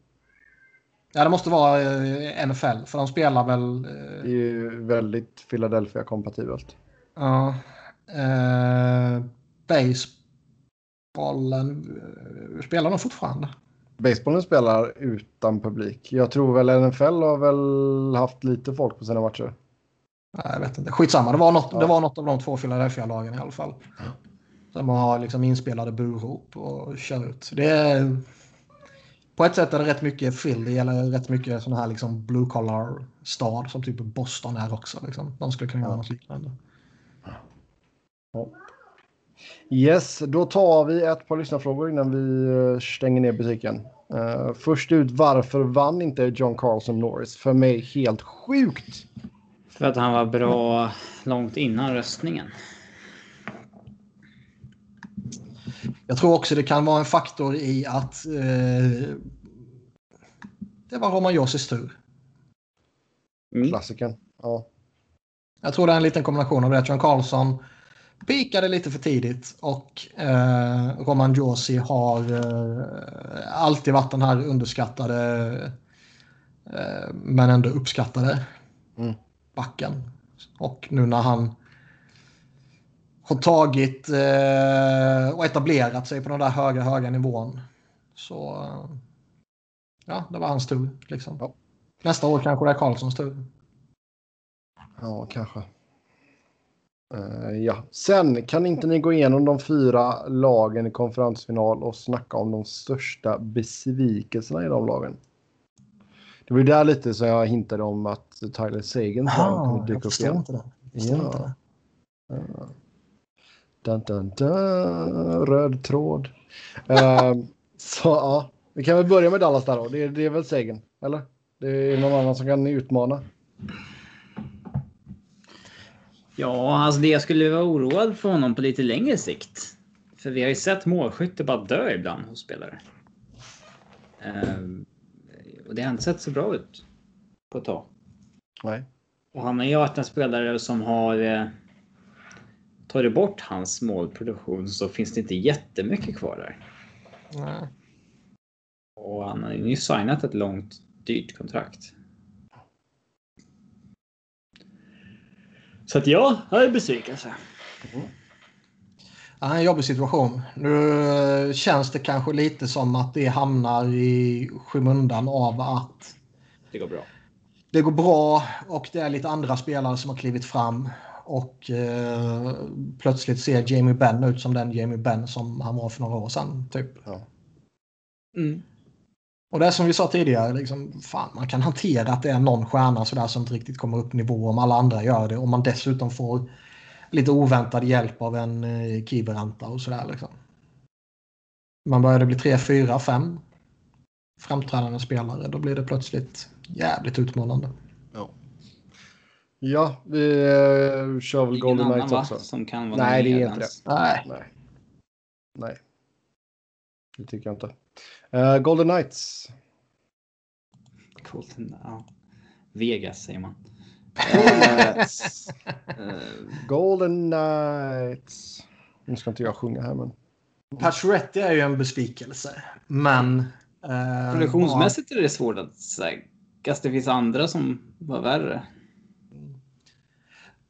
Ja, det måste vara eh, NFL för de spelar väl... Det är ju väldigt Philadelphia-kompatibelt. ja, eh, basebollen eh, spelar de fortfarande. Basebollen spelar utan publik. Jag tror väl NFL har väl haft lite folk på sina matcher. Nej, jag vet inte. Skitsamma, det var något, Ja. det var något av de två Philadelphia-lagen i alla fall. Som har liksom inspelade burop och kör ut. Det är, på ett sätt är det rätt mycket Philly eller rätt mycket sån här liksom blue collar stad som typ Boston är också. Liksom. De skulle kunna göra något liknande. Yes, då tar vi ett par lyssnarfrågor innan vi eh, stänger ner butiken. Eh, först ut, varför vann inte John Carlson Norris? För mig helt sjukt. För att han var bra långt innan röstningen. Jag tror också det kan vara en faktor i att eh, det var Roman Jossis tur. Mm. Klassikern. Ja. Jag tror det är en liten kombination av det. John Carlson pikade lite för tidigt och eh, Roman Josi har eh, alltid varit den här underskattade eh, men ändå uppskattade Mm. backen. Och nu när han har tagit eh, och etablerat sig på den där höga, höga nivån så ja, det var hans tur. Liksom. Ja. Nästa år kanske det är Karlssons tur. Ja, kanske. Eh, ja. Sen kan inte ni gå igenom de fyra lagen i konferensfinal och snacka om de största besvikelserna i de lagen. Det var ju där lite som jag hintade om att Tyler Sagan kommer dyka upp igen. inte det. Jag Ja. inte det. Dun, dun, dun, röd tråd. Ehm, så ja, vi kan väl börja med Dallas där då. Det, är- det är väl Sagan, eller? Det är någon annan som kan utmana. Ja, alltså det jag skulle vara oroad för honom på lite längre sikt. För vi har ju sett målskytte bara dö ibland hos spelare. Ehm, och det har inte sett så bra ut på ett tag. Nej. Och han har ju varit en spelare som har eh, tagit bort hans målproduktion så finns det inte jättemycket kvar där. Nej. Och han har ju nyss signat ett långt, dyrt kontrakt. Så att ja, jag är besvikelse. Ja, en jobbig situation. Nu eh, känns det kanske lite som att det hamnar i skymundan av att Det går bra. det går bra och det är lite andra spelare som har klivit fram. Och eh, plötsligt ser Jamie Benn ut som den Jamie Benn som han var för några år sedan. Typ. Ja. Mm. Och det är som vi sa tidigare, liksom, fan, man kan hantera att det är någon stjärna sådär som inte riktigt kommer upp nivå om alla andra gör det. Och man dessutom får lite oväntad hjälp av en eh, Kiberanta och sådär. Liksom. Man började bli 3, 4, 5 framträdande spelare. Då blir det plötsligt jävligt utmanande. Ja, vi uh, kör väl Golden Knights också. Som kan vara Nej, det är inte ens. Nej. Nej. Nej. Det tycker jag inte. Eh, Golden Knights. Golden, ja. Vegas säger man. Eh, Golden Knights. Nu ska inte jag sjunga här men. Pacioretty är ju en besvikelse. Men... Eh, Produktionsmässigt är det svårt att säga. Det finns andra som var värre.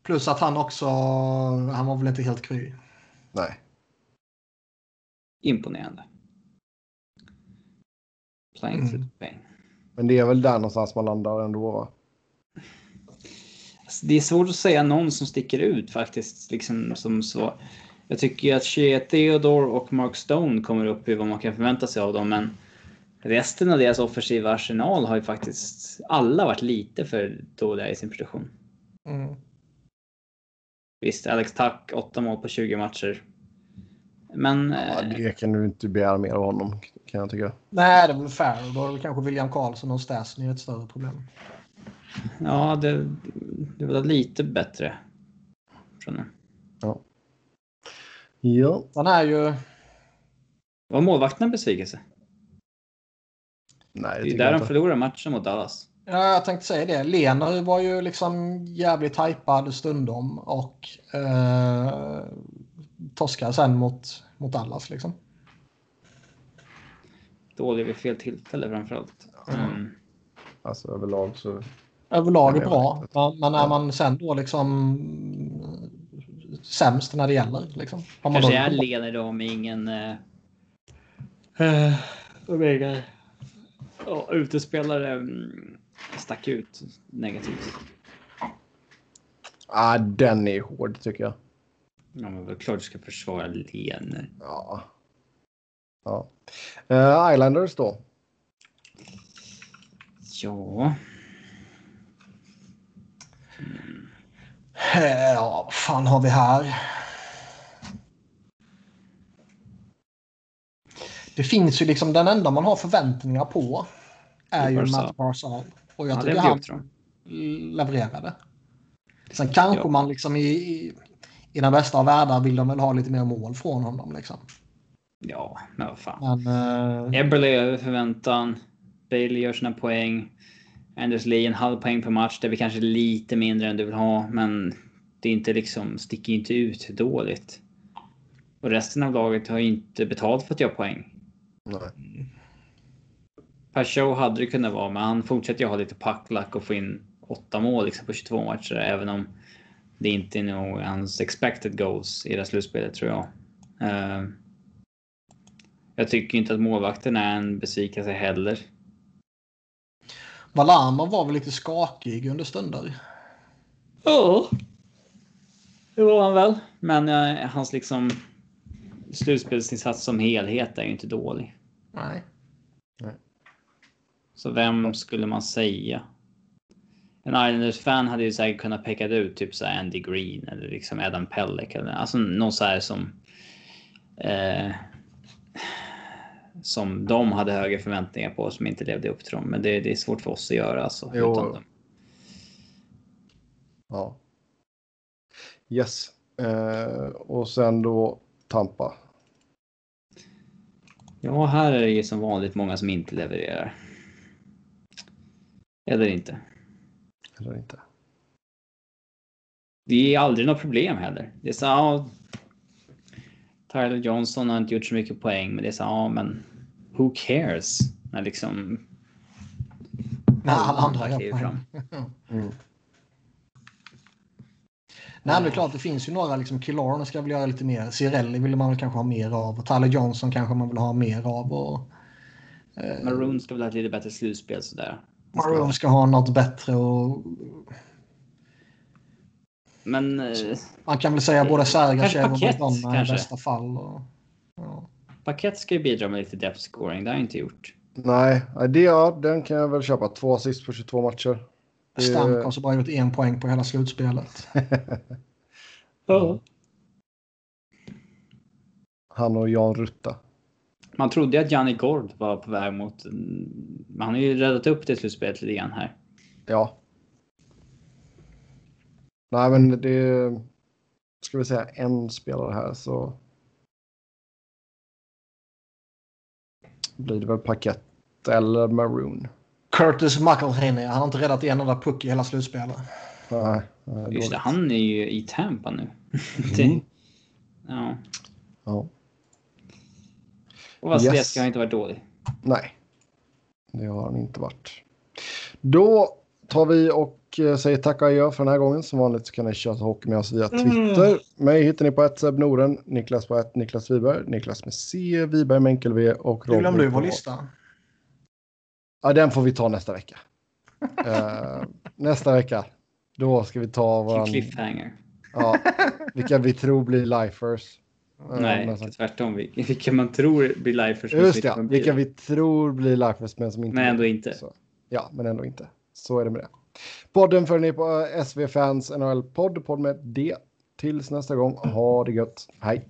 Plus att han också... Han var väl inte helt kry. Nej. Imponerande. Playing Mm. pain. Men det är väl där någonstans man landar ändå va? Alltså, det är svårt att säga någon som sticker ut faktiskt. Liksom, som så. Jag tycker att Shea Theodore och Mark Stone kommer upp i vad man kan förvänta sig av dem. Men resten av deras offensiva arsenal har ju faktiskt alla varit lite för dåliga i sin produktion. Mm. Visst, Alex Tuck, 8 mål på 20 matcher. Men Ja, eh, det kan du inte begära mer av honom kan jag tycka. Nej, det är väl fair. Då är det kanske William Karlsson och Stasny ett större problem. ja, det, det var lite bättre. Från det. Ja. Han är ju... Var målvakten en besvikelse? Nej, det Det är där de inte. förlorade matchen mot Dallas. Ja, jag tänkte säga det. Lener var ju liksom jävligt hypad stundom och eh, torskade sen mot, mot Dallas liksom. Dålig vid fel tillfälle framförallt. Mm. Alltså överlag så. Överlag är Ja, bra, vet. men, är Ja. man sen då liksom sämst när det gäller liksom. Har man Kanske då- är Lener då med ingen... Eh, eh, vad egen ja, utespelare mm, stack ut negativt. Ah, den är hård tycker jag. Ja, men väl klart du ska försvara Lener. Ja. Ja. Eh, Islanders då. Ja, Eh, Ja, vad fan har vi här? Det finns ju liksom den enda man har förväntningar på är ju. Matt Barzal. Och jag han tycker han upp tror jag. levererade. Sen kanske Ja. man liksom i, i, i den bästa av världar vill de väl ha lite mer mål från honom liksom. Ja, men vad fan. Men eh, Eberle är över förväntan. Bailey gör sina poäng. Anders Lee en halv poäng per match. Det är väl kanske lite mindre än du vill ha, men det är inte liksom, sticker inte ut dåligt. Och resten av laget har ju inte betalt för att göra poäng. Nej. Per show hade det kunnat vara, men han fortsätter ju ha lite packlack och få in åtta mål liksom på 22 matcher, även om det inte är nog hans expected goals i det här slutspelet tror jag. Eh, jag tycker inte att målvakten är en besvikelse heller. Valamov var väl lite skakig under stunder. Ja. Det var han väl. Men eh, hans liksom slutspelsinsats som helhet är ju inte dålig. Nej. Så vem skulle man säga? En Islanders-fan hade ju säkert kunnat peka ut typ så Andy Green eller liksom Adam Pellick eller alltså någon så här som. Eh, som de hade höga förväntningar på som inte levde upp till dem. Men det, det är svårt för oss att göra alltså. Jo. Utan dem. Ja. Yes. Eh, och sen då Tampa. Ja, här är det ju som vanligt många som inte levererar. Eller inte. Eller inte. Det är aldrig något problem heller. Det är så ja, Tyler Johnson har inte gjort så mycket poäng, men det är så ja, men who cares? När liksom När alla andra gör kliver poäng. Mm. Nej, men det är klart, det finns ju några. Liksom, Killorn ska väl göra lite mer. Cirelli vill man väl kanske ha mer av. Och Tyler Johnson kanske man vill ha mer av. Och, eh, Maroon ska väl ha ett lite bättre slutspel sådär. Maroon ska ha något bättre. Och, Men eh, man kan väl säga både Sergachev och Madonna i bästa fall. Och, ja. Paket ska ju bidra med lite depth scoring. Det har jag inte gjort. Nej, det, ja, den kan jag väl köpa. Två assist på 22 matcher. Stamkos har bara gjort en poäng på hela slutspelet. Ja. Han och Jan Rutta. Man trodde att Gianni Gord var på väg mot... Men han har ju räddat upp det slutspelet lite grann här. Ja. Nej, men det... Ska vi säga en spelare här så... Blir det väl Paket eller Maroon. Curtis McElhaney, han har inte räddat en enda puck i hela slutspelet. Nej, nej, Just det, han är ju i Tampa nu. det, Mm. ja. Ja. Och Vasilevskij Yes. har inte varit dålig. Nej, det har han inte varit. Då tar vi och eh, säger tack och adjö för den här gången. Som vanligt så kan ni köra hockey med oss via Twitter. Mig hittar ni på ett Seb Noren, Niklas på ett Niklas Wiberg, Niklas med C, Wiberg med enkel V och Du glömde vår lista. Ja, den får vi ta nästa vecka. Eh, nästa vecka, då ska vi ta våran, cliffhanger. ja, vilka vi tror blir lifers. Nej, men tvärtom. Vil- Vilka man tror blir lifers. Just det, ja, vilka vi tror blir lifers men som inte Men ändå inte. Så, ja, men ändå inte. Så är det med det. Podden följer ni på eh, SV Fans NHL Podd, med D. Tills nästa gång, ha det gött. Hej!